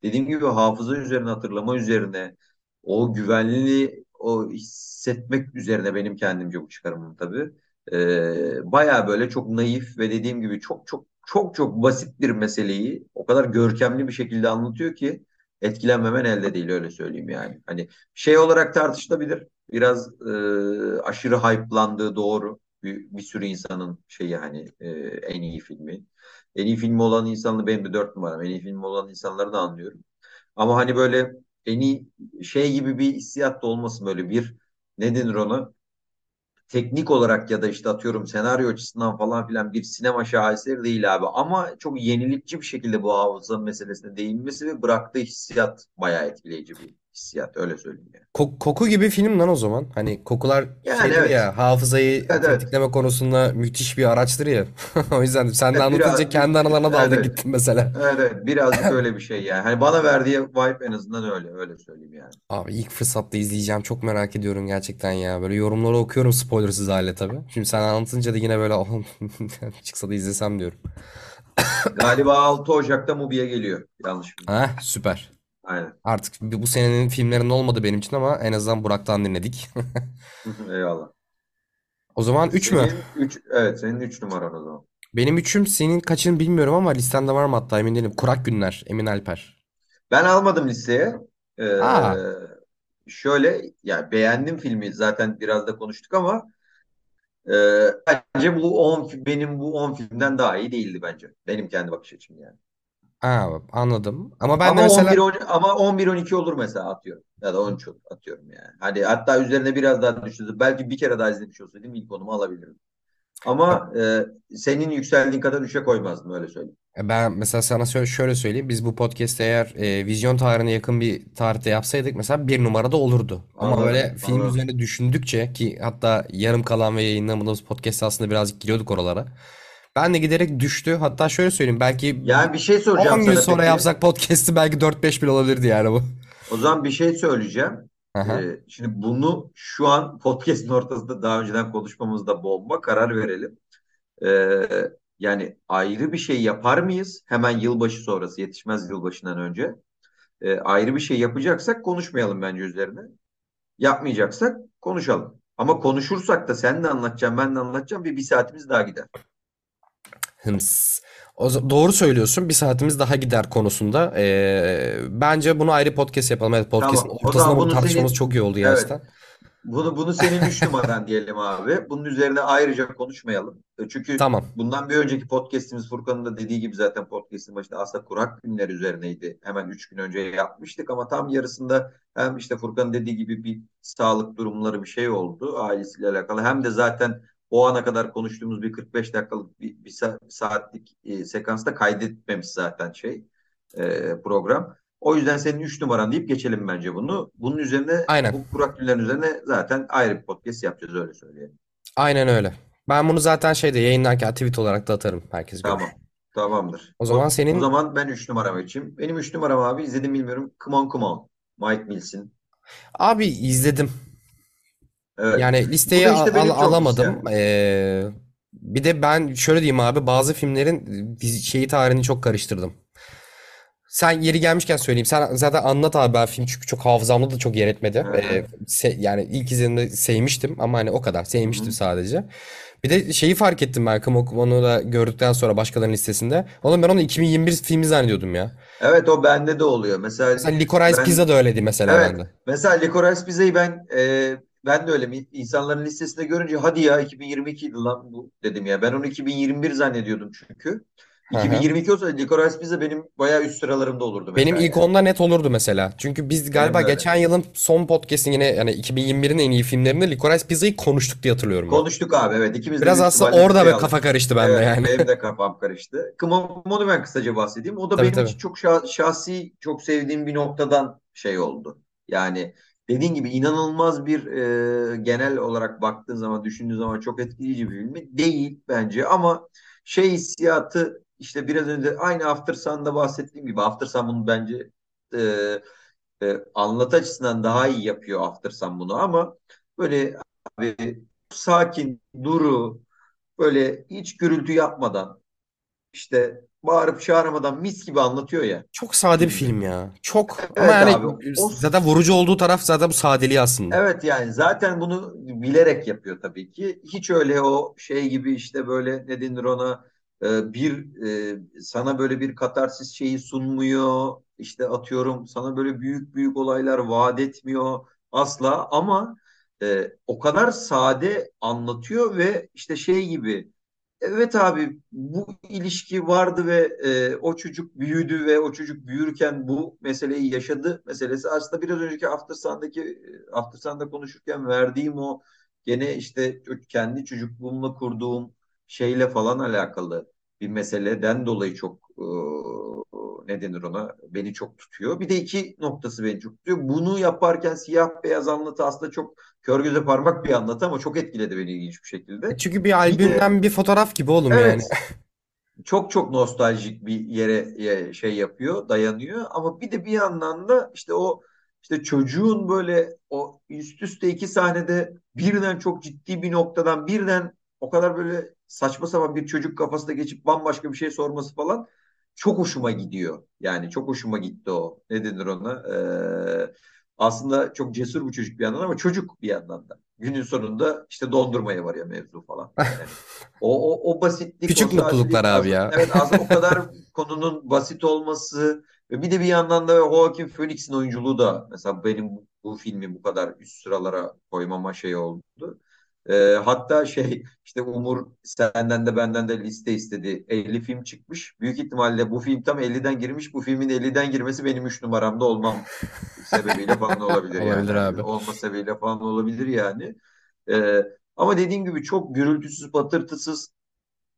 Speaker 2: Dediğim gibi hafıza üzerine, hatırlama üzerine, o güvenli o hissetmek üzerine benim kendimce bu çıkarımım tabii. Ee, baya böyle çok naif ve dediğim gibi çok çok çok çok basit bir meseleyi o kadar görkemli bir şekilde anlatıyor ki etkilenmemen elde değil öyle söyleyeyim yani. Hani şey olarak tartışılabilir. Biraz e, aşırı hype'landığı doğru. Bir, bir sürü insanın şeyi hani e, en iyi filmi. En iyi filmi olan insanlı benim de dört numaram. En iyi filmi olan insanları da anlıyorum. Ama hani böyle en iyi şey gibi bir hissiyat da olmasın böyle bir ne denir ona? Teknik olarak ya da işte atıyorum senaryo açısından falan filan bir sinema şaheseri değil abi. Ama çok yenilikçi bir şekilde bu hafıza meselesine değinmesi ve bıraktığı hissiyat bayağı etkileyici bir hissiyat öyle söyleyeyim yani.
Speaker 1: Ko- koku gibi film lan o zaman. Hani kokular
Speaker 2: Yani
Speaker 1: şeydir
Speaker 2: evet.
Speaker 1: ya hafızayı
Speaker 2: Evet evet.
Speaker 1: tetikleme konusunda müthiş bir araçtır ya. O yüzden sen de
Speaker 2: Evet,
Speaker 1: anlatınca
Speaker 2: biraz,
Speaker 1: kendi anılarına
Speaker 2: evet, evet.
Speaker 1: gittin mesela.
Speaker 2: Evet, evet. Birazcık öyle bir şey yani. Hani bana verdiği vibe en azından öyle. Öyle söyleyeyim yani.
Speaker 1: Abi ilk fırsatta izleyeceğim. Çok merak ediyorum gerçekten ya. Böyle yorumları okuyorum spoilersız hale tabii. Şimdi sen anlatınca da yine böyle "Oğlum, çıksa da izlesem diyorum.
Speaker 2: Galiba 6 Ocak'ta Mubi'ye geliyor. Yanlış
Speaker 1: Ha
Speaker 2: bilmiyorsam.
Speaker 1: süper.
Speaker 2: Aynen.
Speaker 1: Artık bu senenin filmlerinin olmadı benim için ama en azından Burak'tan dinledik.
Speaker 2: Eyvallah.
Speaker 1: O zaman 3 mü?
Speaker 2: Senin 3 evet senin 3 numaran o zaman.
Speaker 1: Benim üçüm senin kaçını bilmiyorum ama listende var mı hatta emin değilim. Kurak Günler, Emin Alper.
Speaker 2: Ben almadım listeye. Ee,
Speaker 1: Aa,
Speaker 2: şöyle yani beğendim filmi zaten biraz da konuştuk ama e, bence bu 10 fi- benim bu 10 filmden daha iyi değildi bence. Benim kendi bakış açım yani.
Speaker 1: Aa, anladım. Ama ben de
Speaker 2: Ama
Speaker 1: mesela
Speaker 2: 11 10 ama 11 12 olur mesela atıyorum. Ya da 13 olur atıyorum yani. Hadi hatta üzerine biraz daha düşündüm. Belki bir kere daha izlemiş olsaydım ilk konumu alabilirdim. Ama e, senin yükseldiğin kadar 3'e koymazdım öyle söyleyeyim.
Speaker 1: ben mesela sana şöyle, şöyle söyleyeyim. Biz bu podcast'te eğer e, vizyon tarihine yakın bir tarihte yapsaydık mesela bir numarada olurdu. Ama böyle
Speaker 2: Anladım,
Speaker 1: film
Speaker 2: anladım.
Speaker 1: üzerine düşündükçe ki hatta yarım kalan ve yayınlamadığımız podcast aslında birazcık giriyorduk oralara. Ben de giderek düştü. Hatta şöyle söyleyeyim belki
Speaker 2: Yani bir şey
Speaker 1: 10
Speaker 2: soracağım
Speaker 1: gün
Speaker 2: sana
Speaker 1: sonra
Speaker 2: peki.
Speaker 1: yapsak podcast'i belki 4-5 bile olabilirdi yani bu.
Speaker 2: O zaman bir şey söyleyeceğim.
Speaker 1: Aha.
Speaker 2: Ee, şimdi bunu şu an podcast'in ortasında daha önceden konuşmamızda bomba karar verelim. Ee, yani ayrı bir şey yapar mıyız? Hemen yılbaşı sonrası yetişmez yılbaşından önce. Ee, ayrı bir şey yapacaksak konuşmayalım bence üzerine. Yapmayacaksak konuşalım. Ama konuşursak da sen de anlatacaksın ben de anlatacağım bir, bir saatimiz daha gider.
Speaker 1: Hıms. O, doğru söylüyorsun. Bir saatimiz daha gider konusunda. Ee, bence bunu ayrı podcast yapalım. Evet podcast'in
Speaker 2: Tamam.
Speaker 1: Ortasında bunu tartışmamız
Speaker 2: senin
Speaker 1: çok iyi oldu
Speaker 2: evet
Speaker 1: gerçekten.
Speaker 2: Bunu, bunu senin üç numaran diyelim abi. Bunun üzerine ayrıca konuşmayalım. E, Çünkü
Speaker 1: Tamam.
Speaker 2: bundan bir önceki podcast'imiz Furkan'ın da dediği gibi zaten podcast'in başında aslında kurak günler üzerineydi. Hemen üç gün önce yapmıştık ama tam yarısında hem işte Furkan'ın dediği gibi bir sağlık durumları bir şey oldu ailesiyle alakalı. Hem de zaten o ana kadar konuştuğumuz bir 45 dakikalık bir, bir sa- saatlik e, sekansta kaydetmemiş zaten şey e, program. O yüzden senin 3 numaran deyip geçelim bence bunu. Bunun üzerine
Speaker 1: Aynen.
Speaker 2: bu kurak günlerin üzerine zaten ayrı bir podcast yapacağız öyle söyleyelim.
Speaker 1: Aynen öyle. Ben bunu zaten şeyde yayınlarken tweet olarak da atarım. Herkes görür.
Speaker 2: Tamam. Tamamdır.
Speaker 1: O zaman
Speaker 2: O, o
Speaker 1: senin
Speaker 2: zaman ben 3 numaramı geçeyim. Benim 3 numaram abi izledim bilmiyorum. Come on come on. Mike Mills'in.
Speaker 1: abi izledim.
Speaker 2: Evet.
Speaker 1: Yani
Speaker 2: Bu
Speaker 1: listeye
Speaker 2: da
Speaker 1: al-
Speaker 2: işte
Speaker 1: al-
Speaker 2: benim çok
Speaker 1: alamadım. Ee, bir de ben şöyle diyeyim abi bazı filmlerin dizi- şeyi tarihini çok karıştırdım. Sen yeri gelmişken söyleyeyim. Sen zaten anlat abi ben film çünkü çok hafızamda da çok yer etmedi. Ee, se- yani ilk izlediğimde sevmiştim ama hani o kadar sevmiştim sadece. Bir de şeyi fark ettim ben Kamu- onu da gördükten sonra başkalarının listesinde. Oğlum ben onu 2021 filmi zannediyordum ya.
Speaker 2: Evet o bende de oluyor. Mesela
Speaker 1: Mesela Licorice Pizza
Speaker 2: ben
Speaker 1: da öyleydi mesela
Speaker 2: evet
Speaker 1: bende.
Speaker 2: mesela Licorice Pizza'yı ben e, ben de öyle mi- insanların listesinde görünce hadi ya 2022 idi lan bu dedim ya. Ben onu 2021 zannediyordum çünkü.
Speaker 1: Hı hı.
Speaker 2: 2022 olsa Licorice Pizza benim bayağı üst sıralarımda olurdu
Speaker 1: Benim ilk
Speaker 2: yani.
Speaker 1: onda net olurdu mesela. Çünkü biz
Speaker 2: Benim
Speaker 1: galiba
Speaker 2: öyle.
Speaker 1: geçen yılın son podcast'in yine yani 2021'in en iyi filmlerinde Licorice Pizza'yı konuştuk diye hatırlıyorum ben.
Speaker 2: Konuştuk abi evet. İkimiz de
Speaker 1: Biraz aslında orada
Speaker 2: aldık.
Speaker 1: kafa karıştı bende
Speaker 2: Evet
Speaker 1: yani.
Speaker 2: benim de kafam karıştı. Kımomo'nu ben kısaca bahsedeyim. O da
Speaker 1: Tabii
Speaker 2: benim
Speaker 1: tabii.
Speaker 2: için çok şah- şahsi, çok sevdiğim bir noktadan şey oldu. Yani dediğin gibi inanılmaz bir e, genel olarak baktığın zaman, düşündüğün zaman çok etkileyici bir film değil bence. Ama şey hissiyatı işte biraz önce aynı After Sun'da bahsettiğim gibi After Sun bunu bence e, e, anlatı açısından daha iyi yapıyor After Sun bunu ama böyle abi sakin, duru, böyle hiç gürültü yapmadan işte bağırıp çağırmadan mis gibi anlatıyor ya
Speaker 1: Çok sade bir film ya. Çok ama
Speaker 2: Evet
Speaker 1: yani
Speaker 2: abi o
Speaker 1: zaten vurucu olduğu taraf zaten bu sadeliği aslında.
Speaker 2: evet yani zaten bunu bilerek yapıyor tabii ki. Hiç öyle o şey gibi işte böyle ne denir ona e, bir e, sana böyle bir katarsis şeyi sunmuyor. İşte atıyorum sana böyle büyük büyük olaylar vaat etmiyor asla ama e, o kadar sade anlatıyor ve işte şey gibi Evet abi bu ilişki vardı ve e, o çocuk büyüdü ve o çocuk büyürken bu meseleyi yaşadı meselesi. Aslında biraz önceki After Sun'daki After Sun'da konuşurken verdiğim o gene işte kendi çocukluğumla kurduğum şeyle falan alakalı bir meseleden dolayı çok e, ne denir ona beni çok tutuyor. Bir de iki noktası beni çok tutuyor. Bunu yaparken siyah beyaz anlatı aslında çok kör göze parmak bir anlatı ama çok etkiledi beni ilginç bir
Speaker 1: E
Speaker 2: şekilde.
Speaker 1: Çünkü bir
Speaker 2: Bir de
Speaker 1: albümden bir fotoğraf gibi oğlum yani.
Speaker 2: Evet, çok çok nostaljik bir yere e, şey yapıyor, dayanıyor. Ama bir de bir yandan da işte o işte çocuğun böyle o üst üste iki sahnede birden çok ciddi bir noktadan birden o kadar böyle saçma sapan bir çocuk kafasına geçip bambaşka bir şey sorması falan çok hoşuma gidiyor. Yani çok hoşuma gitti o. Ne denir ona? Ee, aslında çok cesur bir çocuk bir yandan ama çocuk bir yandan da. Günün sonunda işte dondurmaya varıyor mevzu falan. Yani o, o, o basitlik, o
Speaker 1: Küçük mutluluklar
Speaker 2: sadelik
Speaker 1: abi ya.
Speaker 2: evet az o kadar konunun basit olması ve bir de bir yandan da Joaquin Phoenix'in oyunculuğu da mesela benim bu, bu filmi bu kadar üst sıralara koymama şey oldu. Ee, hatta şey işte Umur senden de benden de liste istedi. 50 film çıkmış. Büyük ihtimalle bu film tam 50'den girmiş. Bu filmin 50'den girmesi benim 3 numaramda olmam sebebiyle falan olabilir yani.
Speaker 1: Olabilir abi.
Speaker 2: olma sebebiyle falan olabilir yani. Ee, ama dediğim gibi çok gürültüsüz, patırtısız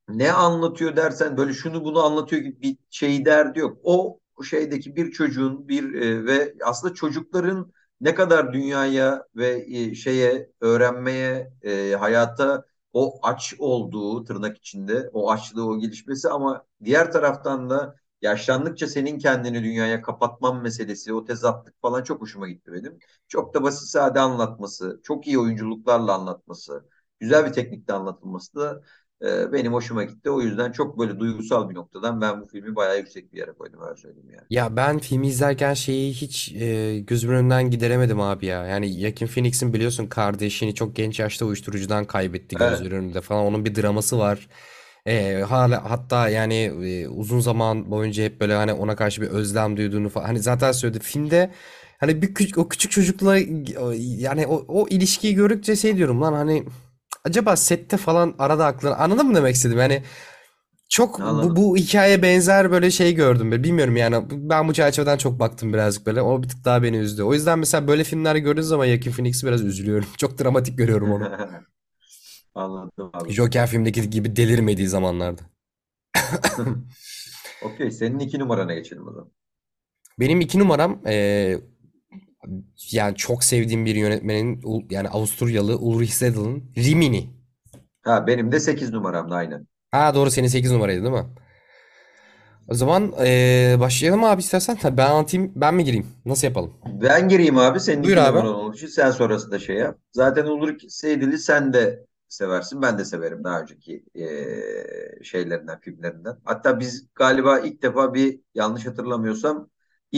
Speaker 2: ne anlatıyor dersen böyle şunu bunu anlatıyor gibi bir şey derdi yok. O şeydeki bir çocuğun bir e, ve aslında çocukların ne kadar dünyaya ve e, şeye öğrenmeye e, hayata o aç olduğu tırnak içinde o açlığı o gelişmesi ama diğer taraftan da yaşlandıkça senin kendini dünyaya kapatman meselesi o tezatlık falan çok hoşuma gitti benim. Çok da basit sade anlatması, çok iyi oyunculuklarla anlatması, güzel bir teknikle anlatılması da e, benim hoşuma gitti. O yüzden çok böyle duygusal bir noktadan ben bu filmi bayağı yüksek bir yere koydum öyle söyleyeyim yani.
Speaker 1: Ya ben filmi izlerken şeyi hiç e, gözümün önünden gideremedim abi ya. Yani Joaquin Phoenix'in biliyorsun kardeşini çok genç yaşta uyuşturucudan kaybetti
Speaker 2: Evet.
Speaker 1: gözleri önünde falan. Onun bir draması var. E, hala hatta yani e, uzun zaman boyunca hep böyle hani ona karşı bir özlem duyduğunu falan. Hani zaten söyledi filmde hani bir küçük, o küçük çocukla yani o, o ilişkiyi gördükçe şey diyorum lan hani acaba sette falan arada aklına anladın mı demek istedim? Yani çok bu,
Speaker 2: Anladım.
Speaker 1: bu hikaye benzer böyle şey gördüm böyle bilmiyorum yani ben bu çerçeveden çok baktım birazcık böyle o bir tık daha beni üzdü. O yüzden mesela böyle filmler gördüğüm zaman Joaquin Phoenix'i biraz üzülüyorum. Çok dramatik görüyorum onu.
Speaker 2: Anladım abi.
Speaker 1: Joker filmdeki gibi delirmediği zamanlarda.
Speaker 2: Okey, senin iki numarana geçelim o zaman.
Speaker 1: Benim iki numaram eee, yani çok sevdiğim bir yönetmenin yani Avusturyalı Ulrich Sedel'in Rimini.
Speaker 2: Ha, benim de sekiz numaramda aynen.
Speaker 1: Ha doğru senin 8 numaraydı değil mi? O zaman eee, başlayalım abi istersen. Tabii ben anlatayım ben mi gireyim? Nasıl yapalım?
Speaker 2: Ben gireyim abi senin
Speaker 1: Buyur abi.
Speaker 2: numaran olduğu için sen sonrasında şey yap. Zaten Ulrich Seydil'i sen de seversin. Ben de severim daha önceki eee, şeylerinden, filmlerinden. Hatta biz galiba ilk defa bir yanlış hatırlamıyorsam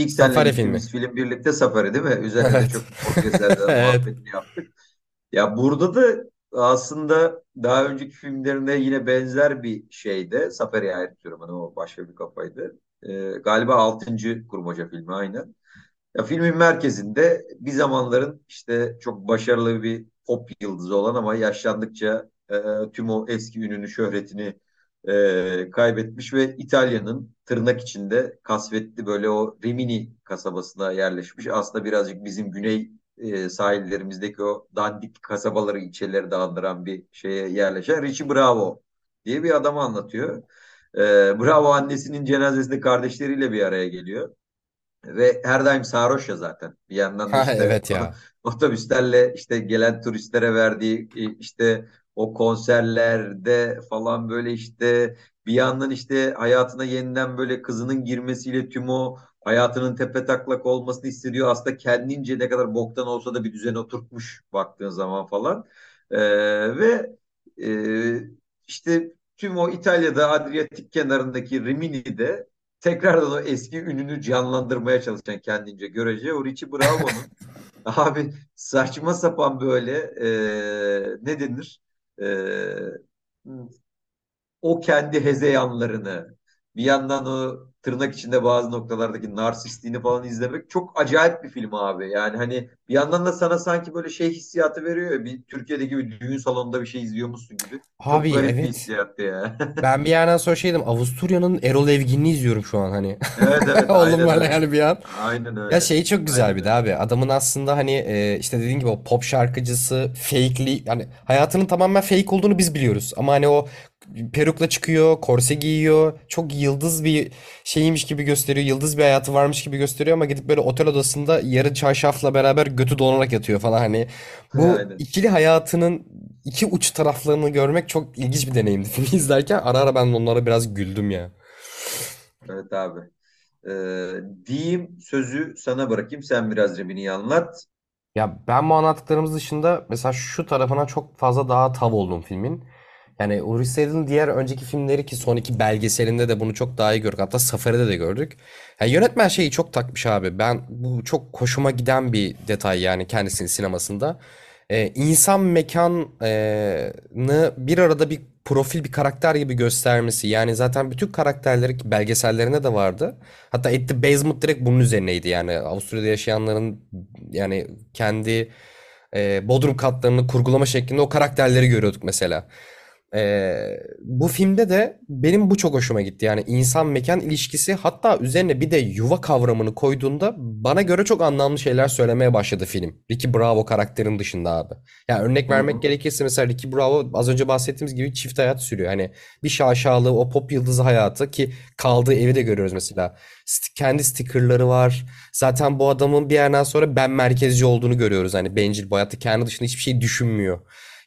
Speaker 2: ilk
Speaker 1: Safari filmi.
Speaker 2: film birlikte Safari değil mi? Üzerine de
Speaker 1: Evet.
Speaker 2: çok podcastlerde
Speaker 1: Evet.
Speaker 2: muhabbetini yaptık. Ya burada da aslında daha önceki filmlerinde yine benzer bir şeyde Safari'ye ait diyorum. Hani o başka bir kafaydı. Eee, galiba altıncı kurmaca filmi aynen. Ya filmin merkezinde bir zamanların işte çok başarılı bir pop yıldızı olan ama yaşlandıkça e, tüm o eski ününü, şöhretini e, kaybetmiş ve İtalya'nın tırnak içinde kasvetli böyle o Rimini kasabasına yerleşmiş. Aslında birazcık bizim güney e, sahillerimizdeki o dandik kasabaları, ilçeleri de andıran bir şeye yerleşen Richie Bravo diye bir adamı anlatıyor. E, Bravo annesinin cenazesinde kardeşleriyle bir araya geliyor. Ve her daim sarhoş ya zaten. Bir yandan da
Speaker 1: Ha
Speaker 2: işte
Speaker 1: evet ya.
Speaker 2: otobüslerle işte gelen turistlere verdiği e, işte o konserlerde falan böyle işte bir yandan işte hayatına yeniden böyle kızının girmesiyle tüm o hayatının tepetaklak olmasını hissediyor. Aslında kendince ne kadar boktan olsa da bir düzen oturtmuş baktığın zaman falan. E, ve e, işte tüm o İtalya'da Adriyatik kenarındaki Rimini'de tekrardan o eski ününü canlandırmaya çalışan kendince görece o Richie Bravo'nun abi saçma sapan böyle e, ne denir? E, o kendi hezeyanlarını bir yandan o tırnak içinde bazı noktalardaki narsistliğini falan izlemek çok acayip bir film abi. Yani hani bir yandan da sana sanki böyle şey hissiyatı veriyor ya bir Türkiye'deki bir düğün salonunda bir şey izliyormuşsun gibi. Çok
Speaker 1: Abi
Speaker 2: bir
Speaker 1: evet.
Speaker 2: hissiyattı ya.
Speaker 1: Ben bir yerden sonra şeydim. Avusturya'nın Erol Evgin'i izliyorum şu an hani.
Speaker 2: Evet evet
Speaker 1: böyle
Speaker 2: öyle.
Speaker 1: yani bir an.
Speaker 2: Aynen
Speaker 1: Ya
Speaker 2: öyle.
Speaker 1: şey çok güzel
Speaker 2: Aynen
Speaker 1: bir de abi. Adamın aslında hani e, işte dediğin gibi o pop şarkıcısı fake'li yani hayatının tamamen fake olduğunu biz biliyoruz. Ama hani o perukla çıkıyor, korse giyiyor. Çok yıldız bir şeymiş gibi gösteriyor. Yıldız bir hayatı varmış gibi gösteriyor ama gidip böyle otel odasında yarı çarşafla beraber götü donarak yatıyor falan hani. Bu
Speaker 2: Aynen.
Speaker 1: ikili hayatının iki uç taraflarını görmek çok ilginç bir deneyimdi filmi izlerken. Ara ara ben onlara biraz güldüm ya.
Speaker 2: Evet abi. Ee, diyeyim sözü sana bırakayım. Sen biraz Remini'yi anlat.
Speaker 1: Ya ben bu anlattıklarımız dışında mesela şu tarafına çok fazla daha tav oldum filmin. Yani Uri Seydel'in diğer önceki filmleri ki son iki belgeselinde de bunu çok daha iyi gördük. Hatta Safari'de de gördük. Yani yönetmen şeyi çok takmış abi. Ben bu çok hoşuma giden bir detay yani kendisinin sinemasında. Ee, insan mekanını bir arada bir profil bir karakter gibi göstermesi. Yani zaten bütün karakterleri ki belgesellerine de vardı. Hatta At the Basement direkt bunun üzerineydi yani. Avusturya'da yaşayanların yani kendi e, bodrum katlarını kurgulama şeklinde o karakterleri görüyorduk mesela. Ee, bu filmde de benim bu çok hoşuma gitti. Yani insan mekan ilişkisi hatta üzerine bir de yuva kavramını koyduğunda bana göre çok anlamlı şeyler söylemeye başladı film. Ricky Bravo karakterin dışında abi. Yani örnek vermek gerekirse mesela Ricky Bravo az önce bahsettiğimiz gibi çift hayat sürüyor. Hani bir şaşalı o pop yıldızı hayatı ki kaldığı evi de görüyoruz mesela. Kendi stickerları var. Zaten bu adamın bir yerden sonra ben merkezci olduğunu görüyoruz. Hani bencil bu hayatta kendi dışında hiçbir şey düşünmüyor.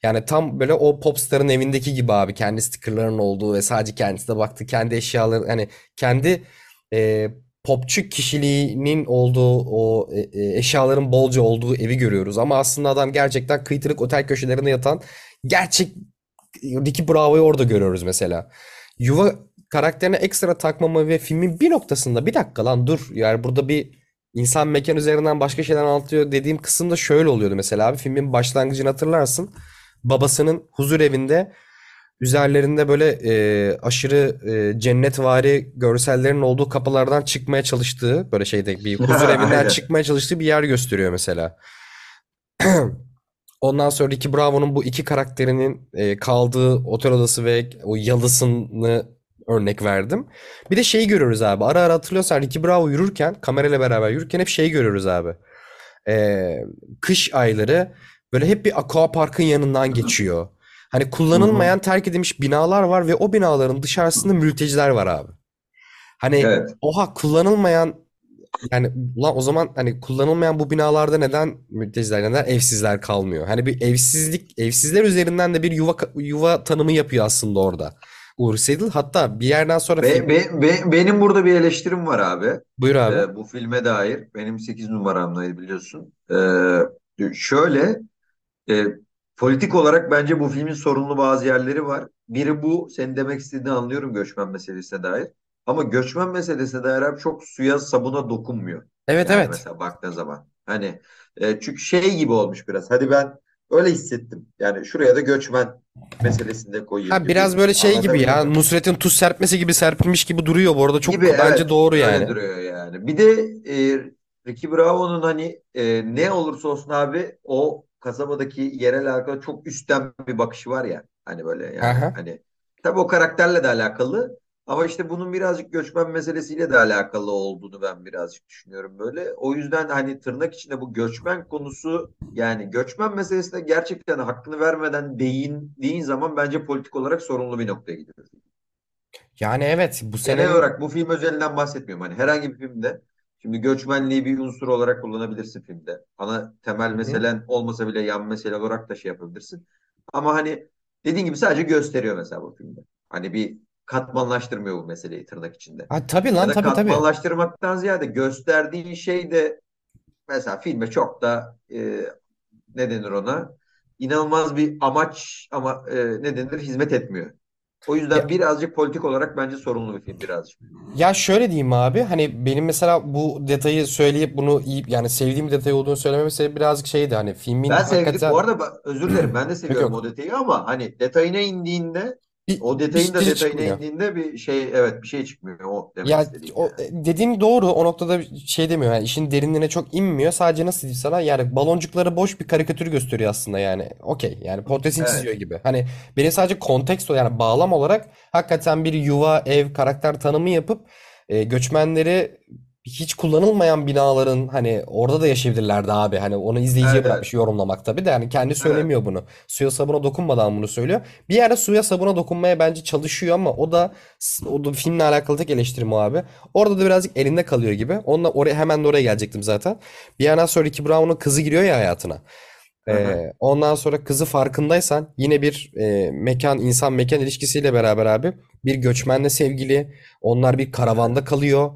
Speaker 1: Yani tam böyle o popstarın evindeki gibi abi. Kendi stickerlarının olduğu ve sadece kendisine baktı. Kendi eşyaları hani kendi e, popçu kişiliğinin olduğu o e, e, eşyaların bolca olduğu evi görüyoruz. Ama aslında adam gerçekten kıytırık otel köşelerinde yatan gerçek Ricky Bravo'yu orada görüyoruz mesela. Yuva karakterine ekstra takmamı ve filmin bir noktasında bir dakika lan dur yani burada bir insan mekan üzerinden başka şeyler anlatıyor dediğim kısımda şöyle oluyordu mesela abi filmin başlangıcını hatırlarsın. Babasının huzur evinde üzerlerinde böyle e, aşırı e, cennetvari görsellerin olduğu kapılardan çıkmaya çalıştığı böyle şeyde bir huzur evinden çıkmaya çalıştığı bir yer gösteriyor mesela. Ondan sonra Ricky Bravo'nun bu iki karakterinin e, kaldığı otel odası ve o yalısını örnek verdim. Bir de şeyi görüyoruz abi. Ara ara hatırlıyorsan Ricky Bravo yürürken, kamerayla beraber yürürken hep şeyi görüyoruz abi. E, kış ayları böyle hep bir aquaparkın yanından geçiyor. Hani kullanılmayan terk edilmiş binalar var ve o binaların dışarısında mülteciler var abi. Hani
Speaker 2: Evet.
Speaker 1: oha kullanılmayan yani ulan o zaman hani kullanılmayan bu binalarda neden mülteciler, neden evsizler kalmıyor? Hani bir evsizlik, evsizler üzerinden de bir yuva yuva tanımı yapıyor aslında orada. Uğur Sedil hatta bir yerden sonra
Speaker 2: Be,
Speaker 1: film...
Speaker 2: be- be- benim burada bir eleştirim var abi.
Speaker 1: Buyur abi.
Speaker 2: Ee, bu filme dair. Benim 8 numaramdaydı biliyorsun. Ee, şöyle E, politik olarak bence bu filmin sorunlu bazı yerleri var. Biri bu, senin demek istediğini anlıyorum göçmen meselesine dair. Ama göçmen meselesine dair abi çok suya sabuna dokunmuyor.
Speaker 1: Evet
Speaker 2: Yani
Speaker 1: evet.
Speaker 2: mesela baktığın zaman. Hani e, çünkü şey gibi olmuş biraz. Hadi ben öyle hissettim. Yani şuraya da göçmen meselesini de koyayım
Speaker 1: Ha
Speaker 2: gibi.
Speaker 1: biraz böyle şey gibi ya
Speaker 2: mi?
Speaker 1: Nusret'in tuz serpmesi gibi serpilmiş gibi duruyor bu arada
Speaker 2: Gibi
Speaker 1: çok bence
Speaker 2: evet
Speaker 1: doğru yani.
Speaker 2: duruyor yani. Bir de e, Ricky Bravo'nun hani e, ne olursa olsun abi o kasabadaki yerel halka çok üstten bir bakışı var ya. Hani böyle yani
Speaker 1: Aha.
Speaker 2: hani tabii o karakterle de alakalı ama işte bunun birazcık göçmen meselesiyle de alakalı olduğunu ben birazcık düşünüyorum böyle. O yüzden hani tırnak içinde bu göçmen konusu yani göçmen meselesine gerçekten hakkını vermeden değindiğin zaman bence politik olarak sorunlu bir noktaya gidiyor.
Speaker 1: Yani evet bu
Speaker 2: Genel
Speaker 1: senenin
Speaker 2: olarak bu film özelinden bahsetmiyorum. Hani herhangi bir filmde şimdi göçmenliği bir unsur olarak kullanabilirsin filmde. Ana temel meselen olmasa bile yan mesele olarak da şey yapabilirsin. Ama hani dediğin gibi sadece gösteriyor mesela bu filmde. Hani bir katmanlaştırmıyor bu meseleyi tırnak içinde.
Speaker 1: Ha, tabii
Speaker 2: Ya
Speaker 1: lan
Speaker 2: da
Speaker 1: tabii tabii.
Speaker 2: katmanlaştırmaktan ziyade gösterdiğin şey de mesela filme çok da e, ne denir ona? inanılmaz bir amaç ama e, ne denir hizmet etmiyor. O yüzden
Speaker 1: Ya,
Speaker 2: birazcık politik olarak bence sorunlu bir film birazcık.
Speaker 1: ya şöyle diyeyim abi hani benim mesela bu detayı söyleyip bunu iyi yani sevdiğim bir detay olduğunu söylememin sebebi birazcık şeydi hani filmin
Speaker 2: Ben sevdim. Bu arada özür dilerim. Ben de seviyorum o detayı ama hani detayına indiğinde
Speaker 1: bir,
Speaker 2: o
Speaker 1: bir
Speaker 2: detayın da
Speaker 1: şey
Speaker 2: detayına
Speaker 1: çıkmıyor.
Speaker 2: indiğinde bir şey evet bir şey çıkmıyor. O demek
Speaker 1: Ya
Speaker 2: istediğim
Speaker 1: o
Speaker 2: yani.
Speaker 1: dediğin doğru o noktada şey demiyor yani işin derinliğine çok inmiyor sadece nasıl diyeyim sana yani baloncukları boş bir karikatür gösteriyor aslında yani okey yani portresini çiziyor
Speaker 2: Evet.
Speaker 1: gibi hani benim sadece kontekst o yani bağlam olarak hakikaten bir yuva ev karakter tanımı yapıp e, göçmenleri hiç kullanılmayan binaların hani orada da yaşayabilirlerdi abi hani onu izleyiciye
Speaker 2: Evet evet.
Speaker 1: bırakmış yorumlamak tabii de yani kendi
Speaker 2: Evet.
Speaker 1: söylemiyor bunu suya sabuna dokunmadan bunu söylüyor bir yerde suya sabuna dokunmaya bence çalışıyor ama o da o da filmle alakalı tek eleştirim o abi. Orada da birazcık elinde kalıyor gibi. Onunla oraya hemen de oraya gelecektim zaten. Bir yandan sonra Ricky Brown'un kızı giriyor ya hayatına.
Speaker 2: Hı hı.
Speaker 1: Ee, ondan sonra kızı farkındaysan yine bir e, mekan insan mekan ilişkisiyle beraber abi bir göçmenle sevgili. Onlar bir karavanda kalıyor.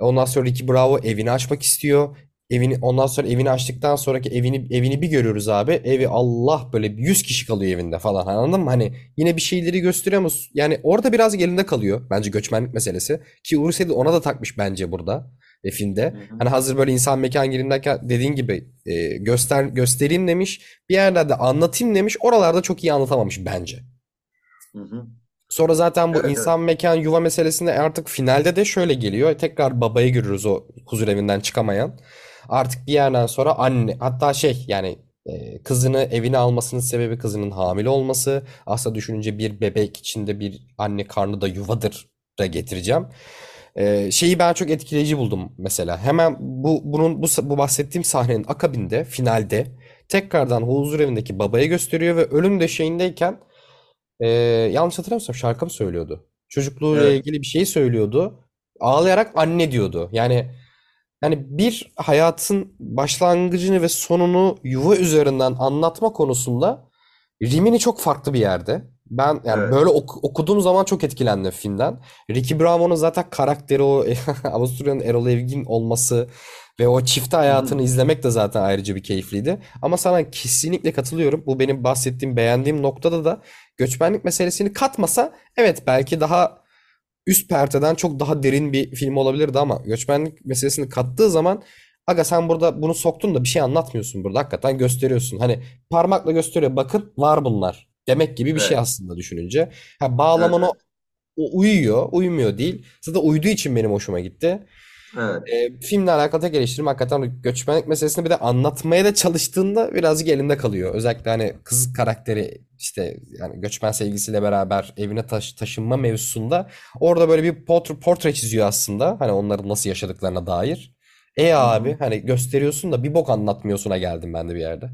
Speaker 1: Ondan sonra Ricky Bravo evini açmak istiyor. Evini ondan sonra evini açtıktan sonraki evini evini bir görüyoruz abi. Evi Allah böyle 100 kişi kalıyor evinde falan anladın mı? Hani yine bir şeyleri gösteriyor ama yani orada biraz elinde kalıyor bence göçmenlik meselesi. Ki Urusedi ona da takmış bence burada e, filmde.
Speaker 2: Hı hı.
Speaker 1: Hani hazır böyle insan mekan girindeyken dediğin gibi e, göster göstereyim demiş. Bir yerlerde anlatayım demiş. Oralarda çok iyi anlatamamış bence.
Speaker 2: Hı hı.
Speaker 1: Sonra zaten bu
Speaker 2: Evet evet.
Speaker 1: insan mekan yuva meselesinde artık finalde de şöyle geliyor. Tekrar babayı görürüz o huzur evinden çıkamayan. Artık bir yerden sonra anne hatta şey yani e, kızını evine almasının sebebi kızının hamile olması. Aslında düşününce bir bebek içinde bir anne karnı da yuvadır da getireceğim. E, şeyi ben çok etkileyici buldum mesela. Hemen bu bunun bu, bu bahsettiğim sahnenin akabinde finalde tekrardan huzur evindeki babayı gösteriyor ve ölüm döşeğindeyken ee, yanlış hatırlamıyorsam şarkı mı söylüyordu? Çocukluğuyla
Speaker 2: Evet.
Speaker 1: ilgili bir şey söylüyordu. Ağlayarak anne diyordu. Yani yani bir hayatın başlangıcını ve sonunu yuva üzerinden anlatma konusunda Rimini çok farklı bir yerde. Ben yani
Speaker 2: Evet.
Speaker 1: böyle ok- okuduğum zaman çok etkilendim filmden. Ricky Bravo'nun zaten karakteri o Avusturya'nın Erol Evgin olması ve o çifte hayatını izlemek de zaten ayrıca bir keyifliydi. Ama sana kesinlikle katılıyorum. Bu benim bahsettiğim, beğendiğim noktada da göçmenlik meselesini katmasa evet belki daha üst perdeden çok daha derin bir film olabilirdi ama göçmenlik meselesini kattığı zaman aga sen burada bunu soktun da bir şey anlatmıyorsun burada. Hakikaten gösteriyorsun. Hani parmakla gösteriyor. Bakın var bunlar. Demek gibi bir şey
Speaker 2: Evet.
Speaker 1: aslında düşününce. Ha
Speaker 2: Evet
Speaker 1: bağlaman o uyuyor, uyumuyor değil. Zaten uyduğu için benim hoşuma gitti.
Speaker 2: Evet.
Speaker 1: E, filmle alakalı tek eleştirim hakikaten göçmenlik meselesini bir de anlatmaya da çalıştığında birazcık elinde kalıyor. Özellikle hani kız karakteri işte yani göçmen sevgilisiyle beraber evine taş taşınma mevzusunda orada böyle bir portre, portre çiziyor aslında. Hani onların nasıl yaşadıklarına dair. E abi hani gösteriyorsun da bir bok anlatmıyorsun'a geldim ben de bir yerde.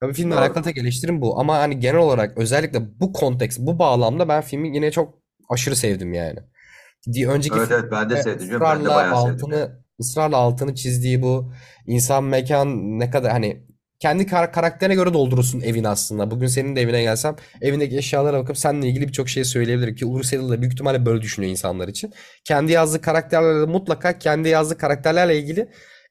Speaker 1: Tabii filmle alakalı
Speaker 2: Doğru.
Speaker 1: tek eleştirim bu. Ama hani genel olarak özellikle bu konteks, bu bağlamda ben filmi yine çok aşırı sevdim yani. Di- Önceki
Speaker 2: Evet evet ben de
Speaker 1: filmde
Speaker 2: sevdim canım. Ben de
Speaker 1: ısrarla
Speaker 2: bayağı sevdim yani.
Speaker 1: altını ısrarla altını çizdiği bu insan mekan ne kadar hani kendi kar karakterine göre doldurursun evini aslında. Bugün senin de evine gelsem evindeki eşyalara bakıp seninle ilgili birçok şey söyleyebilirim ki Uğur Sedil de büyük ihtimalle böyle düşünüyor insanlar için. Kendi yazdığı karakterlerle mutlaka kendi yazdığı karakterlerle ilgili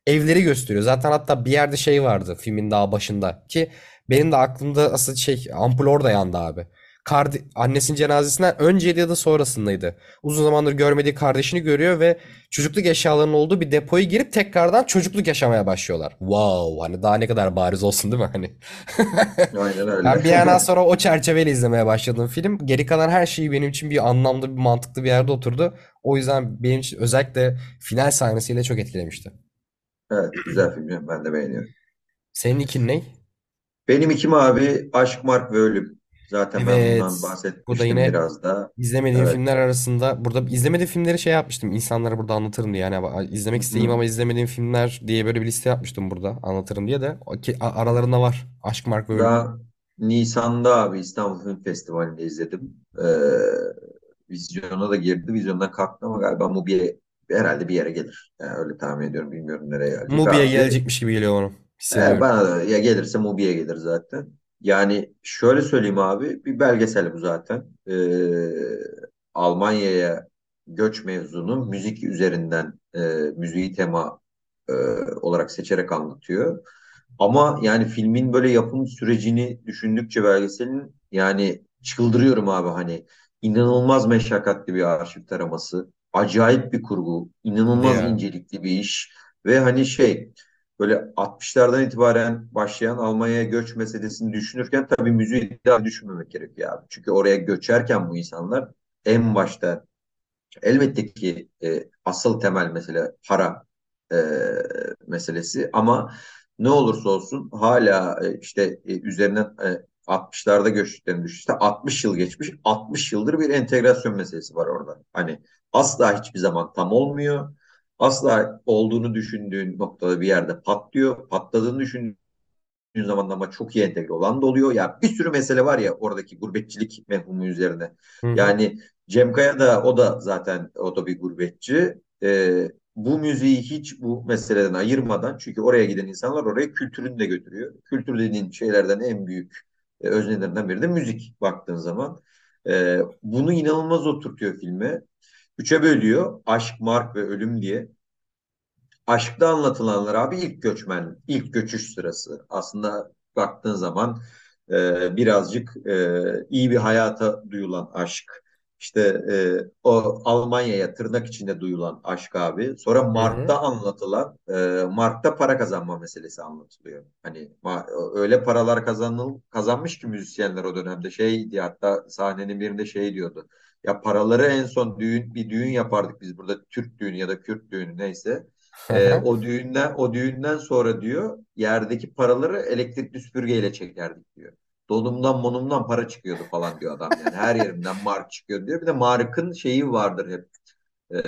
Speaker 1: evleri gösteriyor. Zaten hatta bir yerde şey vardı filmin daha başında ki benim de aklımda asıl şey ampul orada yandı abi. Kardi annesinin cenazesinden önceydi ya da sonrasındaydı. Uzun zamandır görmediği kardeşini görüyor ve çocukluk eşyalarının olduğu bir depoya girip tekrardan çocukluk yaşamaya başlıyorlar. Wow, hani daha ne kadar bariz olsun değil mi hani?
Speaker 2: Aynen öyle.
Speaker 1: Ben bir yandan sonra o çerçeveyle izlemeye başladım film. Geri kalan her şeyi benim için bir anlamlı, bir mantıklı bir yerde oturdu. O yüzden benim için özellikle final sahnesiyle çok etkilemişti.
Speaker 2: Evet güzel film. Ben de beğeniyorum.
Speaker 1: Senin ikin ne?
Speaker 2: Benim ikim abi Aşk, Mark ve Ölüm. Zaten ben bundan
Speaker 1: Evet. Bu da
Speaker 2: bahsetmiştim
Speaker 1: yine
Speaker 2: biraz da.
Speaker 1: izlemediğim
Speaker 2: Evet.
Speaker 1: filmler arasında. Burada izlemediğim filmleri şey yapmıştım. İnsanlara burada anlatırım diye. Yani izlemek istediğim
Speaker 2: hı.
Speaker 1: ama izlemediğim filmler diye böyle bir liste yapmıştım burada. Anlatırım diye de. O ki- a- aralarında var. Aşk, Mark ve Ölüm.
Speaker 2: Nisan'da abi İstanbul Film Festivali'nde izledim. Ee, vizyona da girdi. Vizyondan kalktı ama galiba Mubi'ye herhalde bir yere gelir. Yani öyle tahmin ediyorum. Bilmiyorum nereye gelecek
Speaker 1: Mubi'ye
Speaker 2: abi.
Speaker 1: gelecekmiş gibi geliyor onun.
Speaker 2: Ee,
Speaker 1: Hissediyorum.
Speaker 2: bana da ya gelirse Mubi'ye gelir zaten. Yani şöyle söyleyeyim abi. Bir belgesel bu zaten. Ee, Almanya'ya göç mevzunun müzik üzerinden e, müziği tema e, olarak seçerek anlatıyor. Ama yani filmin böyle yapım sürecini düşündükçe belgeselin yani çıldırıyorum abi hani inanılmaz meşakkatli bir arşiv taraması, acayip bir kurgu, inanılmaz
Speaker 1: ya.
Speaker 2: incelikli bir iş ve hani şey böyle 60'lardan itibaren başlayan Almanya'ya göç meselesini düşünürken tabii müziği daha düşünmemek gerekiyor abi. Çünkü oraya göçerken bu insanlar en başta Elbette ki e, asıl temel mesele para e, meselesi ama ne olursa olsun hala e, işte e, üzerinden e, 60'larda göçtüklerini düşün. İşte 60 yıl geçmiş. 60 yıldır bir entegrasyon meselesi var orada. Hani asla hiçbir zaman tam olmuyor. Asla olduğunu düşündüğün noktada bir yerde patlıyor. Patladığını düşündüğün zaman ama çok iyi entegre olan da oluyor. Ya bir sürü mesele var ya oradaki gurbetçilik mefhumu üzerine.
Speaker 1: Hı.
Speaker 2: Yani Cem Kaya da o da zaten o da bir gurbetçi. Ee, bu müziği hiç bu meseleden ayırmadan çünkü oraya giden insanlar oraya kültürünü de götürüyor. Kültür dediğin şeylerden en büyük e, öznelerinden biri de müzik baktığın zaman. Ee, bunu inanılmaz oturtuyor filme. Üçe bölüyor. Aşk, Mark ve Ölüm diye. Aşkta anlatılanlar abi ilk göçmen, ilk göçüş sırası. Aslında baktığın zaman e, birazcık e, iyi bir hayata duyulan aşk. İşte e, o Almanya'ya tırnak içinde duyulan aşk abi. Sonra
Speaker 1: Hı hı.
Speaker 2: Mark'ta anlatılan, e, Mark'ta para kazanma meselesi anlatılıyor. Hani ma- öyle paralar kazanıl kazanmış ki müzisyenler o dönemde şeydi hatta sahnenin birinde şey diyordu. Ya paraları en son düğün bir düğün yapardık biz burada Türk düğünü ya da Kürt düğünü neyse. Ee, o düğünden o düğünden sonra diyor yerdeki paraları elektrikli süpürgeyle çekerdik diyor. Donumdan monumdan para çıkıyordu falan diyor adam yani. Her yerimden mark çıkıyor diyor. Bir de markın şeyi vardır hep. Ee,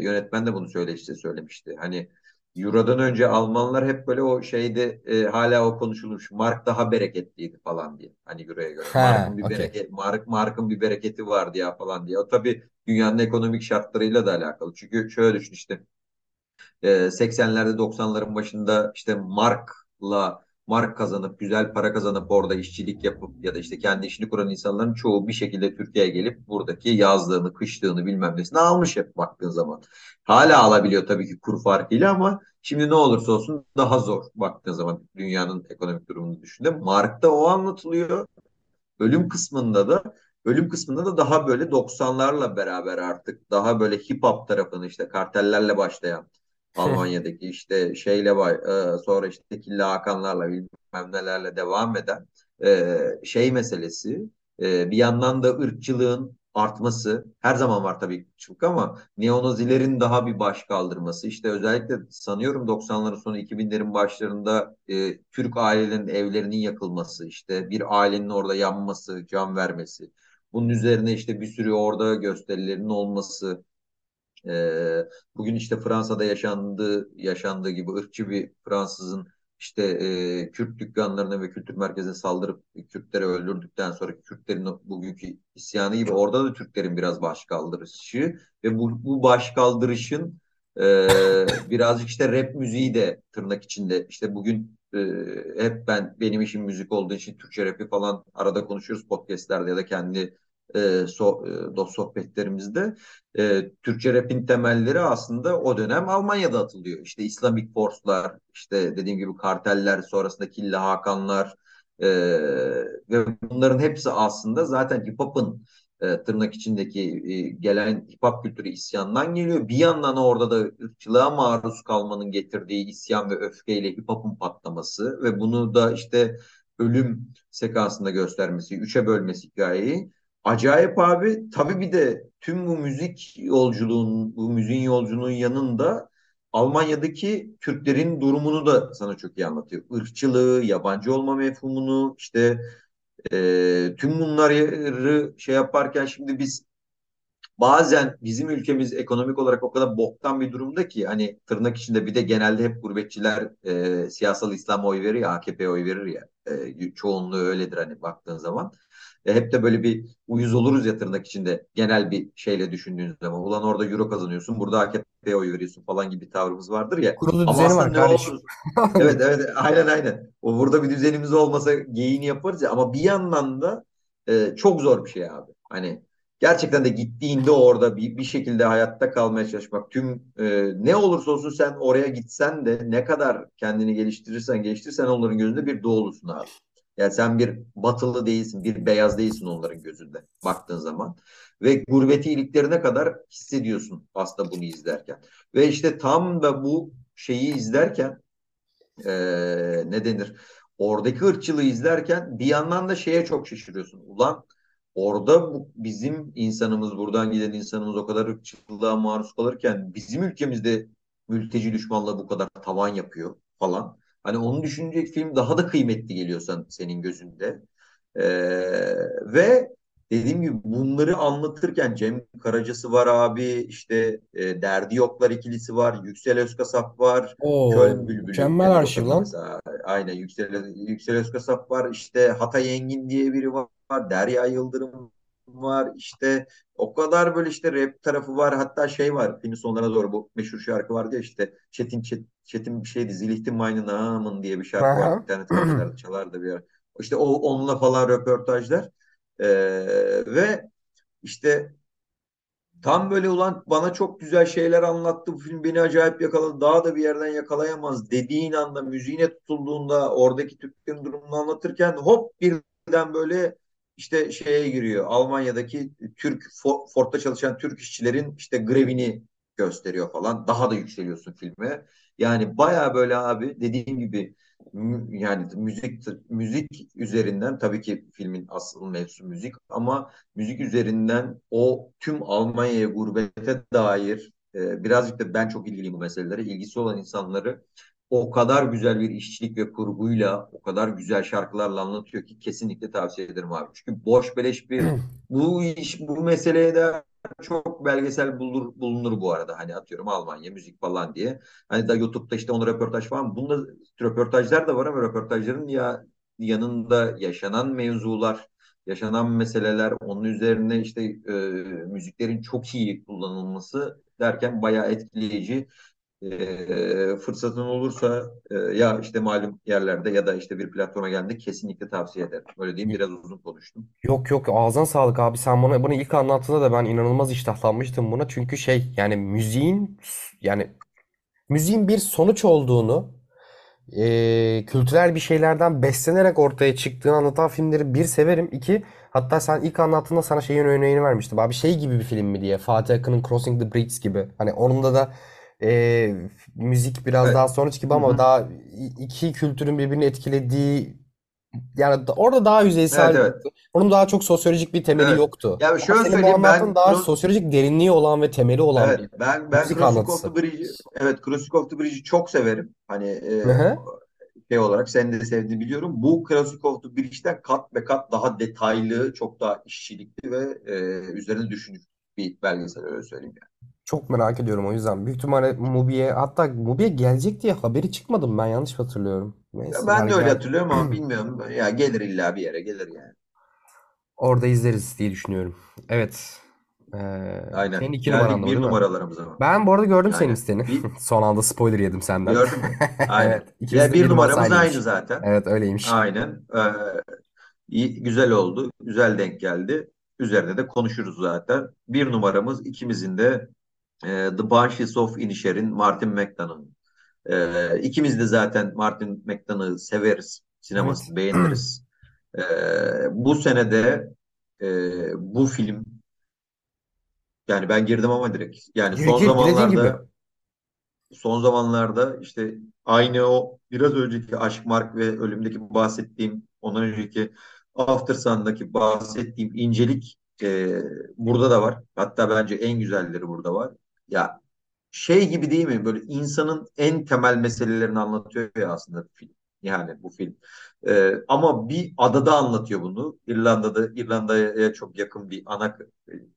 Speaker 2: yönetmen de bunu söyle işte söylemişti. Hani Euro'dan önce Almanlar hep böyle o şeyde e, hala o konuşulmuş. Mark daha bereketliydi falan diye. Hani Euro'ya göre.
Speaker 1: Ha,
Speaker 2: Mark'ın bir
Speaker 1: okey.
Speaker 2: bereket Mark Mark'ın bir bereketi vardı ya falan diye. O tabii dünyanın ekonomik şartlarıyla da alakalı. Çünkü şöyle düşün işte e, 80'lerde 90'ların başında işte markla mark kazanıp güzel para kazanıp orada işçilik yapıp ya da işte kendi işini kuran insanların çoğu bir şekilde Türkiye'ye gelip buradaki yazlığını, kışlığını bilmem nesini almış hep baktığın zaman. Hala alabiliyor tabii ki kur farkıyla ama şimdi ne olursa olsun daha zor baktığın zaman dünyanın ekonomik durumunu düşündüm. Mark'ta o anlatılıyor. Ölüm kısmında da ölüm kısmında da daha böyle 90'larla beraber artık daha böyle hip hop tarafını işte kartellerle başlayan Almanya'daki işte şeyle e, sonra işte Killa Hakanlarla bilmem nelerle devam eden e, şey meselesi e, bir yandan da ırkçılığın artması. Her zaman var tabii ırkçılık ama neonazilerin daha bir baş kaldırması. İşte özellikle sanıyorum 90'ların sonu 2000'lerin başlarında e, Türk ailelerinin evlerinin yakılması işte bir ailenin orada yanması can vermesi. Bunun üzerine işte bir sürü orada gösterilerin olması bugün işte Fransa'da yaşandığı yaşandığı gibi ırkçı bir Fransızın işte e, Kürt dükkanlarına ve kültür merkezine saldırıp Kürtleri öldürdükten sonra Kürtlerin bugünkü isyanı gibi orada da Türklerin biraz başkaldırışı ve bu, bu başkaldırışın e, birazcık işte rap müziği de tırnak içinde işte bugün e, hep ben benim işim müzik olduğu için Türkçe rapi falan arada konuşuyoruz podcastlerde ya da kendi e, so, e, dost sohbetlerimizde e, Türkçe rap'in temelleri aslında o dönem Almanya'da atılıyor. İşte Islamic Force'lar, işte dediğim gibi karteller, sonrasında Killa Hakanlar e, ve bunların hepsi aslında zaten hip hop'un e, tırnak içindeki e, gelen hip hop kültürü isyandan geliyor. Bir yandan orada da ırkçılığa maruz kalmanın getirdiği isyan ve öfkeyle hip hop'un patlaması ve bunu da işte ölüm sekansında göstermesi, üçe bölmesi hikayeyi. Acayip abi. Tabii bir de tüm bu müzik yolculuğun, bu müziğin yolculuğun yanında Almanya'daki Türklerin durumunu da sana çok iyi anlatıyor. Irkçılığı, yabancı olma mefhumunu, işte e, tüm bunları şey yaparken şimdi biz bazen bizim ülkemiz ekonomik olarak o kadar boktan bir durumda ki hani tırnak içinde bir de genelde hep gurbetçiler e, siyasal İslam'a oy verir ya AKP'ye oy verir ya e, çoğunluğu öyledir hani baktığın zaman. E, hep de böyle bir uyuz oluruz ya tırnak içinde genel bir şeyle düşündüğün zaman. Ulan orada euro kazanıyorsun burada AKP'ye oy veriyorsun falan gibi bir tavrımız vardır ya.
Speaker 1: Kurulu
Speaker 2: Ama
Speaker 1: düzeni var kardeşim.
Speaker 2: olur Evet evet aynen aynen. O burada bir düzenimiz olmasa geyiğini yaparız ya ama bir yandan da e, çok zor bir şey abi. Hani gerçekten de gittiğinde orada bir, bir şekilde hayatta kalmaya çalışmak. Tüm e, ne olursa olsun sen oraya gitsen de ne kadar kendini geliştirirsen geliştirirsen onların gözünde bir doğulusun abi. Yani sen bir batılı değilsin, bir beyaz değilsin onların gözünde baktığın zaman. Ve gurbeti iliklerine kadar hissediyorsun aslında bunu izlerken. Ve işte tam da bu şeyi izlerken e, ne denir? Oradaki ırkçılığı izlerken bir yandan da şeye çok şaşırıyorsun. Ulan orada bu, bizim insanımız, buradan giden insanımız o kadar ırkçılığa maruz kalırken bizim ülkemizde mülteci düşmanlığı bu kadar tavan yapıyor falan. Hani onu düşünecek film daha da kıymetli geliyorsan senin gözünde. Ee, ve dediğim gibi bunları anlatırken Cem Karacası var abi, işte e, Derdi Yoklar ikilisi var, Yüksel Özkasap var,
Speaker 1: Oo,
Speaker 2: Köln Bülbülü
Speaker 1: mükemmel arşiv lan.
Speaker 2: mesela. Aynen Yüksel, Yüksel Özkasap var, işte Hatay Engin diye biri var, Derya Yıldırım var, işte o kadar böyle işte rap tarafı var. Hatta şey var, filmin sonlarına doğru bu meşhur şarkı vardı ya işte Çetin Çet, Çetin bir şeydi, Zilihti Mayne Namın diye bir şarkı.
Speaker 1: Aha.
Speaker 2: İnternet kafelerde çalardı bir ara. İşte o onunla falan röportajlar. Ee, ve işte tam böyle ulan bana çok güzel şeyler anlattı bu film beni acayip yakaladı daha da bir yerden yakalayamaz dediğin anda müziğine tutulduğunda oradaki Türklerin durumunu anlatırken hop birden böyle işte şeye giriyor. Almanya'daki Türk For- Ford'da çalışan Türk işçilerin işte grevini gösteriyor falan. Daha da yükseliyorsun filme. Yani baya böyle abi dediğim gibi yani müzik müzik üzerinden tabii ki filmin asıl mevzu müzik ama müzik üzerinden o tüm Almanya'ya gurbete dair e, birazcık da ben çok ilgiliyim bu meselelere. ilgisi olan insanları o kadar güzel bir işçilik ve kurguyla o kadar güzel şarkılarla anlatıyor ki kesinlikle tavsiye ederim abi. Çünkü boş beleş bir bu iş bu meseleye de çok belgesel bulunur, bulunur bu arada. Hani atıyorum Almanya müzik falan diye. Hani da YouTube'da işte onun röportaj falan. Bunda röportajlar da var ama röportajların ya yanında yaşanan mevzular yaşanan meseleler, onun üzerine işte e, müziklerin çok iyi kullanılması derken bayağı etkileyici. E, fırsatın olursa e, ya işte malum yerlerde ya da işte bir platforma geldiğinde kesinlikle tavsiye ederim. Öyle diyeyim biraz uzun konuştum.
Speaker 1: Yok yok. Ağzına sağlık abi. Sen bana bunu ilk anlattığında da ben inanılmaz iştahlanmıştım buna. Çünkü şey yani müziğin yani müziğin bir sonuç olduğunu e, kültürel bir şeylerden beslenerek ortaya çıktığını anlatan filmleri bir severim. İki hatta sen ilk anlattığında sana şeyin örneğini vermiştim. Abi şey gibi bir film mi diye Fatih Akın'ın Crossing the Bridge gibi. Hani onunda da e, müzik biraz daha
Speaker 2: Evet.
Speaker 1: gibi
Speaker 2: Hı
Speaker 1: ama
Speaker 2: hı.
Speaker 1: daha iki kültürün birbirini etkilediği yani da- orada daha
Speaker 2: Evet
Speaker 1: yüzeysel
Speaker 2: evet.
Speaker 1: onun daha çok sosyolojik bir temeli
Speaker 2: Evet.
Speaker 1: yoktu.
Speaker 2: Ya
Speaker 1: Ama
Speaker 2: şöyle
Speaker 1: senin bu
Speaker 2: söyleyeyim
Speaker 1: anlattığın
Speaker 2: ben
Speaker 1: daha
Speaker 2: Cross,
Speaker 1: sosyolojik derinliği olan ve temeli olan
Speaker 2: evet
Speaker 1: bir
Speaker 2: ben ben
Speaker 1: müzik
Speaker 2: Crossing of the. Bridge'i evet Crossing of the Bridge'i çok severim. Hani e,
Speaker 1: hı.
Speaker 2: şey olarak sen de sevdiğini biliyorum. Bu Classic of the Bridge'den kat be kat daha detaylı, çok daha işçilikli ve e, üzerine düşünülmüş bir belgesel öyle söyleyeyim yani.
Speaker 1: Çok merak ediyorum o yüzden. Büyük ihtimalle Mubi'ye hatta Mubi'ye gelecek diye haberi çıkmadı mı? Ben yanlış hatırlıyorum?
Speaker 2: Ya
Speaker 1: Neyse
Speaker 2: ben
Speaker 1: yani
Speaker 2: de öyle
Speaker 1: gel
Speaker 2: hatırlıyorum ama bilmiyorum. Ya gelir illa bir yere gelir yani.
Speaker 1: orada izleriz diye düşünüyorum. Evet. Ee, senin
Speaker 2: Aynen.
Speaker 1: iki numaran
Speaker 2: Geldik
Speaker 1: da o
Speaker 2: bir
Speaker 1: değil mi?
Speaker 2: numaralarımıza.
Speaker 1: Ben bu arada gördüm senin
Speaker 2: Aynen.
Speaker 1: listeni.
Speaker 2: Bir
Speaker 1: Son anda spoiler yedim senden.
Speaker 2: gördün mü?
Speaker 1: Evet.
Speaker 2: Aynen.
Speaker 1: İkimizin
Speaker 2: Ya
Speaker 1: de
Speaker 2: bir
Speaker 1: bir numarası
Speaker 2: numaramız aynı
Speaker 1: aynıymış.
Speaker 2: zaten.
Speaker 1: Evet öyleymiş.
Speaker 2: Aynen. Ee, iyi, güzel oldu. Güzel denk geldi. Üzerine de konuşuruz zaten. Bir numaramız ikimizin de e, The Banshees of Inisherin Martin McDonagh'ın. Ee, ikimiz de zaten Martin McDonagh'ı severiz.
Speaker 1: Evet.
Speaker 2: Sinemasını beğeniriz. Ee, bu senede e, bu film yani ben girdim ama direkt. Yani son
Speaker 1: gir
Speaker 2: zamanlarda son zamanlarda işte aynı o biraz önceki Aşk Mark ve Ölüm'deki bahsettiğim ondan önceki After Sun'daki bahsettiğim incelik e, burada da var. Hatta bence en güzelleri burada var. Ya şey gibi değil mi? Böyle insanın en temel meselelerini anlatıyor ya aslında film. Yani bu film. Ee, ama bir adada anlatıyor bunu. İrlanda'da İrlanda'ya çok yakın bir ana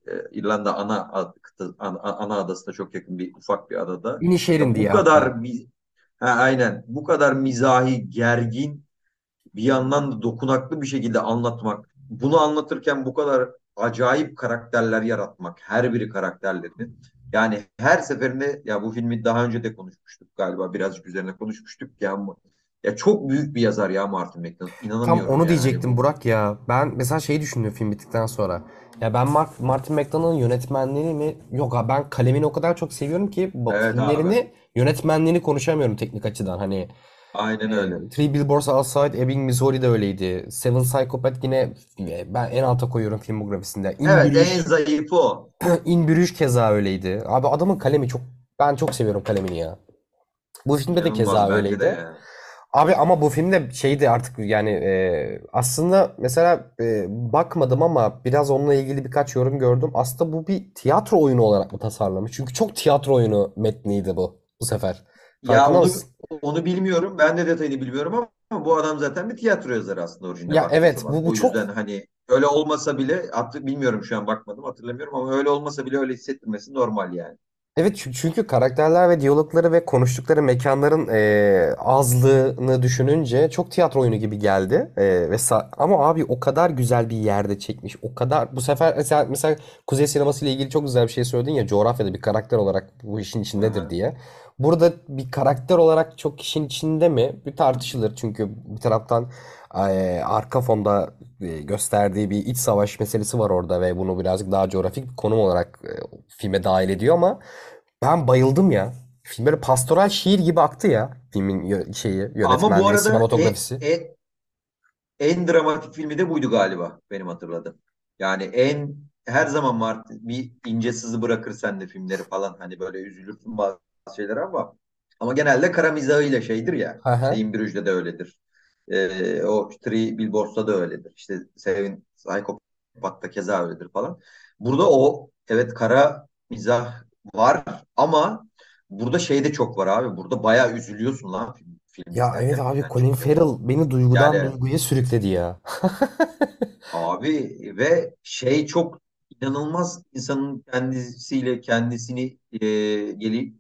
Speaker 2: e, İrlanda ana kıta- ana, ana adasına çok yakın bir ufak bir adada. Bu
Speaker 1: diye hatta.
Speaker 2: kadar ha, aynen bu kadar mizahi, gergin bir yandan da dokunaklı bir şekilde anlatmak, bunu anlatırken bu kadar acayip karakterler yaratmak, her biri karakterlerini. Yani her seferinde ya bu filmi daha önce de konuşmuştuk galiba birazcık üzerine konuşmuştuk ya ya çok büyük bir yazar ya Martin McDonagh.
Speaker 1: Tam
Speaker 2: İnanamıyorum
Speaker 1: onu
Speaker 2: yani
Speaker 1: diyecektim
Speaker 2: bu
Speaker 1: Burak ya. Ben mesela şeyi düşündüm film bittikten sonra. Ya ben Mark, Martin McDonagh'ın yönetmenliğini mi? Yok abi ben kalemini o kadar çok seviyorum ki
Speaker 2: Evet abi.
Speaker 1: filmlerini yönetmenliğini konuşamıyorum teknik açıdan. Hani
Speaker 2: Aynen öyle.
Speaker 1: e, Three Billboards Outside Ebbing, Missouri de öyleydi. Seven Psychopath yine e, ben en alta koyuyorum filmografisinde. In
Speaker 2: Evet
Speaker 1: Bruges,
Speaker 2: en zayıfı o.
Speaker 1: In Bruges keza öyleydi. Abi adamın kalemi çok ben çok seviyorum kalemini ya. Bu filmde de keza
Speaker 2: İnanılmaz bence de
Speaker 1: öyleydi.
Speaker 2: yani.
Speaker 1: Abi ama bu filmde şeydi artık yani e, aslında mesela e, bakmadım ama biraz onunla ilgili birkaç yorum gördüm. Aslında bu bir tiyatro oyunu olarak mı tasarlamış? Çünkü çok tiyatro oyunu metniydi bu bu sefer.
Speaker 2: Ya
Speaker 1: Farkında
Speaker 2: onu
Speaker 1: mısın?
Speaker 2: onu bilmiyorum. Ben de detayını bilmiyorum ama, ama bu adam zaten bir tiyatro yazarı aslında orijine
Speaker 1: Ya evet bu bu
Speaker 2: O yüzden
Speaker 1: çok
Speaker 2: hani öyle olmasa bile artık bilmiyorum şu an bakmadım hatırlamıyorum ama öyle olmasa bile öyle hissettirmesi normal yani.
Speaker 1: evet çünkü, çünkü karakterler ve diyalogları ve konuştukları mekanların e, azlığını düşününce çok tiyatro oyunu gibi geldi. E, ve sa- ama abi o kadar güzel bir yerde çekmiş. O kadar bu sefer mesela, mesela Kuzey sineması ile ilgili çok güzel bir şey söyledin ya coğrafyada bir karakter olarak bu işin içindedir
Speaker 2: Aha.
Speaker 1: diye. Burada bir karakter olarak çok işin içinde mi? Bir tartışılır çünkü bir taraftan e, arka fonda e, gösterdiği bir iç savaş meselesi var orada ve bunu birazcık daha coğrafik bir konum olarak e, filme dahil ediyor ama ben bayıldım ya. Film böyle pastoral şiir gibi aktı ya filmin şeyi,
Speaker 2: Ama bu
Speaker 1: yönetmenliği,
Speaker 2: arada e,
Speaker 1: sinematografisi.
Speaker 2: e, en dramatik filmi de buydu galiba benim hatırladığım. Yani en her zaman var bir ince sızı bırakır sende filmleri falan hani böyle üzülürsün bazı şeyler ama ama genelde kara mizahıyla şeydir ya.
Speaker 1: Hı
Speaker 2: İşte
Speaker 1: hı.
Speaker 2: In Bruges'de de öyledir. Ee, o Three Billboards'ta da öyledir. İşte Seven Psychopath'ta keza öyledir falan. Burada o evet kara mizah var ama burada şey de çok var abi. Burada bayağı üzülüyorsun lan film, film
Speaker 1: Ya evet abi Colin
Speaker 2: gerçekten.
Speaker 1: Farrell beni duygudan
Speaker 2: Yani
Speaker 1: duyguya sürükledi ya.
Speaker 2: Abi ve şey çok inanılmaz insanın kendisiyle kendisini e, geli,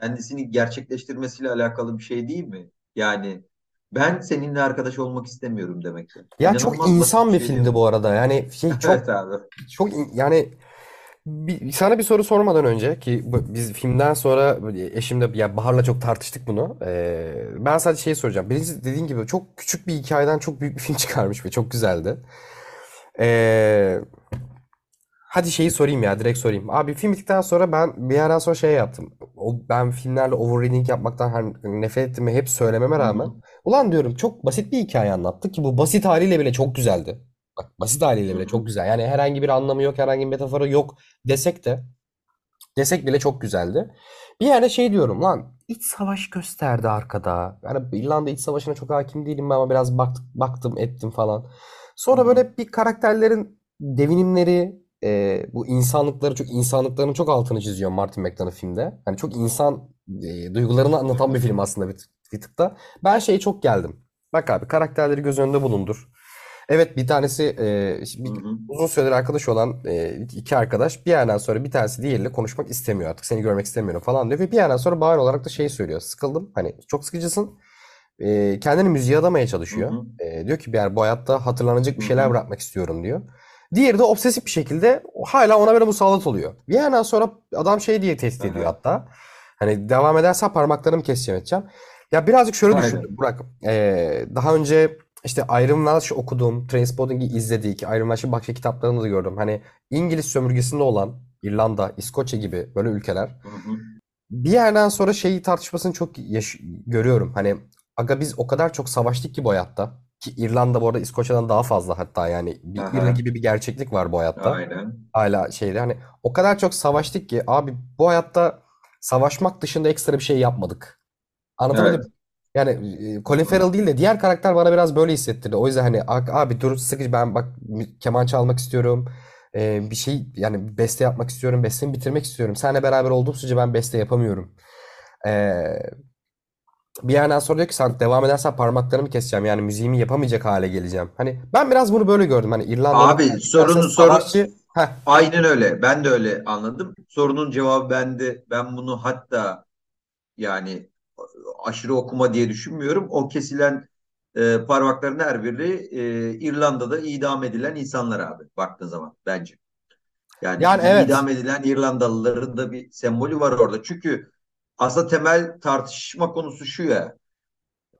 Speaker 2: kendisini gerçekleştirmesiyle alakalı bir şey değil mi? Yani ben seninle arkadaş olmak istemiyorum demektir.
Speaker 1: Ya çok
Speaker 2: İnanılmaz basit
Speaker 1: insan
Speaker 2: bir
Speaker 1: bir
Speaker 2: şey
Speaker 1: filmdi bu arada. Yani şey çok
Speaker 2: Evet abi.
Speaker 1: çok in- yani bir, sana bir soru sormadan önce ki bu- biz filmden sonra eşimle ya Bahar'la çok tartıştık bunu. Ee, ben sadece şeyi soracağım. Birincisi dediğin gibi çok küçük bir hikayeden çok büyük bir film çıkarmış ve çok güzeldi. Ee, hadi şeyi sorayım ya direkt sorayım. Abi film bittikten sonra ben bir yerden sonra şey yaptım. O, ben filmlerle overreading yapmaktan her nefret ettiğimi hep söylememe rağmen.
Speaker 2: hı.
Speaker 1: Ulan diyorum çok basit bir hikaye anlattı ki bu basit haliyle bile çok güzeldi. Bak basit haliyle bile çok güzel. Yani herhangi bir anlamı yok, herhangi bir metaforu yok desek de desek bile çok güzeldi. Bir yerde şey diyorum lan iç savaş gösterdi arkada. Yani İrlanda iç savaşına çok hakim değilim ben ama biraz baktık, baktım ettim falan. Sonra böyle bir karakterlerin devinimleri e, bu insanlıkları çok insanlıkların çok altını çiziyor Martin McDonagh filmde. Hani çok insan e, duygularını anlatan bir film aslında bir, bir tık da. Ben şeye çok geldim. Bak abi karakterleri göz önünde bulundur. Evet bir tanesi e,
Speaker 2: Hı
Speaker 1: bir,
Speaker 2: hı.
Speaker 1: uzun süredir arkadaş olan e, iki arkadaş bir yerden sonra bir tanesi diğeriyle konuşmak istemiyor artık seni görmek istemiyorum falan diyor ve bir yerden sonra bahane olarak da şey söylüyor sıkıldım hani çok sıkıcısın e, kendini müziğe adamaya
Speaker 2: Hı
Speaker 1: çalışıyor
Speaker 2: hı.
Speaker 1: E, diyor ki bir yer bu hayatta hatırlanacak
Speaker 2: Hı
Speaker 1: bir şeyler
Speaker 2: hı.
Speaker 1: bırakmak istiyorum diyor diğeri de obsesif bir şekilde hala ona böyle musallat oluyor bir yerden sonra adam şey diye tehdit ediyor hatta hani devam edersen parmaklarımı keseceğim edeceğim ya birazcık şöyle
Speaker 2: Aynen.
Speaker 1: düşündüm Burak E, daha önce işte Iron Welsh okudum. Trainspotting'i izledik. Iron Welsh'in başka kitaplarını da gördüm. Hani İngiliz sömürgesinde olan İrlanda, İskoçya gibi böyle ülkeler.
Speaker 2: Hı hı.
Speaker 1: Bir yerden sonra şeyi tartışmasını çok yaş- görüyorum. Hani aga biz o kadar çok savaştık ki bu hayatta. Ki İrlanda bu arada İskoçya'dan daha fazla hatta yani bir
Speaker 2: Aha.
Speaker 1: gibi bir gerçeklik var bu hayatta.
Speaker 2: Aynen.
Speaker 1: Hala şeyde hani o kadar çok savaştık ki abi bu hayatta savaşmak dışında ekstra bir şey yapmadık. Anlatabildim
Speaker 2: Evet.
Speaker 1: mi? Yani e, Colin Farrell değil de diğer karakter bana biraz böyle hissettirdi. O yüzden hani "A- abi dur sıkıcı ben bak mü- keman çalmak istiyorum. E, bir şey yani beste yapmak istiyorum. Bestemi bitirmek istiyorum. Seninle beraber olduğum sürece ben beste yapamıyorum. E, bir yerden sonra diyor ki sen devam edersen parmaklarımı keseceğim. Yani müziğimi yapamayacak hale geleceğim. Hani ben biraz bunu böyle gördüm. Hani İrlandalı
Speaker 2: Abi sorunun soru
Speaker 1: savaşçı. Heh,
Speaker 2: aynen öyle. Ben de öyle anladım. Sorunun cevabı bende. Ben bunu hatta yani aşırı okuma diye düşünmüyorum. O kesilen e, parmakların her biri e, İrlanda'da idam edilen insanlar abi baktığın zaman bence. Yani
Speaker 1: yani evet.
Speaker 2: idam edilen İrlandalıların da bir sembolü var orada. Çünkü aslında temel tartışma konusu şu ya.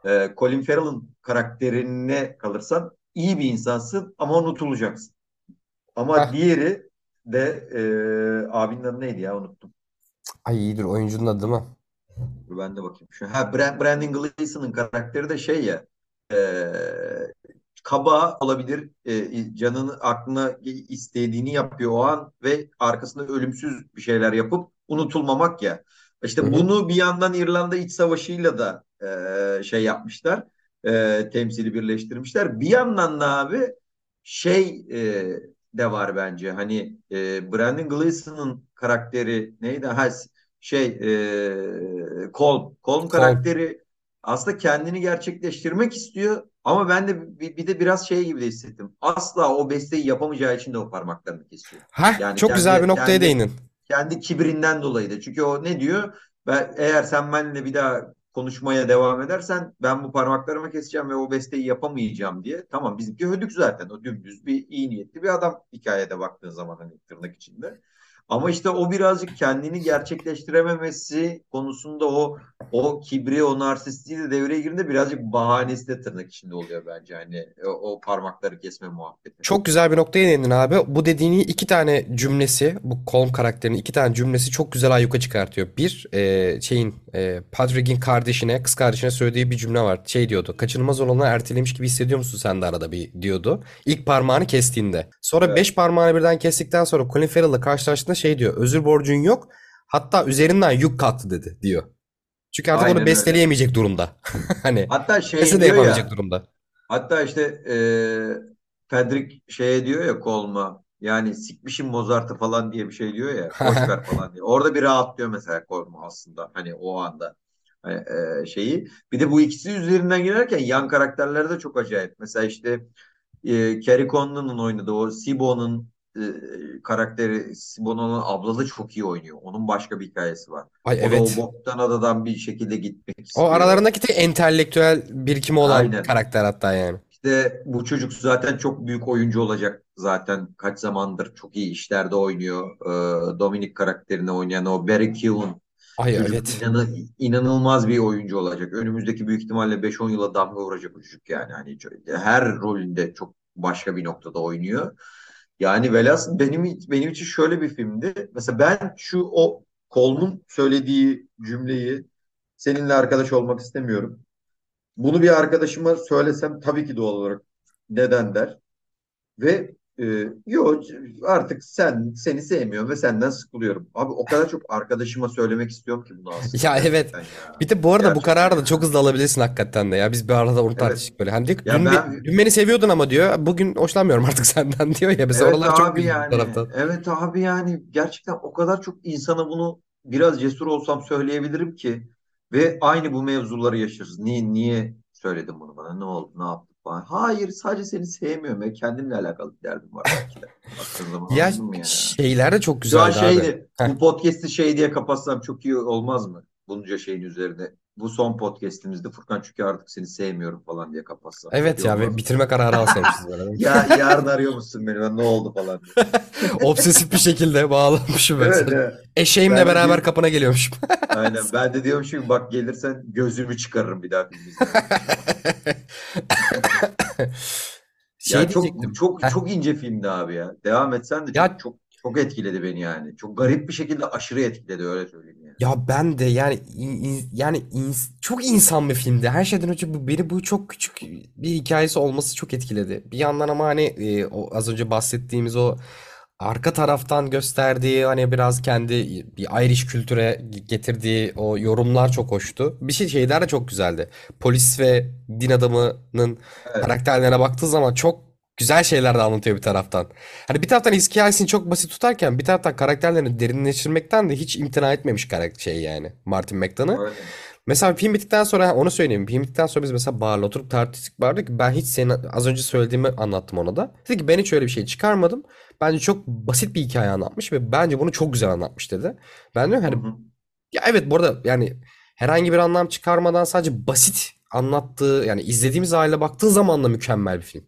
Speaker 2: E, Colin Farrell'ın karakterine kalırsan iyi bir insansın ama unutulacaksın. Ama
Speaker 1: Heh,
Speaker 2: diğeri de e, abinin adı neydi ya unuttum.
Speaker 1: Ay iyidir oyuncunun adı mi?
Speaker 2: Dur ben de bakayım. Şu, ha Brand, Brandon Gleeson'ın karakteri de şey ya e, kaba olabilir e, canını aklına istediğini yapıyor o an ve arkasında ölümsüz bir şeyler yapıp unutulmamak ya. İşte
Speaker 1: hı.
Speaker 2: bunu bir yandan İrlanda İç Savaşı'yla da e, şey yapmışlar. E, temsili birleştirmişler. Bir yandan da abi şey e, de var bence. Hani e, Brandon Gleeson'ın karakteri neydi? Ha, şey e, Colm. Colm karakteri aslında kendini gerçekleştirmek istiyor ama ben de bir, bir de biraz şey gibi de hissettim. Asla o besteyi yapamayacağı için de o parmaklarını kesiyor.
Speaker 1: Heh,
Speaker 2: Yani
Speaker 1: çok güzel bir
Speaker 2: kendi
Speaker 1: noktaya
Speaker 2: kendi
Speaker 1: değindin.
Speaker 2: Kendi kibrinden dolayı da. Çünkü o ne diyor? Ben, eğer sen benimle bir daha konuşmaya devam edersen ben bu parmaklarımı keseceğim ve o besteyi yapamayacağım diye. Tamam bizimki hödük zaten. O dümdüz bir iyi niyetli bir adam hikayede baktığın zaman hani tırnak içinde. Ama işte o birazcık kendini gerçekleştirememesi konusunda o o kibri, o narsistliği de devreye girdiğinde birazcık bahanesi de tırnak içinde oluyor bence. Hani o, o parmakları kesme muhabbeti.
Speaker 1: Çok güzel bir noktaya değindin abi. Bu dediğini iki tane cümlesi, bu Colm karakterinin iki tane cümlesi çok güzel ayyuka çıkartıyor. Bir, e, şeyin, e, Patrick'in kardeşine, kız kardeşine söylediği bir cümle var. Şey diyordu, kaçınılmaz olanı ertelemiş gibi hissediyor musun sen de arada bir diyordu. İlk parmağını kestiğinde. Sonra
Speaker 2: Evet.
Speaker 1: beş parmağını birden kestikten sonra Colin Farrell'la karşılaştığında şey diyor, özür borcun yok. Hatta üzerinden yük kalktı dedi diyor. Çünkü artık onu
Speaker 2: Aynen öyle.
Speaker 1: besteleyemeyecek durumda. Hani
Speaker 2: Hatta şey
Speaker 1: de
Speaker 2: diyor
Speaker 1: yapamayacak
Speaker 2: ya
Speaker 1: durumda.
Speaker 2: Hatta işte e, Fredrik şeye diyor ya Kolma yani sikmişim Mozart'ı falan diye bir şey diyor ya boş ver falan diye. Orada bir rahatlıyor mesela Kolma aslında hani o anda hani, e, şeyi. Bir de bu ikisi üzerinden girerken yan karakterler de çok acayip. Mesela işte e, Kerry Condon'un oynadığı o Sibo'nun e, karakteri Sibo'nun abla da çok iyi oynuyor. Onun başka bir hikayesi var.
Speaker 1: Ay
Speaker 2: O da o
Speaker 1: evet.
Speaker 2: boktan adadan bir şekilde gitmek
Speaker 1: O
Speaker 2: istiyor.
Speaker 1: aralarındaki tek entelektüel birikimi olan
Speaker 2: Aynen.
Speaker 1: karakter hatta yani.
Speaker 2: İşte bu çocuk zaten çok büyük oyuncu olacak zaten kaç zamandır çok iyi işlerde oynuyor. Ee, Dominic karakterini oynayan o Barry Keoghan
Speaker 1: Ay
Speaker 2: çocuk
Speaker 1: evet.
Speaker 2: inanı, inanılmaz bir oyuncu olacak. Önümüzdeki büyük ihtimalle 5-10 yıla damga vuracak o çocuk yani. Hani her rolünde çok başka bir noktada oynuyor. Yani velhasıl benim benim için şöyle bir filmdi. Mesela ben şu o Colm'un söylediği cümleyi seninle arkadaş olmak istemiyorum. Bunu bir arkadaşıma söylesem tabii ki doğal olarak neden der. Ve e, yo artık sen seni sevmiyorum ve senden sıkılıyorum. Abi o kadar çok arkadaşıma söylemek istiyorum ki bunu aslında
Speaker 1: Ya evet.
Speaker 2: gerçekten ya.
Speaker 1: Bir de bu arada bu
Speaker 2: Gerçekten
Speaker 1: kararı da çok hızlı alabilirsin hakikaten de ya. Biz bir arada onu tartıştık böyle. Hani diyor ki,
Speaker 2: Ya
Speaker 1: dün, be-
Speaker 2: ben
Speaker 1: dün beni seviyordun ama diyor. Bugün hoşlanmıyorum artık senden diyor ya. Mesela
Speaker 2: evet
Speaker 1: oralar çok
Speaker 2: abi
Speaker 1: bu
Speaker 2: yani
Speaker 1: taraftan.
Speaker 2: evet abi yani gerçekten o kadar çok insana bunu biraz cesur olsam söyleyebilirim ki ve aynı bu mevzuları yaşarız. Niye niye söyledin bunu bana? Ne oldu? Ne yaptık falan. Hayır sadece seni sevmiyorum ya. Kendimle alakalı bir derdim var belki de. Zaman
Speaker 1: Ya
Speaker 2: yani?
Speaker 1: şeyler de çok
Speaker 2: Şu an
Speaker 1: güzeldi abi.
Speaker 2: şeydi, bu podcast'i şey diye kapatsam çok iyi olmaz mı? Bunca şeyin üzerine. Bu son podcast'imizde Furkan çünkü artık seni sevmiyorum falan diye kapatsam. Çok
Speaker 1: Evet ya ve bitirme kararı alsaymışız böyle.
Speaker 2: Ya yarın arıyor musun beni? Ben Ne oldu falan.
Speaker 1: Obsesif bir şekilde bağlanmışım ben
Speaker 2: Evet,
Speaker 1: sana.
Speaker 2: evet.
Speaker 1: Eşeğimle
Speaker 2: Ben
Speaker 1: beraber
Speaker 2: diyorum,
Speaker 1: kapına geliyormuşum.
Speaker 2: aynen. Ben de diyorum şimdi bak gelirsen gözümü çıkarırım bir daha film izlemek için.
Speaker 1: Şey
Speaker 2: Ya çok çok çok ince filmdi abi ya. Devam etsen de çok
Speaker 1: Ya
Speaker 2: çok çok etkiledi beni yani. Çok garip bir şekilde aşırı etkiledi öyle söyleyeyim.
Speaker 1: Ya ben de yani in- in- yani ins- çok insan bir filmdi. Her şeyden önce bu beni bu çok küçük bir hikayesi olması çok etkiledi. Bir yandan ama hani e, o az önce bahsettiğimiz o arka taraftan gösterdiği hani biraz kendi bir Irish kültüre getirdiği o yorumlar çok hoştu. Bir şey şeyler de çok güzeldi. Polis ve din adamının
Speaker 2: Evet.
Speaker 1: karakterlerine baktığı zaman çok güzel şeyler de anlatıyor bir taraftan. Hani bir taraftan hikayesini çok basit tutarken bir taraftan karakterlerini derinleştirmekten de hiç imtina etmemiş karakter şey yani Martin McDonagh.
Speaker 2: Öyle.
Speaker 1: Mesela film bittikten sonra onu söyleyeyim. Film bittikten sonra biz mesela Bahar'la oturup tartıştık. Dedi ki ben hiç senin az önce söylediğimi anlattım ona da. Dedi ki ben hiç öyle bir şey çıkarmadım. Bence çok basit bir hikaye anlatmış ve bence bunu çok güzel anlatmış dedi. Ben diyorum
Speaker 2: Hı
Speaker 1: hani
Speaker 2: hı.
Speaker 1: ya evet bu arada yani herhangi bir anlam çıkarmadan sadece basit anlattığı yani izlediğimiz hale baktığın zaman da mükemmel bir film.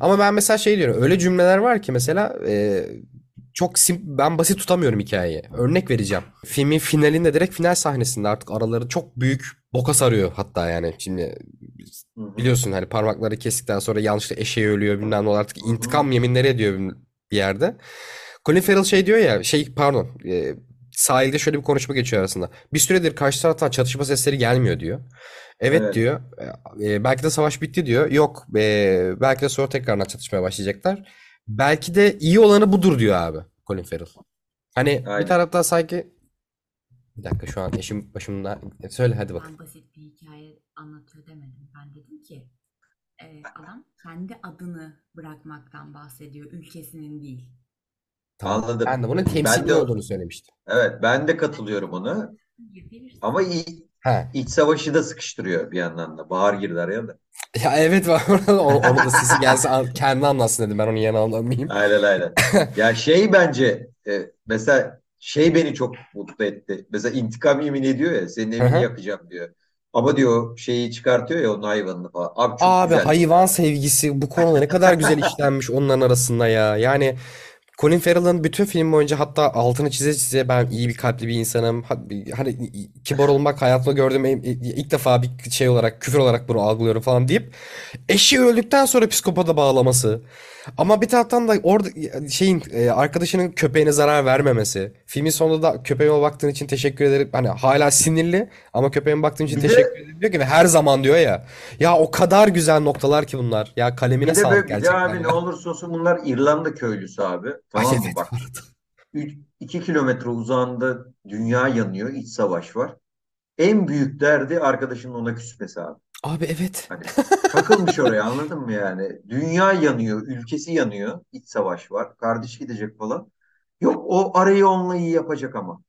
Speaker 1: Ama ben mesela şey diyorum öyle cümleler var ki mesela e, çok sim ben basit tutamıyorum hikayeyi. Örnek vereceğim. Filmin finalinde direkt final sahnesinde artık araları çok büyük boka sarıyor hatta yani. Şimdi biliyorsun hani parmakları kestikten sonra yanlışlıkla eşeği ölüyor bilmem ne artık intikam yeminleri ediyor bir yerde. Colin Farrell şey diyor ya şey pardon e, sahilde şöyle bir konuşma geçiyor arasında. Bir süredir karşı taraftan çatışma sesleri gelmiyor diyor. Evet
Speaker 2: Evet.
Speaker 1: diyor. E, belki de savaş bitti diyor. Yok e, belki de sonra tekrardan çatışmaya başlayacaklar. Belki de iyi olanı budur diyor abi Colin Farrell. Hani bir
Speaker 2: Aynen.
Speaker 1: taraftan sanki bir dakika şu an eşim başımda E, söyle hadi bak.
Speaker 3: Ben basit bir hikaye anlatıyor demedim. Ben dedim ki e, adam kendi adını bırakmaktan bahsediyor, ülkesinin değil.
Speaker 1: Tamam.
Speaker 2: Anladım.
Speaker 1: Ben de bunun
Speaker 2: Ben
Speaker 1: temsili
Speaker 2: de
Speaker 1: olduğunu söylemiştim.
Speaker 2: evet ben de katılıyorum ona. Ama i-
Speaker 1: Ha.
Speaker 2: iç savaşı da sıkıştırıyor bir yandan da. Bahar girdi araya da.
Speaker 1: Ya evet var. Onu, da sesi gelse an- kendi anlatsın dedim. Ben onun yanına anlamayayım.
Speaker 2: Aynen aynen. Ya şey bence e, mesela şey beni çok mutlu etti. Mesela intikam yemin ediyor ya senin
Speaker 1: Hı
Speaker 2: evini
Speaker 1: hı.
Speaker 2: yakacağım diyor. Ama diyor şeyi çıkartıyor ya onun hayvanını falan. Abi çok
Speaker 1: Abi
Speaker 2: güzel.
Speaker 1: hayvan sevgisi bu konuda ne kadar güzel işlenmiş onların arasında ya. Yani Colin Farrell'ın bütün film boyunca hatta altını çize çize ben iyi bir kalpli bir insanım. Ha- Hani kibar olmak hayatımda gördüğüm ilk defa bir şey olarak küfür olarak bunu algılıyorum falan deyip eşi öldükten sonra psikopata bağlaması. Ama bir taraftan da orada şeyin e, arkadaşının köpeğine zarar vermemesi. Filmin sonunda da köpeğime baktığın için teşekkür ederim. Hani hala sinirli ama köpeğime baktığın için
Speaker 2: Bir de-
Speaker 1: teşekkür ederim diyor ki ve her zaman diyor ya. Ya o kadar güzel noktalar ki bunlar. Ya kalemine
Speaker 2: Bir de,
Speaker 1: sağlık
Speaker 2: böyle- bir de
Speaker 1: gerçekten
Speaker 2: abi
Speaker 1: ya.
Speaker 2: ne olursa olsun bunlar İrlanda köylüsü abi.
Speaker 1: Ay
Speaker 2: Tamam mı?
Speaker 1: evet
Speaker 2: Bak
Speaker 1: bu arada.
Speaker 2: 2 kilometre uzağında dünya yanıyor. iç savaş var. En büyük derdi arkadaşının ona küsmesi abi.
Speaker 1: Abi evet.
Speaker 2: Hani takılmış oraya anladın mı yani? Dünya yanıyor, ülkesi yanıyor, iç savaş var, kardeş gidecek falan. Yok o arayı onunla iyi yapacak ama.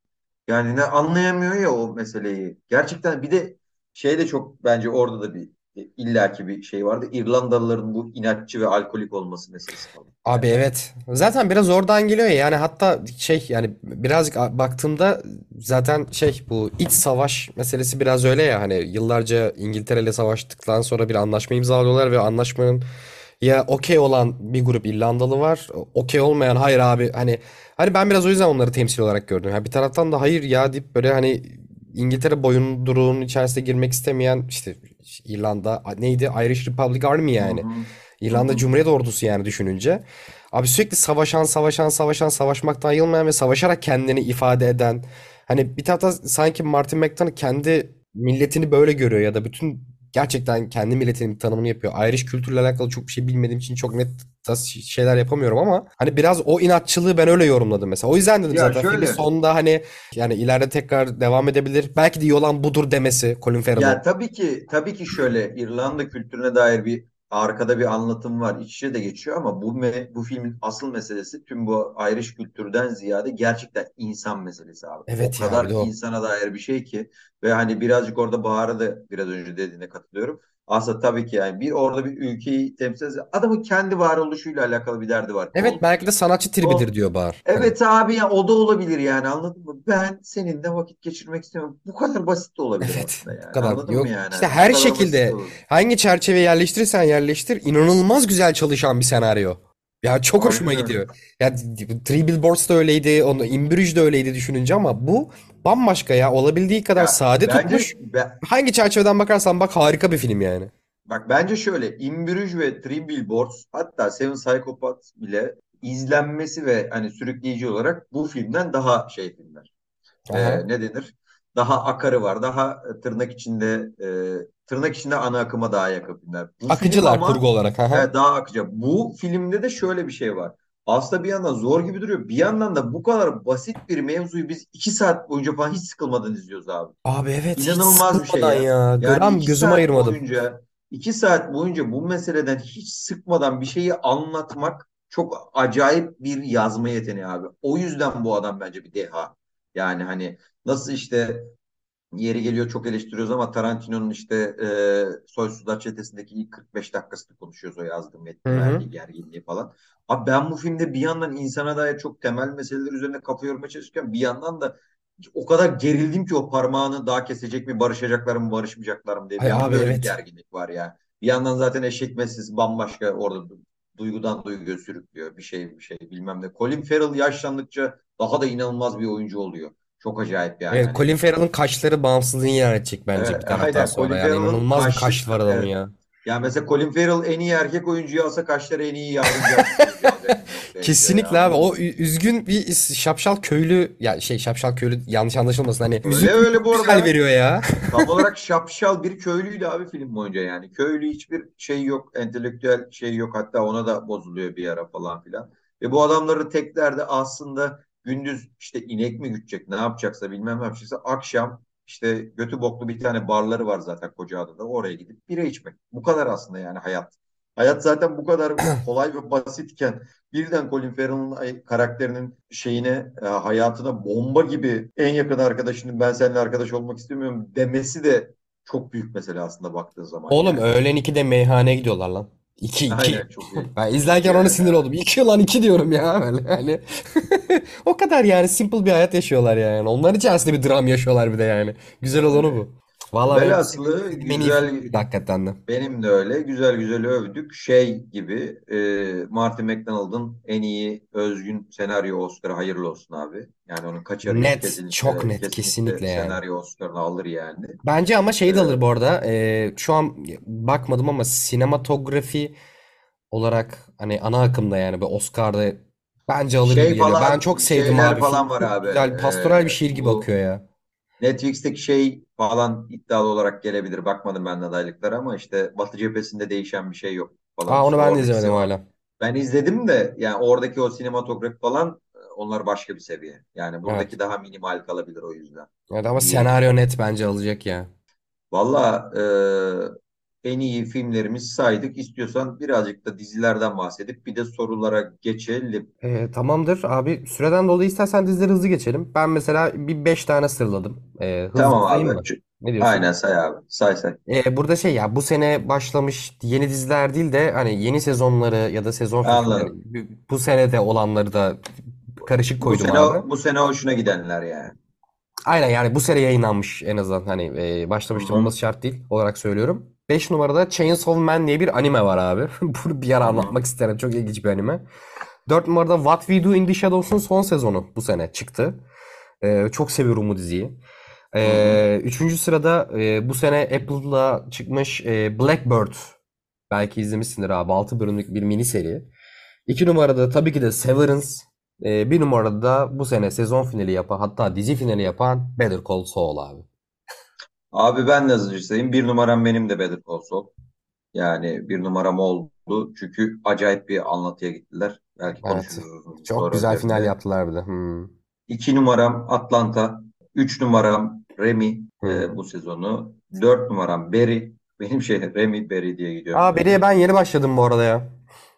Speaker 2: Yani ne anlayamıyor ya o meseleyi. Gerçekten bir de şey de çok bence orada da bir illaki bir şey vardı. İrlandalıların bu inatçı ve alkolik olması meselesi falan.
Speaker 1: Abi evet. Zaten biraz oradan geliyor ya. Yani hatta şey yani birazcık baktığımda zaten şey bu iç savaş meselesi biraz öyle ya. Hani yıllarca İngiltere ile savaştıktan sonra bir anlaşma imzalıyorlar ve anlaşmanın ya okey olan bir grup İrlandalı var. Okey olmayan hayır abi hani hani ben biraz o yüzden onları temsil olarak gördüm. Yani bir taraftan da hayır ya deyip böyle hani İngiltere boyunduruğunun içerisine girmek istemeyen işte İrlanda neydi? Irish Republic Army yani.
Speaker 2: Hı hı.
Speaker 1: İrlanda. Cumhuriyet Ordusu yani düşününce. Abi sürekli savaşan, savaşan, savaşan, savaşmaktan yılmayan ve savaşarak kendini ifade eden. Hani bir taraftan sanki Martin McDonagh kendi milletini böyle görüyor ya da bütün gerçekten kendi milletinin tanımını yapıyor. Irish kültürle alakalı çok bir şey bilmediğim için çok net tas- şeyler yapamıyorum ama hani biraz o inatçılığı ben öyle yorumladım mesela. O yüzden dedim
Speaker 2: Ya
Speaker 1: zaten filmin
Speaker 2: şöyle.
Speaker 1: sonunda hani yani ileride tekrar devam edebilir. Belki de iyi olan budur demesi Colin Farrell'ın.
Speaker 2: Ya tabii ki tabii ki şöyle İrlanda kültürüne dair bir arkada bir anlatım var. İç içe de geçiyor ama bu me- bu filmin asıl meselesi tüm bu Irish kültürden ziyade gerçekten insan meselesi abi.
Speaker 1: Evet
Speaker 2: O
Speaker 1: ya,
Speaker 2: kadar
Speaker 1: o.
Speaker 2: insana dair bir şey ki ve hani birazcık orada Bahar'a da biraz önce dediğine katılıyorum. Aslında tabii ki yani bir orada bir ülkeyi temsil ediyor. Adamın kendi varoluşuyla alakalı bir derdi var.
Speaker 1: Evet
Speaker 2: Kol-
Speaker 1: belki de sanatçı tribidir
Speaker 2: kol-
Speaker 1: diyor Bahar. Hani
Speaker 2: Evet abi ya o da olabilir yani anladın mı? Ben seninle vakit geçirmek istiyorum. Bu kadar basit de olabilir
Speaker 1: Evet,
Speaker 2: aslında yani.
Speaker 1: bu kadar.
Speaker 2: Anladın
Speaker 1: Yok,
Speaker 2: mı yani?
Speaker 1: işte
Speaker 2: Hani
Speaker 1: her şekilde. Hangi çerçeve yerleştirirsen yerleştir inanılmaz güzel çalışan bir senaryo. Ya çok hoşuma
Speaker 2: Aynen öyle.
Speaker 1: gidiyor. Ya Three Billboards da öyleydi, onu In Bruges de öyleydi düşününce ama bu bambaşka ya. Olabildiği kadar
Speaker 2: Ya
Speaker 1: sade
Speaker 2: bence
Speaker 1: tutmuş.
Speaker 2: be-
Speaker 1: Hangi çerçeveden bakarsan bak harika bir film yani.
Speaker 2: bak bence şöyle In Bruges ve Three Billboards hatta Seven Psychopaths bile izlenmesi ve hani sürükleyici olarak bu filmden daha şey filmler. Ee, ne denir? Daha akarı var. Daha e, tırnak içinde e, tırnak içinde ana akıma daha yakın filmler. Bu film
Speaker 1: Akıcılar
Speaker 2: ama
Speaker 1: kurgu olarak. Aha.
Speaker 2: Evet, daha akıcı. Bu filmde de şöyle bir şey var. Aslında bir yandan zor gibi duruyor. Bir yandan da bu kadar basit bir mevzuyu biz iki saat boyunca falan hiç sıkılmadan izliyoruz abi.
Speaker 1: Abi evet hiç
Speaker 2: İnanılmaz bir şey
Speaker 1: sıkılmadan
Speaker 2: ya.
Speaker 1: ya.
Speaker 2: Yani
Speaker 1: Gram
Speaker 2: iki saat
Speaker 1: ayırmadım.
Speaker 2: boyunca iki saat boyunca bu meseleden hiç sıkmadan bir şeyi anlatmak çok acayip bir yazma yeteneği abi. O yüzden bu adam bence bir deha. Yani hani nasıl işte Yeri geliyor çok eleştiriyoruz ama Tarantino'nun işte e, Soysuzlar Çetesi'ndeki ilk 45 dakikasını konuşuyoruz o yazdığı metni, gerginliği falan. Abi ben bu filmde bir yandan insana dair çok temel meseleler üzerine kafa yormaya çalışırken bir yandan da o kadar gerildim ki o parmağını daha kesecek mi, barışacaklar mı, barışmayacaklar mı diye. Bir
Speaker 1: abi evet.
Speaker 2: gerginlik var ya. Bir yandan zaten eşek meselesi bambaşka orada du- duygudan duyguya sürüklüyor. Bir şey bir şey bilmem ne. Colin Farrell yaşlandıkça daha da inanılmaz bir oyuncu oluyor. Çok acayip yani.
Speaker 1: Evet,
Speaker 2: Hani
Speaker 1: Colin Farrell'ın kaşları bağımsızlığını ilan edecek bence
Speaker 2: Evet,
Speaker 1: bir taraftan
Speaker 2: aynen.
Speaker 1: sonra.
Speaker 2: Colin
Speaker 1: Yani
Speaker 2: Farrell'ın
Speaker 1: inanılmaz bir
Speaker 2: kaşlı-
Speaker 1: kaş var adamın
Speaker 2: evet.
Speaker 1: ya.
Speaker 2: Ya mesela Colin Farrell en iyi erkek oyuncuyu alsa kaşları en iyi yardımcı benziyor
Speaker 1: Kesinlikle abi. O ü- üzgün bir şapşal köylü ya şey şapşal köylü yanlış anlaşılmasın hani
Speaker 2: Öyle öyle bu
Speaker 1: güzel
Speaker 2: arada.
Speaker 1: veriyor ya.
Speaker 2: Tam olarak şapşal bir köylüydü abi film boyunca yani. Köylü hiçbir şey yok, entelektüel şey yok. Hatta ona da bozuluyor bir ara falan filan. Ve bu adamları teklerde aslında gündüz işte inek mi gütecek, ne yapacaksa bilmem ne yapacaksa akşam işte götü boklu bir tane barları var zaten Kocaada'da. Oraya gidip bira içmek. Bu kadar aslında yani hayat. Hayat zaten bu kadar kolay ve basitken birden Colin Farrell'ın karakterinin şeyine, e, hayatına bomba gibi en yakın arkadaşının ben seninle arkadaş olmak istemiyorum demesi de çok büyük mesele aslında baktığın zaman.
Speaker 1: Oğlum
Speaker 2: yani.
Speaker 1: öğlen 2'de meyhaneye gidiyorlar lan. 2 2.
Speaker 2: Aynen çok iyi.
Speaker 1: Ben izlerken ona sinir oldum. 2 lan 2 diyorum ya böyle yani. O kadar yani simple bir hayat yaşıyorlar yani. Onların içerisinde bir dram yaşıyorlar bir de yani. Güzel olanı bu. Vallahi
Speaker 2: Velhasılı
Speaker 1: iyi
Speaker 2: güzel-
Speaker 1: hakikaten de.
Speaker 2: Benim de öyle. Güzel güzel övdük. Şey gibi e, Martin McDonagh'ın en iyi özgün senaryo Oscar'ı hayırlı olsun abi. Yani onun kaçarı.
Speaker 1: Net,
Speaker 2: kesinlikle,
Speaker 1: çok net, kesinlikle yani.
Speaker 2: senaryo Oscar'ını alır yani.
Speaker 1: Bence ama şey de
Speaker 2: Evet.
Speaker 1: alır bu arada. Ee, şu an bakmadım ama sinematografi olarak hani ana akımda yani bir Oscar'da bence alır
Speaker 2: Şey
Speaker 1: gibi geliyor.
Speaker 2: falan,
Speaker 1: Ben çok sevdim
Speaker 2: şeyler
Speaker 1: abi.
Speaker 2: falan var abi.
Speaker 1: güzel, pastoral bir şiir gibi
Speaker 2: bu-
Speaker 1: akıyor ya.
Speaker 2: Netflix'teki şey falan iddialı olarak gelebilir. Bakmadım ben adaylıklara ama işte Batı cephesinde değişen bir şey yok falan.
Speaker 1: Aa onu ben de
Speaker 2: Oradaki
Speaker 1: izlemedim
Speaker 2: sinema-
Speaker 1: hala.
Speaker 2: Ben izledim de yani oradaki o sinematografi falan e, onlar başka bir seviye. Yani buradaki daha minimal kalabilir o yüzden.
Speaker 1: Evet ama
Speaker 2: İyi.
Speaker 1: senaryo net bence alacak ya.
Speaker 2: Valla e, en iyi filmlerimizi saydık. İstiyorsan birazcık da dizilerden bahsedip bir de sorulara geçelim.
Speaker 1: Ee, tamamdır abi. Süreden dolayı istersen dizileri hızlı geçelim. Ben mesela bir 5 tane sıraladım. Ee, hızlı
Speaker 2: Tamam
Speaker 1: sayayım
Speaker 2: abi.
Speaker 1: mı?
Speaker 2: Ç-
Speaker 1: Ne diyorsun?
Speaker 2: Aynen say abi. Say say.
Speaker 1: Ee, burada şey ya bu sene başlamış yeni diziler değil de hani yeni sezonları ya da sezon
Speaker 2: Anladım.
Speaker 1: finalleri bu- bu sene de olanları da karışık
Speaker 2: Bu
Speaker 1: koydum
Speaker 2: sene,
Speaker 1: abi.
Speaker 2: bu sene hoşuna gidenler yani.
Speaker 1: Aynen yani bu sene yayınlanmış en azından hani e, başlamıştır
Speaker 2: hı.
Speaker 1: olması şart değil olarak söylüyorum. 5 numarada Chainsaw Man diye bir anime var abi. Bunu bir ara anlatmak isterim. Çok ilginç bir anime. 4 numarada What We Do in the Shadows'un son sezonu bu sene çıktı. Ee, çok seviyorum bu diziyi. Ee, üçüncü sırada e, bu sene Apple'da çıkmış e, Blackbird. Belki izlemişsindir abi. 6 bölümlük bir mini seri. 2 numarada tabii ki de Severance. Ee, bir numarada da bu sene sezon finali yapan hatta dizi finali yapan Better Call Saul abi.
Speaker 2: Abi ben de hızlıca sayayım. Bir numaram benim de Better Call Saul. Yani bir numaram oldu. Çünkü acayip bir anlatıya gittiler. Belki
Speaker 1: Evet.
Speaker 2: konuşuruz
Speaker 1: Çok
Speaker 2: sonra
Speaker 1: güzel final yaptılar bir de. Hmm.
Speaker 2: İki numaram Atlanta. Üç numaram Remy
Speaker 1: Hı.
Speaker 2: e, bu sezonu. Dört numaram Barry. Benim şey Remy Barry diye gidiyorum.
Speaker 1: Aa Beri'ye ben yeni başladım bu arada ya.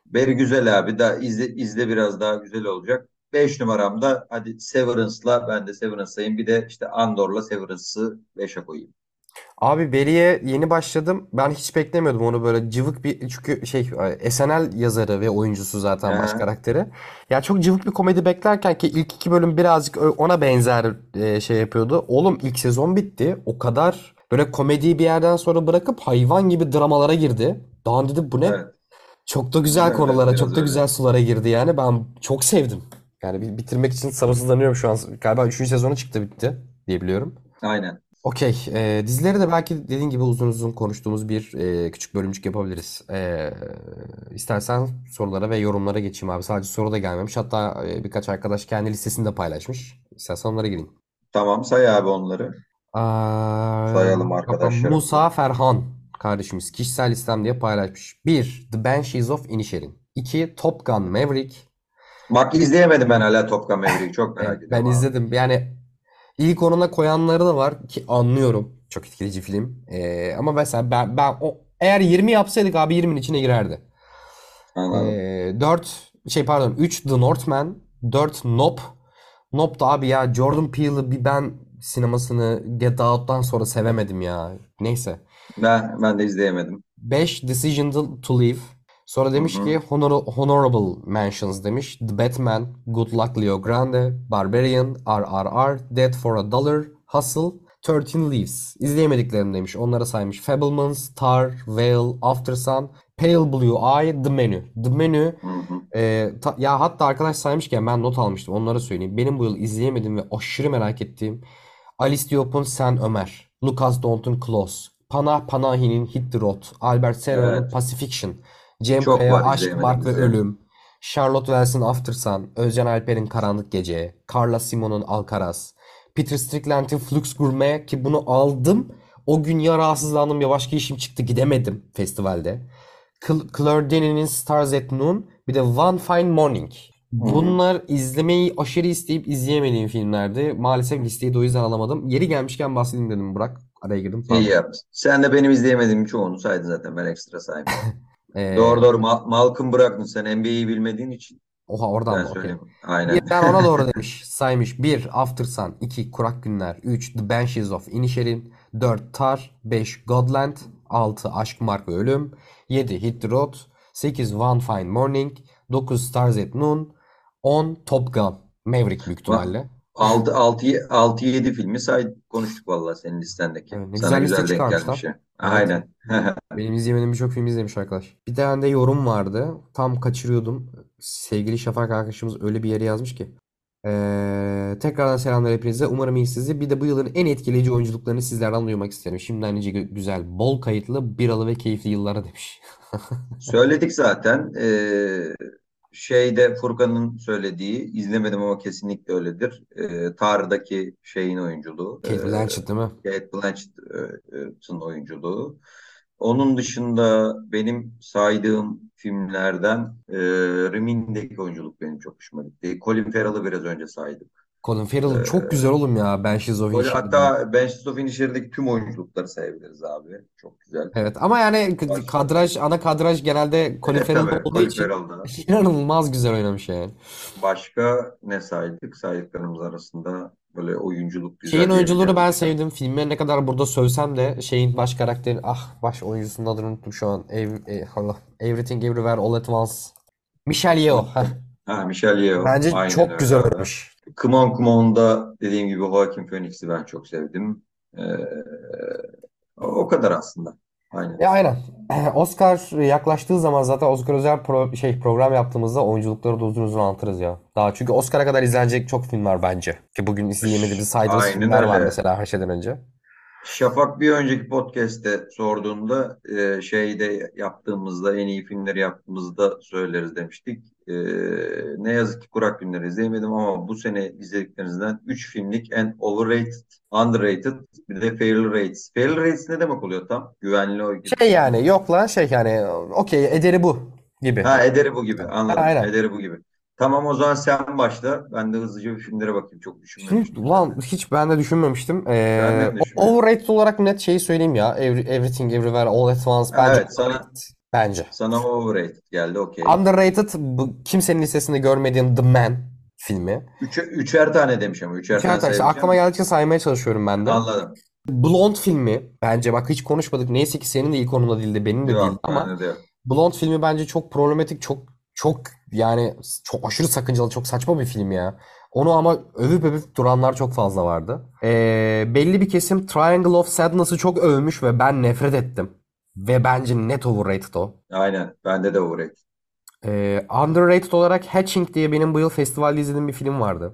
Speaker 2: Barry güzel abi. Daha izle, izle biraz daha güzel olacak. Beş numaram da hadi Severance'la ben de Severance'layım. Bir de işte Andor'la Severance'ı beşe koyayım.
Speaker 1: Abi Beri'ye yeni başladım. Ben hiç beklemiyordum onu böyle cıvık bir çünkü şey SNL yazarı ve oyuncusu zaten baş
Speaker 2: Aha.
Speaker 1: karakteri. Ya çok cıvık bir komedi beklerken ki ilk iki bölüm birazcık ö- ona benzer e, şey yapıyordu. Oğlum ilk sezon bitti. O kadar böyle komediyi bir yerden sonra bırakıp hayvan gibi dramalara girdi. Daha dedim bu ne?
Speaker 2: Evet.
Speaker 1: Çok da güzel
Speaker 2: Evet,
Speaker 1: konulara,
Speaker 2: biraz
Speaker 1: çok da
Speaker 2: öyle.
Speaker 1: güzel sulara girdi yani. Ben çok sevdim. Yani bitirmek için sabırsızlanıyorum şu an. Galiba 3. sezonu çıktı bitti diye biliyorum.
Speaker 2: Aynen.
Speaker 1: Okey. E, dizileri de belki dediğin gibi uzun uzun konuştuğumuz bir e, küçük bölümcük yapabiliriz. E, istersen sorulara ve yorumlara geçeyim abi. Sadece soru da gelmemiş. Hatta e, birkaç arkadaş kendi listesini de paylaşmış. İstersen onlara gireyim.
Speaker 2: Tamam say abi onları.
Speaker 1: Aa,
Speaker 2: Sayalım
Speaker 1: baba,
Speaker 2: arkadaşlarımıza.
Speaker 1: Musa Ferhan kardeşimiz kişisel listem diye paylaşmış. 1. The Banshees of Inisherin. 2. Top Gun Maverick.
Speaker 2: Bak izleyemedim ben hala Top Gun Maverick'i. Çok merak ediyorum.
Speaker 1: ben
Speaker 2: abi.
Speaker 1: izledim. Yani ilk onuna koyanları da var ki anlıyorum. Çok etkileyici film. Ee, ama mesela ben, ben o eğer 20 yapsaydık abi 20'nin içine girerdi.
Speaker 2: Anladım.
Speaker 1: Ee, 4 şey pardon 3 The Northman, 4 Nope. Nope da abi ya Jordan Peele'ı bir ben sinemasını Get Out'tan sonra sevemedim ya. Neyse.
Speaker 2: Ben ben de izleyemedim.
Speaker 1: 5 Decision to- to Leave. Sonra demiş
Speaker 2: Hı hı.
Speaker 1: ki honor- Honorable Mentions demiş. The Batman, Good Luck Leo Grande, Barbarian, RRR, Dead for a Dollar, Hustle, 13 Leaves. İzleyemediklerim demiş. Onlara saymış. Fablemans, Tar, Whale, Aftersun, Pale Blue Eye, The Menu. The Menu e, ta- ya hatta arkadaş saymışken ben not almıştım. Onlara söyleyeyim. Benim bu yıl izleyemediğim ve aşırı merak ettiğim Alice Diop'un Sen Ömer, Lucas Dont'un Close, Panah Panahi'nin Hit the Road, Albert Serra'nın
Speaker 2: Evet.
Speaker 1: Pacifiction, Cem
Speaker 2: Çok var
Speaker 1: Aşk, Bark ve. Ölüm, Charlotte Wells'in After Sun, Özcan Alper'in Karanlık Gece, Carla Simon'un Alcaraz, Peter Strickland'in Flux Gourmet ki bunu aldım. O gün ya rahatsızlandım ya başka işim çıktı gidemedim festivalde. Cl- Claire Denis'in Stars at Noon bir de One Fine Morning. Bunlar izlemeyi aşırı isteyip izleyemediğim filmlerdi. Maalesef listeyi de o yüzden alamadım. Yeri gelmişken bahsedeyim dedim Burak. Araya girdim.
Speaker 2: İyi
Speaker 1: Pardon.
Speaker 2: yaptın. Sen de benim izleyemediğim çoğunu saydın zaten. Ben ekstra saymıyorum.
Speaker 1: Ee,
Speaker 2: Doğru doğru. Ma Malcolm bıraktın. Sen NBA'yi bilmediğin için.
Speaker 1: Oha oradan
Speaker 2: Ben
Speaker 1: mı? Okey.
Speaker 2: söyleyeyim. Aynen.
Speaker 1: Bir ben ona doğru demiş. Saymış. 1. After Sun 2. Kurak Günler 3. The Banshees of Inisherin 4. Tar 5. Godland 6. Aşk, Mark ve Ölüm 7. Hit the Road 8. One Fine Morning 9. Stars at Noon 10. Top Gun Maverick büyük ihtimalle.
Speaker 2: 6 6 6 7 filmi say konuştuk vallahi senin listendeki.
Speaker 1: Evet, ne
Speaker 2: Sana
Speaker 1: güzel liste
Speaker 2: güzel denk gelmiş. Ya. Aynen.
Speaker 1: Benim izlemediğim birçok film izlemiş arkadaş. Bir tane de yorum vardı. Tam kaçırıyordum. Sevgili Şafak arkadaşımız öyle bir yere yazmış ki. Ee, tekrardan selamlar hepinize. Umarım iyisiniz. Bir de bu yılın en etkileyici oyunculuklarını sizlerden duymak isterim. Şimdiden nice gü- güzel, bol kayıtlı, biralı ve keyifli yıllara demiş.
Speaker 2: Söyledik zaten. Ee, şeyde Furkan'ın söylediği izlemedim ama kesinlikle öyledir. Ee, Tar'daki şeyin oyunculuğu.
Speaker 1: Kate
Speaker 2: ee,
Speaker 1: Blanchett değil mi?
Speaker 2: Kate Blanchett'ın oyunculuğu. Onun dışında benim saydığım filmlerden e, Reminda'daki oyunculuk benim çok hoşuma gitti. Colin Farrell'ı biraz önce saydık.
Speaker 1: Colin Farrell
Speaker 2: Ee,
Speaker 1: çok güzel oğlum ya. Banshees of
Speaker 2: Böyle
Speaker 1: Inisherin'de.
Speaker 2: hatta Banshees of Inisherin'deki tüm oyunculukları sayabiliriz abi. Çok güzel.
Speaker 1: Evet ama yani k-
Speaker 2: Baş-
Speaker 1: kadraj, ana kadraj genelde Colin
Speaker 2: Evet,
Speaker 1: Farrell'da
Speaker 2: tabii,
Speaker 1: olduğu
Speaker 2: Colin
Speaker 1: için
Speaker 2: Farrell'da.
Speaker 1: inanılmaz güzel oynamış yani.
Speaker 2: Başka ne saydık? Saydıklarımız arasında böyle oyunculuk güzel
Speaker 1: Şeyin oyunculuğunu ben sevdim. Filme ne kadar burada sövsem de şeyin baş karakteri ah baş oyuncusunun adını unuttum şu an. Ev, e, Allah. Everything Everywhere All at Once. Michelle Yeoh. heh.
Speaker 2: Ha, Michelle Yeoh.
Speaker 1: Bence
Speaker 2: Aynen
Speaker 1: çok
Speaker 2: öyle
Speaker 1: güzel
Speaker 2: abi.
Speaker 1: oynamış.
Speaker 2: Come On Come On'da dediğim gibi Joaquin Phoenix'i ben çok sevdim. Ee, o kadar aslında. Aynen.
Speaker 1: E aynen. Oscar yaklaştığı zaman zaten Oscar özel pro- şey program yaptığımızda oyunculukları da uzun uzun anlatırız ya. Daha çünkü Oscar'a kadar izlenecek çok film var bence. Ki bugün izleyemediğimiz saydığımız
Speaker 2: Aynen
Speaker 1: filmler var
Speaker 2: öyle.
Speaker 1: mesela her şeyden önce.
Speaker 2: Şafak bir önceki podcast'te sorduğunda e, şeyde yaptığımızda en iyi filmleri yaptığımızda söyleriz demiştik. E, ne yazık ki Kurak Günleri izleyemedim ama bu sene izlediklerinizden 3 filmlik en overrated, underrated bir de fail rates. Fail rates ne demek oluyor tam? Güvenli oy gibi.
Speaker 1: Şey yani yok lan şey yani okey ederi bu gibi.
Speaker 2: Ha ederi bu gibi anladım.
Speaker 1: Aynen.
Speaker 2: Ederi bu gibi. Tamam o zaman sen başla. Ben de hızlıca bir filmlere bakayım. Çok düşünmemiştim.
Speaker 1: Hiç, lan hiç ben de düşünmemiştim. Ee,
Speaker 2: Ben de düşünmedim.
Speaker 1: overrated olarak net şeyi söyleyeyim ya. Every- Everything Everywhere All at Once bence
Speaker 2: Evet, sana-
Speaker 1: overrated. Bence.
Speaker 2: Sana overrated geldi okey.
Speaker 1: Underrated bu, kimsenin listesinde görmediğim The Man filmi.
Speaker 2: Üçe, üçer tane demiş ama. Üçer tane
Speaker 1: arkadaşlar
Speaker 2: sayabileceğim
Speaker 1: aklıma geldikçe saymaya çalışıyorum ben de.
Speaker 2: Anladım.
Speaker 1: Blonde filmi bence bak hiç konuşmadık. Neyse ki senin de ilk onunla değildi, benim de
Speaker 2: Yok,
Speaker 1: değildi ama
Speaker 2: de.
Speaker 1: Blonde filmi bence çok problematik, çok çok yani çok aşırı sakıncalı, çok saçma bir film ya. Onu ama övüp övüp duranlar çok fazla vardı. Ee, belli bir kesim Triangle of Sadness'ı çok övmüş ve ben nefret ettim. Ve bence net overrated o.
Speaker 2: Aynen. Bende de overrated.
Speaker 1: Ee, underrated olarak Hatching diye benim bu yıl festivalde izlediğim bir film vardı.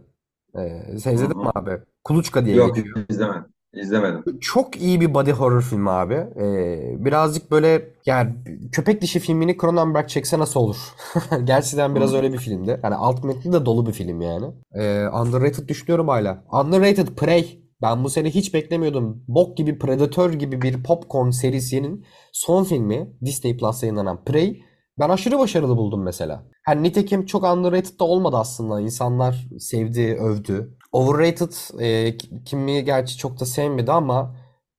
Speaker 1: Ee, sen izledin mi abi? Kuluçka diye
Speaker 2: Yok
Speaker 1: geçiyor.
Speaker 2: izlemedim. İzlemedim.
Speaker 1: Çok iyi bir body horror filmi abi. Ee, birazcık böyle yani köpek dişi filmini Cronenberg çekse nasıl olur? Gerçekten biraz öyle bir filmdi. Yani alt metni de dolu bir film yani. Ee, underrated düşünüyorum hala. Underrated Prey. Ben bu sene hiç beklemiyordum. Bok gibi Predator gibi bir popcorn serisinin son filmi Disney Plus'ta yayınlanan Prey. Ben aşırı başarılı buldum mesela. Hani nitekim çok underrated da olmadı aslında. İnsanlar sevdi, övdü. Overrated e, kimi gerçi çok da sevmedi ama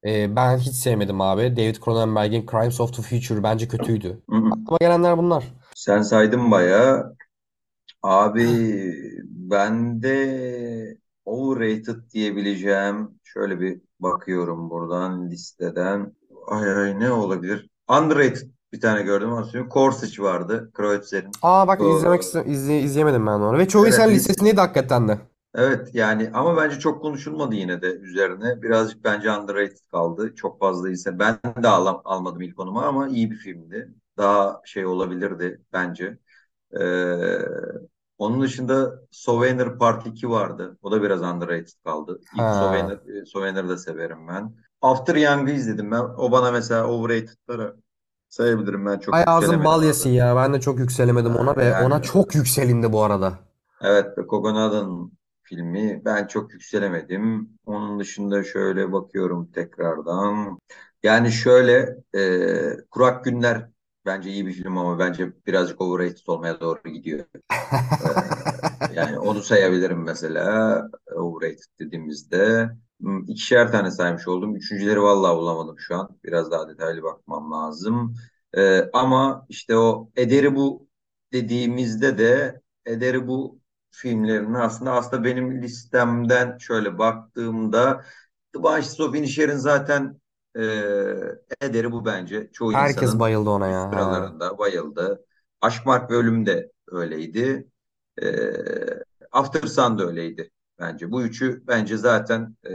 Speaker 1: e, ben hiç sevmedim abi. David Cronenberg'in Crimes of the Future bence kötüydü. Aklıma gelenler bunlar.
Speaker 2: Sen saydın bayağı. Abi ben de overrated diyebileceğim. Şöyle bir bakıyorum buradan listeden. Ay ay ne olabilir? Underrated bir tane gördüm söyleyeyim. Corsic vardı. Kreuzer'in.
Speaker 1: Aa bak
Speaker 2: Doğru.
Speaker 1: izlemek izle- izleyemedim ben onu. Ve çoğu
Speaker 2: Evet,
Speaker 1: insan listesindeydi hakikaten de.
Speaker 2: Evet yani ama bence çok konuşulmadı yine de üzerine. Birazcık bence underrated kaldı. Çok fazla ise ben de alam, almadım ilk konuma ama iyi bir filmdi. Daha şey olabilirdi bence. Ee, onun dışında Souvenir Part 2 vardı. O da biraz underrated kaldı. İlk
Speaker 1: Ha.
Speaker 2: Souvenir, e, Souvenir'ı da severim ben. After Young'ı izledim ben. O bana mesela overrated'lara sayabilirim ben çok
Speaker 1: Ay
Speaker 2: yükselemedim
Speaker 1: bal
Speaker 2: orada.
Speaker 1: yesin ya. Ben de çok yükselemedim ona ve
Speaker 2: Yani-
Speaker 1: ona çok yükselindi bu arada.
Speaker 2: Evet, Kogonada'nın filmi. Ben çok yükselemedim. Onun dışında şöyle bakıyorum tekrardan. Yani şöyle e, Kurak Günler bence iyi bir film ama bence birazcık overrated olmaya doğru gidiyor. E, yani onu sayabilirim mesela overrated dediğimizde. Hmm, İkişer tane saymış oldum. Üçüncüleri vallahi bulamadım şu an. Biraz daha detaylı bakmam lazım. E, ama işte o Ederi bu dediğimizde de Ederi bu filmlerini aslında aslında benim listemden şöyle baktığımda The Banshees of Inisherin zaten e, ederi bu bence. Çoğu
Speaker 1: Herkes
Speaker 2: insanın
Speaker 1: bayıldı ona ya.
Speaker 2: Sıralarında bayıldı. Aşk, Mark ve Ölüm de öyleydi. E, After Sun da öyleydi bence. Bu üçü bence zaten e,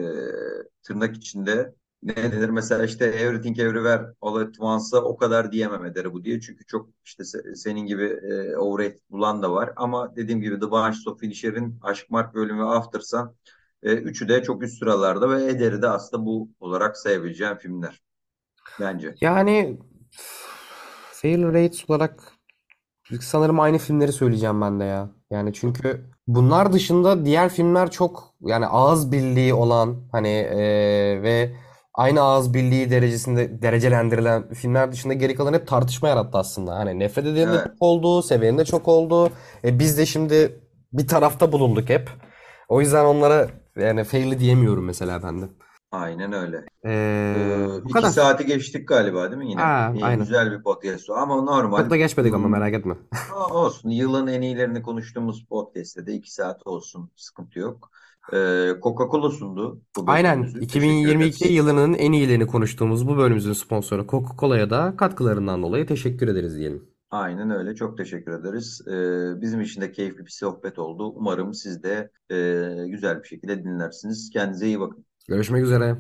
Speaker 2: tırnak içinde ne denir mesela işte Everything Everywhere All at Once'a o kadar diyemem ederi bu diye. Çünkü çok işte se- senin gibi e, overrated bulan da var. Ama dediğim gibi The Banshees of Inisherin, Aşk, Mark ve Ölüm ve After Sun e, üçü de çok üst sıralarda ve ederi de aslında bu olarak sayabileceğim filmler. Bence.
Speaker 1: Yani fail rates olarak sanırım aynı filmleri söyleyeceğim ben de ya. Yani çünkü bunlar dışında diğer filmler çok yani ağız birliği olan hani eee, ve aynı ağız birliği derecesinde derecelendirilen filmler dışında geri kalan hep tartışma yarattı aslında. Hani nefret edenin de
Speaker 2: Evet.
Speaker 1: çok oldu, sevenin de çok oldu. E, biz de şimdi bir tarafta bulunduk hep. O yüzden onlara yani fail'i diyemiyorum mesela ben de.
Speaker 2: Aynen öyle. Ee,
Speaker 1: bu
Speaker 2: iki
Speaker 1: kadar.
Speaker 2: saati geçtik galiba değil mi yine?
Speaker 1: Ha,
Speaker 2: İyi,
Speaker 1: aynen.
Speaker 2: güzel bir podcast o. Ama normal.
Speaker 1: Çok da geçmedik ama
Speaker 2: Hmm,
Speaker 1: merak etme.
Speaker 2: o- olsun. Yılın en iyilerini konuştuğumuz podcast'te de iki saat olsun. Sıkıntı yok. Ee, Coca-Cola sundu bu
Speaker 1: Aynen.
Speaker 2: bölümümüzü. Teşekkür
Speaker 1: 2022
Speaker 2: ederiz.
Speaker 1: yılının en iyilerini konuştuğumuz bu bölümümüzün sponsoru Coca-Cola'ya da katkılarından dolayı teşekkür ederiz diyelim.
Speaker 2: Aynen öyle. Çok teşekkür ederiz. Ee, bizim için de keyifli bir sohbet oldu. Umarım siz de e, güzel bir şekilde dinlersiniz. Kendinize iyi bakın.
Speaker 1: Görüşmek üzere.